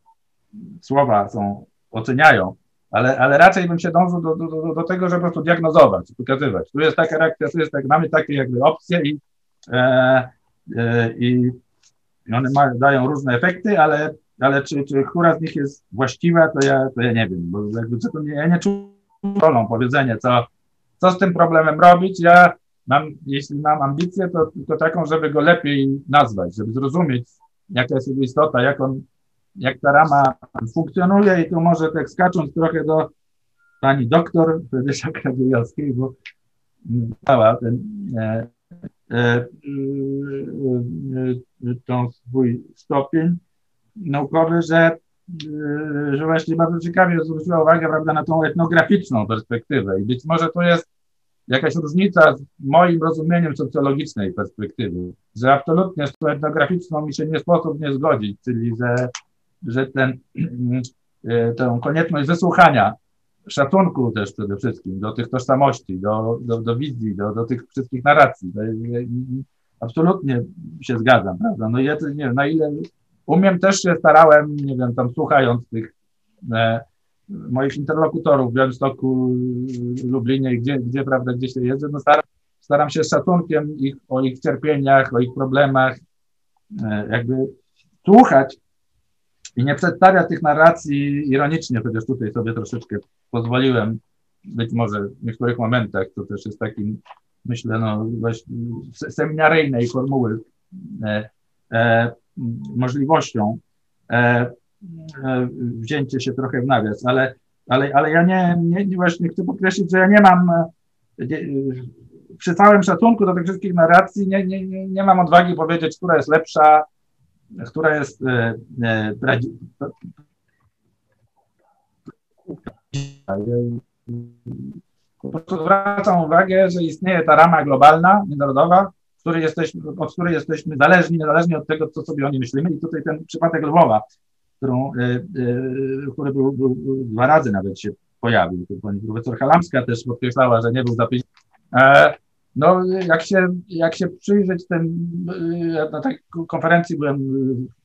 słowa są, oceniają, ale, ale raczej bym się dążył do, do, do, do tego, żeby po prostu diagnozować, pokazywać. Tu jest taka reakcja, tu jest tak, mamy takie jakby opcje i, e, e, i one ma, dają różne efekty, ale, ale czy, czy która z nich jest właściwa, to ja, to ja nie wiem, bo jakby to nie, ja nie czuję rolą powiedzenie, co, co z tym problemem robić. Ja mam, jeśli mam ambicję, to, to taką, żeby go lepiej nazwać, żeby zrozumieć, jaka jest jego istota, jak on, jak ta rama funkcjonuje i tu może tak skacząc trochę do pani doktor Frydysia Kragiejowskiej, bo dała ten e, e, e, tą swój stopień naukowy, że, e, że właśnie bardzo ciekawie zwróciła uwagę prawda, na tą etnograficzną perspektywę. I być może to jest jakaś różnica z moim rozumieniem socjologicznej perspektywy, że absolutnie z tą etnograficzną mi się nie sposób nie zgodzić, czyli że, że ten, e, tę konieczność wysłuchania, szacunku też przede wszystkim do tych tożsamości, do, do, do wizji, do, do tych wszystkich narracji. Absolutnie się zgadzam, prawda? No ja nie wiem, na ile umiem, też się starałem, nie wiem, tam słuchając tych e, moich interlokutorów w Białymstoku, Lublinie, gdzie, gdzie, prawda, gdzie się jeżdżę, no staram, staram się z szacunkiem ich, o ich cierpieniach, o ich problemach e, jakby słuchać i nie przedstawiać tych narracji ironicznie, chociaż tutaj sobie troszeczkę pozwoliłem, być może w niektórych momentach, to też jest takim, myślę, no właśnie seminaryjnej formuły e, e, możliwością. E, E, wzięcie się trochę w nawias, ale, ale, ale ja nie, nie, nie właśnie chcę podkreślić, że ja nie mam nie, przy całym szacunku do tych wszystkich narracji nie, nie, nie, nie mam odwagi powiedzieć, która jest lepsza, która jest e, e, po prostu zwracam uwagę, że istnieje ta rama globalna, międzynarodowa, której jesteśmy, od której jesteśmy zależni, niezależnie od tego, co sobie o niej myślimy. I tutaj ten przypadek Lwowa którą, e, który był, był, dwa razy nawet się pojawił. Pani profesor Halamska też podkreślała, że nie był zapisany. E, no, jak się, jak się przyjrzeć tym, na takiej konferencji byłem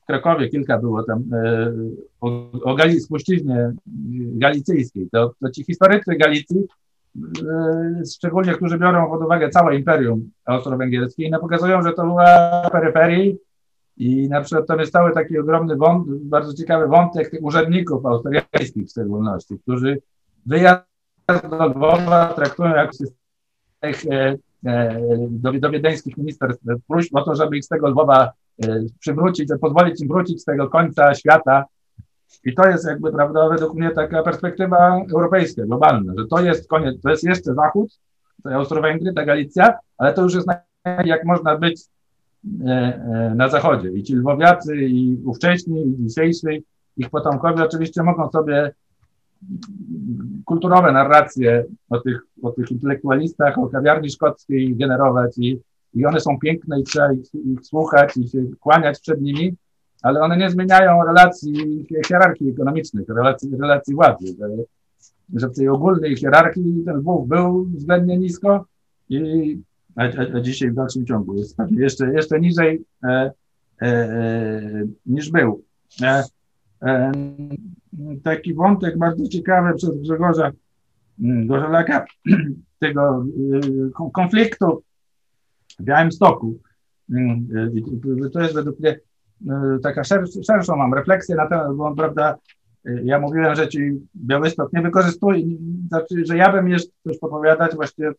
w Krakowie, kilka było tam o, o Gali, spuściźnie galicyjskiej, to, to ci historycy Galicji, szczególnie którzy biorą pod uwagę całe imperium austro-węgierskie, no pokazują, że to była peryferii I na przykład tam jest cały taki ogromny wątek, bardzo ciekawy wątek tych urzędników austriackich w szczególności, którzy wyjazd do Lwowa traktują jako e, e, do, do wiedeńskich ministerstw próśb o to, żeby ich z tego Lwowa e, przywrócić, pozwolić im wrócić z tego końca świata. I to jest jakby, prawda, według mnie taka perspektywa europejska, globalna, że to jest koniec, to jest jeszcze Zachód, to Austro-Węgry, ta Galicja, ale to już jest jak można być na Zachodzie. I ci Lwowiacy, i ówcześni, i dzisiejsi, ich potomkowie oczywiście mogą sobie kulturowe narracje o tych, o tych intelektualistach, o kawiarni szkockiej generować i, i one są piękne i trzeba ich, ich słuchać i się kłaniać przed nimi, ale one nie zmieniają relacji, hierarchii ekonomicznych, relacji, relacji władzy, że, że w tej ogólnej hierarchii ten wpływ był względnie nisko i a, a, a dzisiaj w dalszym ciągu jest jeszcze, jeszcze niżej e, e, e, niż był. Taki wątek bardzo ciekawy przez Grzegorza mm, Gorzelaka, <clears throat> tego y, konfliktu w Białymstoku. Mm, y, to jest według mnie y, taka szerszą mam refleksję na temat, bo prawda, ja mówiłem, że ci Białystok nie wykorzystuje, znaczy, że ja bym jeszcze coś popowiadać, właściwie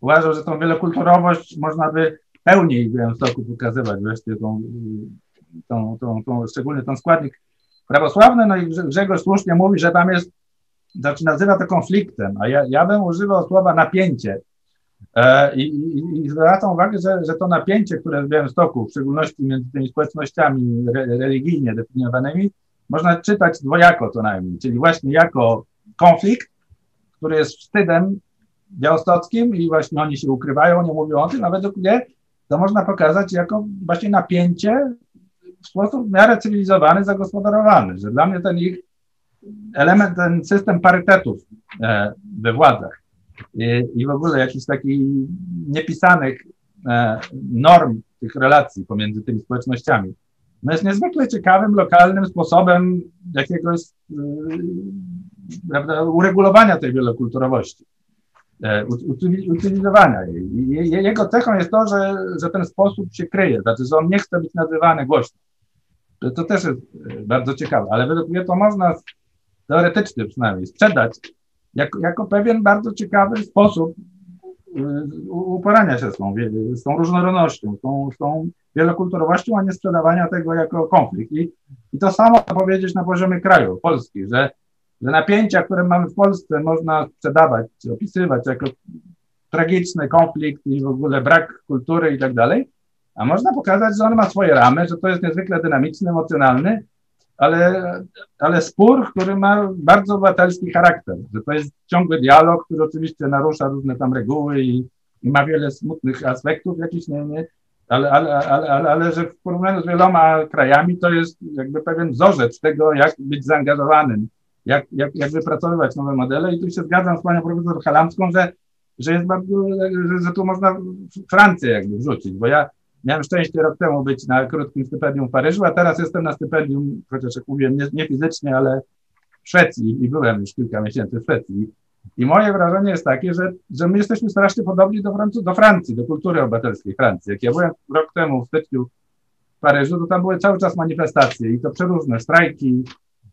uważał, że tą wielokulturowość można by pełniej w Białymstoku pokazywać, wreszcie tą, tą, tą, tą, szczególnie ten składnik prawosławne, no i Grzegorz słusznie mówi, że tam jest, znaczy nazywa to konfliktem, a ja, ja bym używał słowa napięcie. E, I, i, I zwracam uwagę, że, że to napięcie, które w Białymstoku, w szczególności między tymi społecznościami re, religijnie definiowanymi, można czytać dwojako co najmniej, czyli właśnie jako konflikt, który jest wstydem białostockim i właśnie oni się ukrywają, nie mówią o tym, według mnie to można pokazać jako właśnie napięcie w sposób w miarę cywilizowany, zagospodarowany, że dla mnie ten ich element, ten system parytetów e, we władzach i, i w ogóle jakichś takich niepisanych e, norm tych relacji pomiędzy tymi społecznościami, no jest niezwykle ciekawym, lokalnym sposobem jakiegoś e, prawda, uregulowania tej wielokulturowości, utylizowania jej. Jego cechą jest to, że, że ten sposób się kryje, znaczy, że on nie chce być nazywany głośno. To też jest e, bardzo ciekawe, ale według mnie to można teoretycznie przynajmniej sprzedać jako, jako pewien bardzo ciekawy sposób e, uporania się z tą, z tą różnorodnością, z tą, z tą wielokulturowością, a nie sprzedawania tego jako konflikt. I, i to samo powiedzieć na poziomie kraju, Polski, że, że napięcia, które mamy w Polsce, można sprzedawać, opisywać jako tragiczny konflikt i w ogóle brak kultury i tak dalej, a można pokazać, że on ma swoje ramy, że to jest niezwykle dynamiczny, emocjonalny, ale, ale spór, który ma bardzo obywatelski charakter, że to jest ciągły dialog, który oczywiście narusza różne tam reguły i, i ma wiele smutnych aspektów jakichś, nie, nie, ale, ale, ale, ale, ale że w porównaniu z wieloma krajami to jest jakby pewien wzorzec tego, jak być zaangażowanym, jak, jak, jak wypracowywać nowe modele. I tu się zgadzam z panią profesor Halamską, że, że jest bardzo, że, że tu można Francję jakby wrzucić, bo ja Miałem szczęście rok temu być na krótkim stypendium w Paryżu, a teraz jestem na stypendium, chociaż jak mówiłem, nie, nie fizycznie, ale w Szwecji i byłem już kilka miesięcy w Szwecji. I moje wrażenie jest takie, że, że my jesteśmy strasznie podobni do, Francu do Francji, do kultury obywatelskiej Francji. Jak ja byłem rok temu w styczniu w Paryżu, to tam były cały czas manifestacje i to przeróżne, strajki,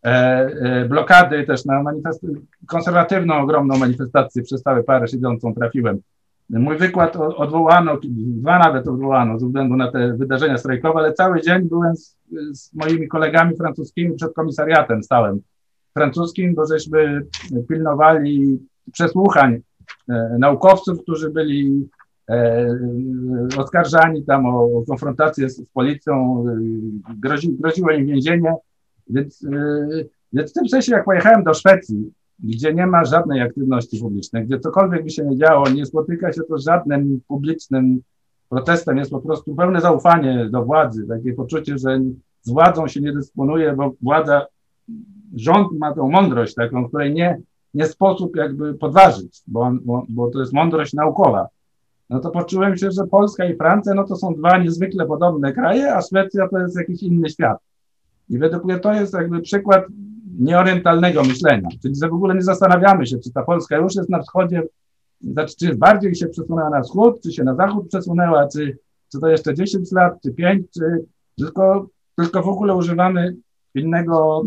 e, e, blokady też na konserwatywną, ogromną manifestację przez cały Paryż idącą trafiłem. Mój wykład odwołano, dwa nawet odwołano ze względu na te wydarzenia strajkowe, ale cały dzień byłem z, z moimi kolegami francuskimi przed komisariatem stałem. Francuskim, bo żeśmy pilnowali przesłuchań e, naukowców, którzy byli e, oskarżani tam o, o konfrontację z, z policją, e, grozi, groziło im więzienie, więc, e, więc w tym sensie jak pojechałem do Szwecji, gdzie nie ma żadnej aktywności publicznej, gdzie cokolwiek by się nie działo, nie spotyka się to z żadnym publicznym protestem, jest po prostu pełne zaufanie do władzy, takie poczucie, że z władzą się nie dysponuje, bo władza, rząd ma tą mądrość taką, której nie, nie sposób jakby podważyć, bo, bo, bo to jest mądrość naukowa. No to poczułem się, że Polska i Francja, no to są dwa niezwykle podobne kraje, a Szwecja to jest jakiś inny świat. I według mnie to jest jakby przykład nieorientalnego myślenia, czyli że w ogóle nie zastanawiamy się, czy ta Polska już jest na wschodzie, znaczy, czy bardziej się przesunęła na wschód, czy się na zachód przesunęła, czy, czy to jeszcze 10 lat, czy 5, czy tylko tylko w ogóle używamy innego,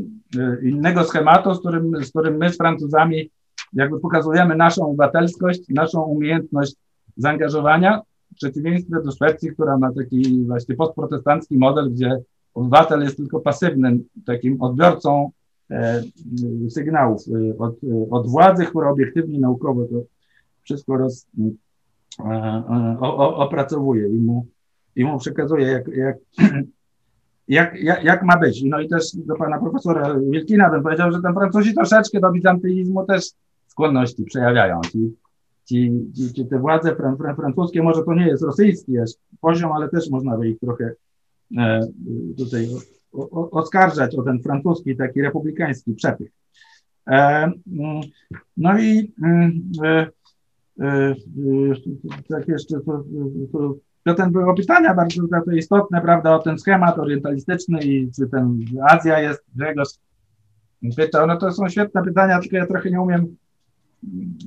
innego schematu, z którym, z którym my z Francuzami jakby pokazujemy naszą obywatelskość, naszą umiejętność zaangażowania, w przeciwieństwie do Szwecji, która ma taki właśnie postprotestancki model, gdzie obywatel jest tylko pasywnym takim odbiorcą sygnałów e, od, od władzy, która obiektywnie naukowo to wszystko roz, e, opracowuje i mu, i mu przekazuje, jak, jak, <clears throat> jak, jak, jak ma być. No i też do pana profesora Wilkina bym powiedział, że ten Francuzi troszeczkę do bizantyjzmu też skłonności przejawiają. Ci, ci, ci, ci te władze fran, fran, francuskie, może to nie jest rosyjski poziom, ale też można by ich trochę e, tutaj oskarżać o ten francuski, taki republikański przepych. E, mm, no i mm, e, e, tak jeszcze to, to, to ten były pytania bardzo to istotne, prawda, o ten schemat orientalistyczny i czy ten Azja jest, Grzegorz pytał, no to są świetne pytania, tylko ja trochę nie umiem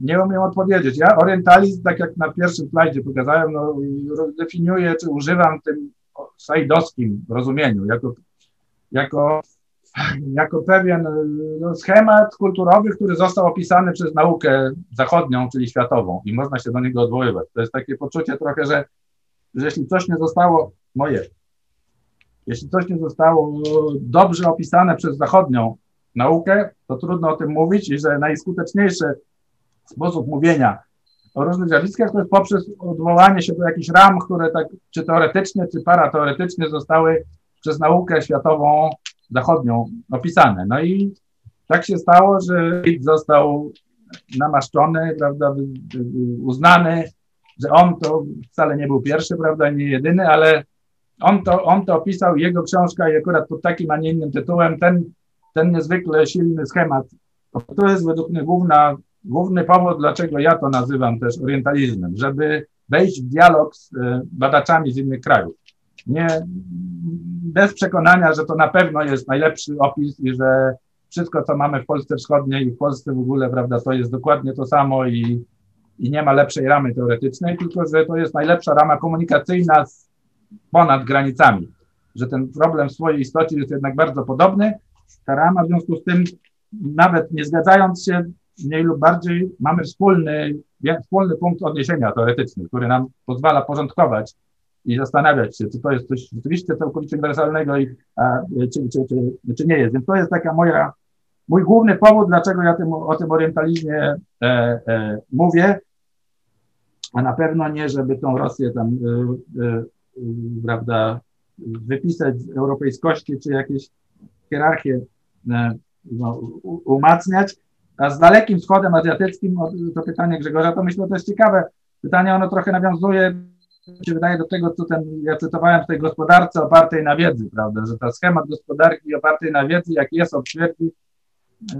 nie umiem odpowiedzieć. Ja orientalizm, tak jak na pierwszym slajdzie pokazałem, no, definiuję, czy używam w tym sajdowskim rozumieniu, jako, jako, jako pewien no, schemat kulturowy, który został opisany przez naukę zachodnią, czyli światową i można się do niego odwoływać. To jest takie poczucie trochę, że, że jeśli coś nie zostało moje, jeśli coś nie zostało dobrze opisane przez zachodnią naukę, to trudno o tym mówić i że najskuteczniejsze sposób mówienia o różnych zjawiskach to jest poprzez odwołanie się do jakichś ram, które tak czy teoretycznie, czy parateoretycznie zostały przez naukę światową, zachodnią opisane. No i tak się stało, że został namaszczony, prawda, uznany, że on to wcale nie był pierwszy, prawda, nie jedyny, ale on to, on to opisał, jego książka i akurat pod takim, a nie innym tytułem, ten, ten niezwykle silny schemat, to jest według mnie główna główny powód, dlaczego ja to nazywam też orientalizmem, żeby wejść w dialog z e, badaczami z innych krajów. Nie, bez przekonania, że to na pewno jest najlepszy opis i że wszystko, co mamy w Polsce Wschodniej i w Polsce w ogóle, prawda, to jest dokładnie to samo i, i nie ma lepszej ramy teoretycznej, tylko że to jest najlepsza rama komunikacyjna z, ponad granicami, że ten problem w swojej istocie jest jednak bardzo podobny. Ta rama w związku z tym, nawet nie zgadzając się, mniej lub bardziej mamy wspólny, wspólny punkt odniesienia teoretyczny, który nam pozwala porządkować i zastanawiać się, czy to jest coś rzeczywiście całkowicie uniwersalnego, i, a, czy, czy, czy, czy nie jest. Więc to jest taka moja, mój główny powód, dlaczego ja tym, o tym orientalizmie e, e, mówię, a na pewno nie, żeby tą Rosję tam, e, e, prawda, wypisać z europejskości, czy jakieś hierarchię e, no, umacniać, a z Dalekim Wschodem Azjatyckim, to pytanie Grzegorza, to myślę, to jest ciekawe. Pytanie, ono trochę nawiązuje, się wydaje, do tego, co ten, ja cytowałem w tej gospodarce opartej na wiedzy, prawda, że ten schemat gospodarki opartej na wiedzy, jak jest twierdzi,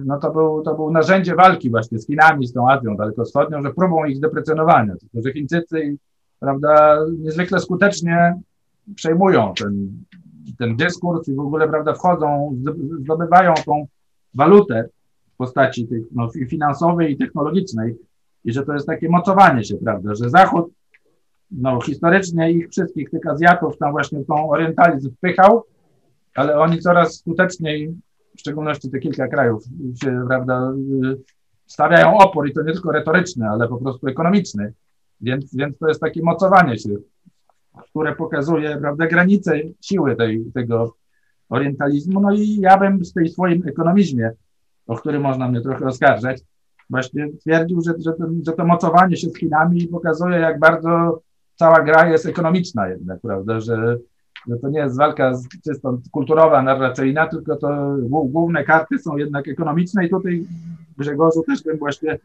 no to był, to był narzędzie walki właśnie z Chinami, z tą Azją dalekowschodnią, że próbą ich deprecjonowania, tylko że Chińczycy, prawda, niezwykle skutecznie przejmują ten, ten dyskurs i w ogóle, prawda, wchodzą, zdobywają tą walutę, postaci tych, no, finansowej i technologicznej. I że to jest takie mocowanie się, prawda, że Zachód no, historycznie ich wszystkich tych Azjatów tam właśnie tą orientalizm wpychał, ale oni coraz skuteczniej, w szczególności te kilka krajów, się, prawda, stawiają opór i to nie tylko retoryczny, ale po prostu ekonomiczny. Więc, więc to jest takie mocowanie się, które pokazuje, prawda, granice siły tej, tego orientalizmu. No i ja bym w tej swoim ekonomizmie o który można mnie trochę oskarżać, właśnie twierdził, że, że, to, że to mocowanie się z Chinami pokazuje, jak bardzo cała gra jest ekonomiczna jednak, prawda, że, że to nie jest walka czysto kulturowa, narracyjna, tylko to główne karty są jednak ekonomiczne i tutaj Grzegorzu też bym właśnie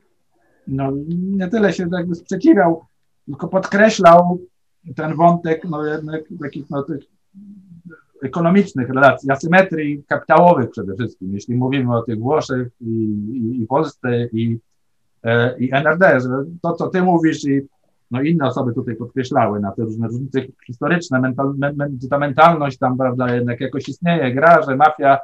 no, nie tyle się jakby sprzeciwiał, tylko podkreślał ten wątek no jednak takich no, tych ekonomicznych relacji, asymetrii kapitałowych przede wszystkim, jeśli mówimy o tych Włoszech i, i, i Polsce i, e, i NRD, że to, co ty mówisz i no inne osoby tutaj podkreślały na te różne różnice historyczne, mental, men, ta mentalność tam, prawda, jednak jakoś istnieje, gra, że mafia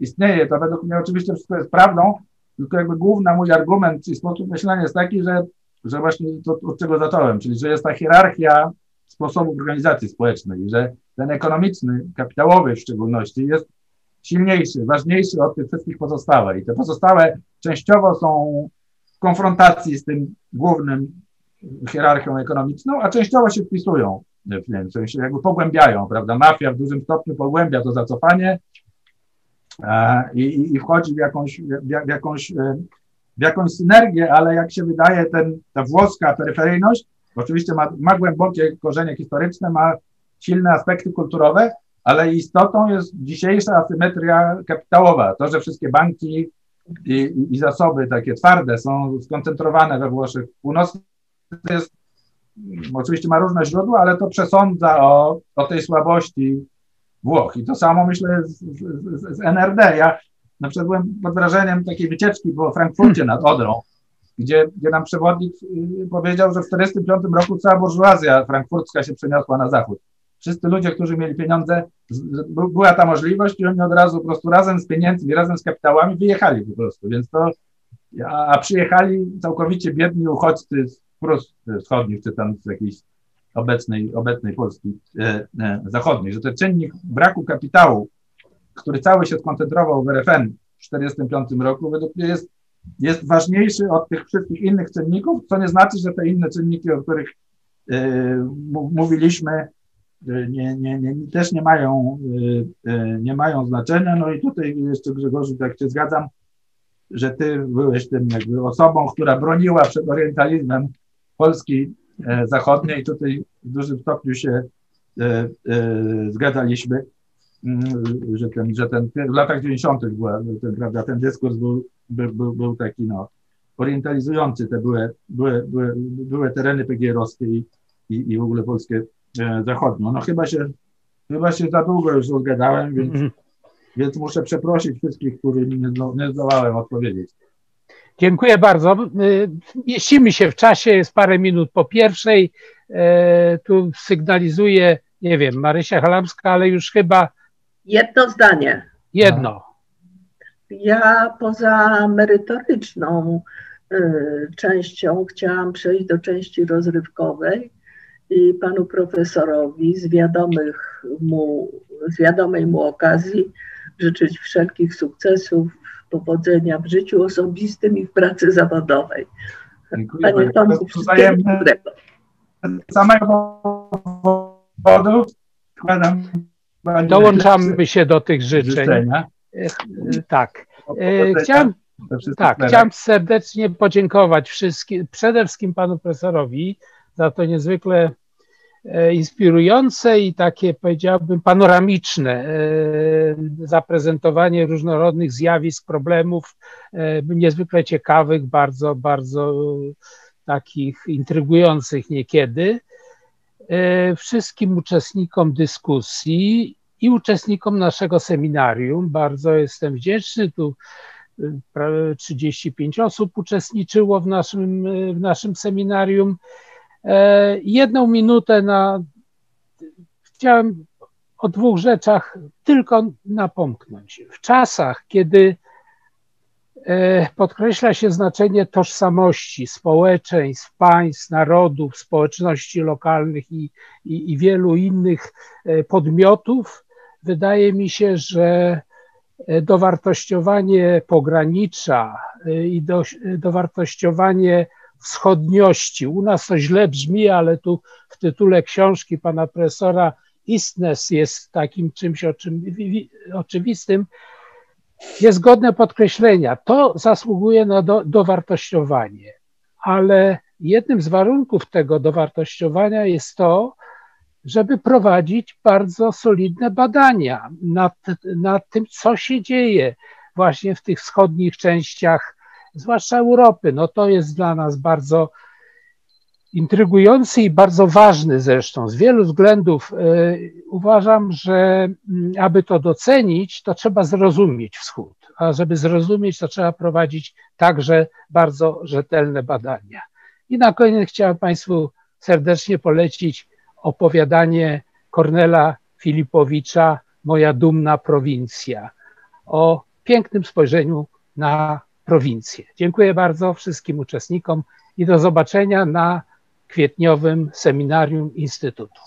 istnieje, to według mnie oczywiście wszystko jest prawdą, tylko jakby główny mój argument i sposób myślenia jest taki, że, że właśnie to, od czego zacząłem, czyli że jest ta hierarchia sposobów organizacji społecznej, że ten ekonomiczny, kapitałowy w szczególności jest silniejszy, ważniejszy od tych wszystkich pozostałych. I te pozostałe częściowo są w konfrontacji z tym głównym hierarchią ekonomiczną, a częściowo się wpisują w tym, w sensie jakby pogłębiają, prawda? Mafia w dużym stopniu pogłębia to zacofanie i, i wchodzi w jakąś, w, jakąś, e, w jakąś synergię, ale jak się wydaje, ten, ta włoska peryferyjność oczywiście ma, ma głębokie korzenie historyczne, ma silne aspekty kulturowe, ale istotą jest dzisiejsza asymetria kapitałowa. To, że wszystkie banki i, i zasoby takie twarde są skoncentrowane we Włoszech północnych, jest, oczywiście ma różne źródła, ale to przesądza o, o tej słabości Włoch. I to samo myślę z, z, z NRD. Ja na przykład byłem pod wrażeniem takiej wycieczki po Frankfurcie nad Odrą, gdzie, gdzie nam przewodnik y, powiedział, że w 1945 roku cała burżuazja frankfurcka się przeniosła na zachód. Wszyscy ludzie, którzy mieli pieniądze, była ta możliwość i oni od razu po prostu razem z pieniędzmi, razem z kapitałami wyjechali po prostu, więc to, a przyjechali całkowicie biedni uchodźcy z Prus wschodnich, czy tam z jakiejś obecnej, obecnej Polski e, e, zachodniej, że ten czynnik braku kapitału, który cały się skoncentrował w RFN w 1945 roku, według mnie jest, jest ważniejszy od tych wszystkich innych czynników, co nie znaczy, że te inne czynniki, o których e, mówiliśmy, nie, nie, nie, też nie mają, nie mają znaczenia. No i tutaj jeszcze Grzegorzu, tak się zgadzam, że ty byłeś tym jakby osobą, która broniła przed orientalizmem Polski E, zachodniej. Tutaj w dużym stopniu się e, e, zgadzaliśmy, mm, że ten, że ten w latach 90. Była, ten, prawda, ten dyskurs był, był, był taki no, orientalizujący te były, były, były, były tereny PGR-owskie i, i, i w ogóle polskie zachodnie. No chyba się, chyba się za długo już zgadałem, więc, -hmm. więc muszę przeprosić wszystkich, którym nie, nie zdołałem odpowiedzieć. Dziękuję bardzo. Y, mieścimy się w czasie, jest parę minut po pierwszej. E, tu sygnalizuje, nie wiem, Marysia Halamska, ale już chyba. Jedno zdanie. Jedno. Ja poza merytoryczną y, częścią chciałam przejść do części rozrywkowej i panu profesorowi z wiadomych mu, z wiadomej mu okazji życzyć wszelkich sukcesów powodzenia w życiu osobistym i w pracy zawodowej. Dziękuję Panie Tomku, wszystkiego dobrego. Z samego powodu składam Dołączamy się do tych życzeń. Tak. E, chciałem, tak, chciałem serdecznie podziękować wszystkim, przede wszystkim panu profesorowi za to niezwykle inspirujące i takie, powiedziałbym, panoramiczne e, zaprezentowanie różnorodnych zjawisk, problemów, e, niezwykle ciekawych, bardzo, bardzo takich intrygujących niekiedy. Wszystkim uczestnikom dyskusji i uczestnikom naszego seminarium bardzo jestem wdzięczny. Tu prawie 35 osób uczestniczyło w naszym, w naszym seminarium. E, jedną minutę na. Chciałem o dwóch rzeczach tylko napomknąć. W czasach, kiedy e, podkreśla się znaczenie tożsamości społeczeństw, państw, narodów, społeczności lokalnych i, i, i wielu innych e, podmiotów, wydaje mi się, że dowartościowanie pogranicza i do, dowartościowanie wschodniości. U nas to źle brzmi, ale tu w tytule książki pana profesora istness jest takim czymś oczywistym, jest godne podkreślenia. To zasługuje na do, dowartościowanie, ale jednym z warunków tego dowartościowania jest to, żeby prowadzić bardzo solidne badania nad, nad tym, co się dzieje właśnie w tych wschodnich częściach zwłaszcza Europy. No to jest dla nas bardzo intrygujący i bardzo ważny zresztą. Z wielu względów e, uważam, że mm, aby to docenić, to trzeba zrozumieć wschód. A żeby zrozumieć, to trzeba prowadzić także bardzo rzetelne badania. I na koniec chciałem Państwu serdecznie polecić opowiadanie Kornela Filipowicza Moja dumna prowincja o pięknym spojrzeniu na prowincję. Dziękuję bardzo wszystkim uczestnikom i do zobaczenia na kwietniowym seminarium Instytutu.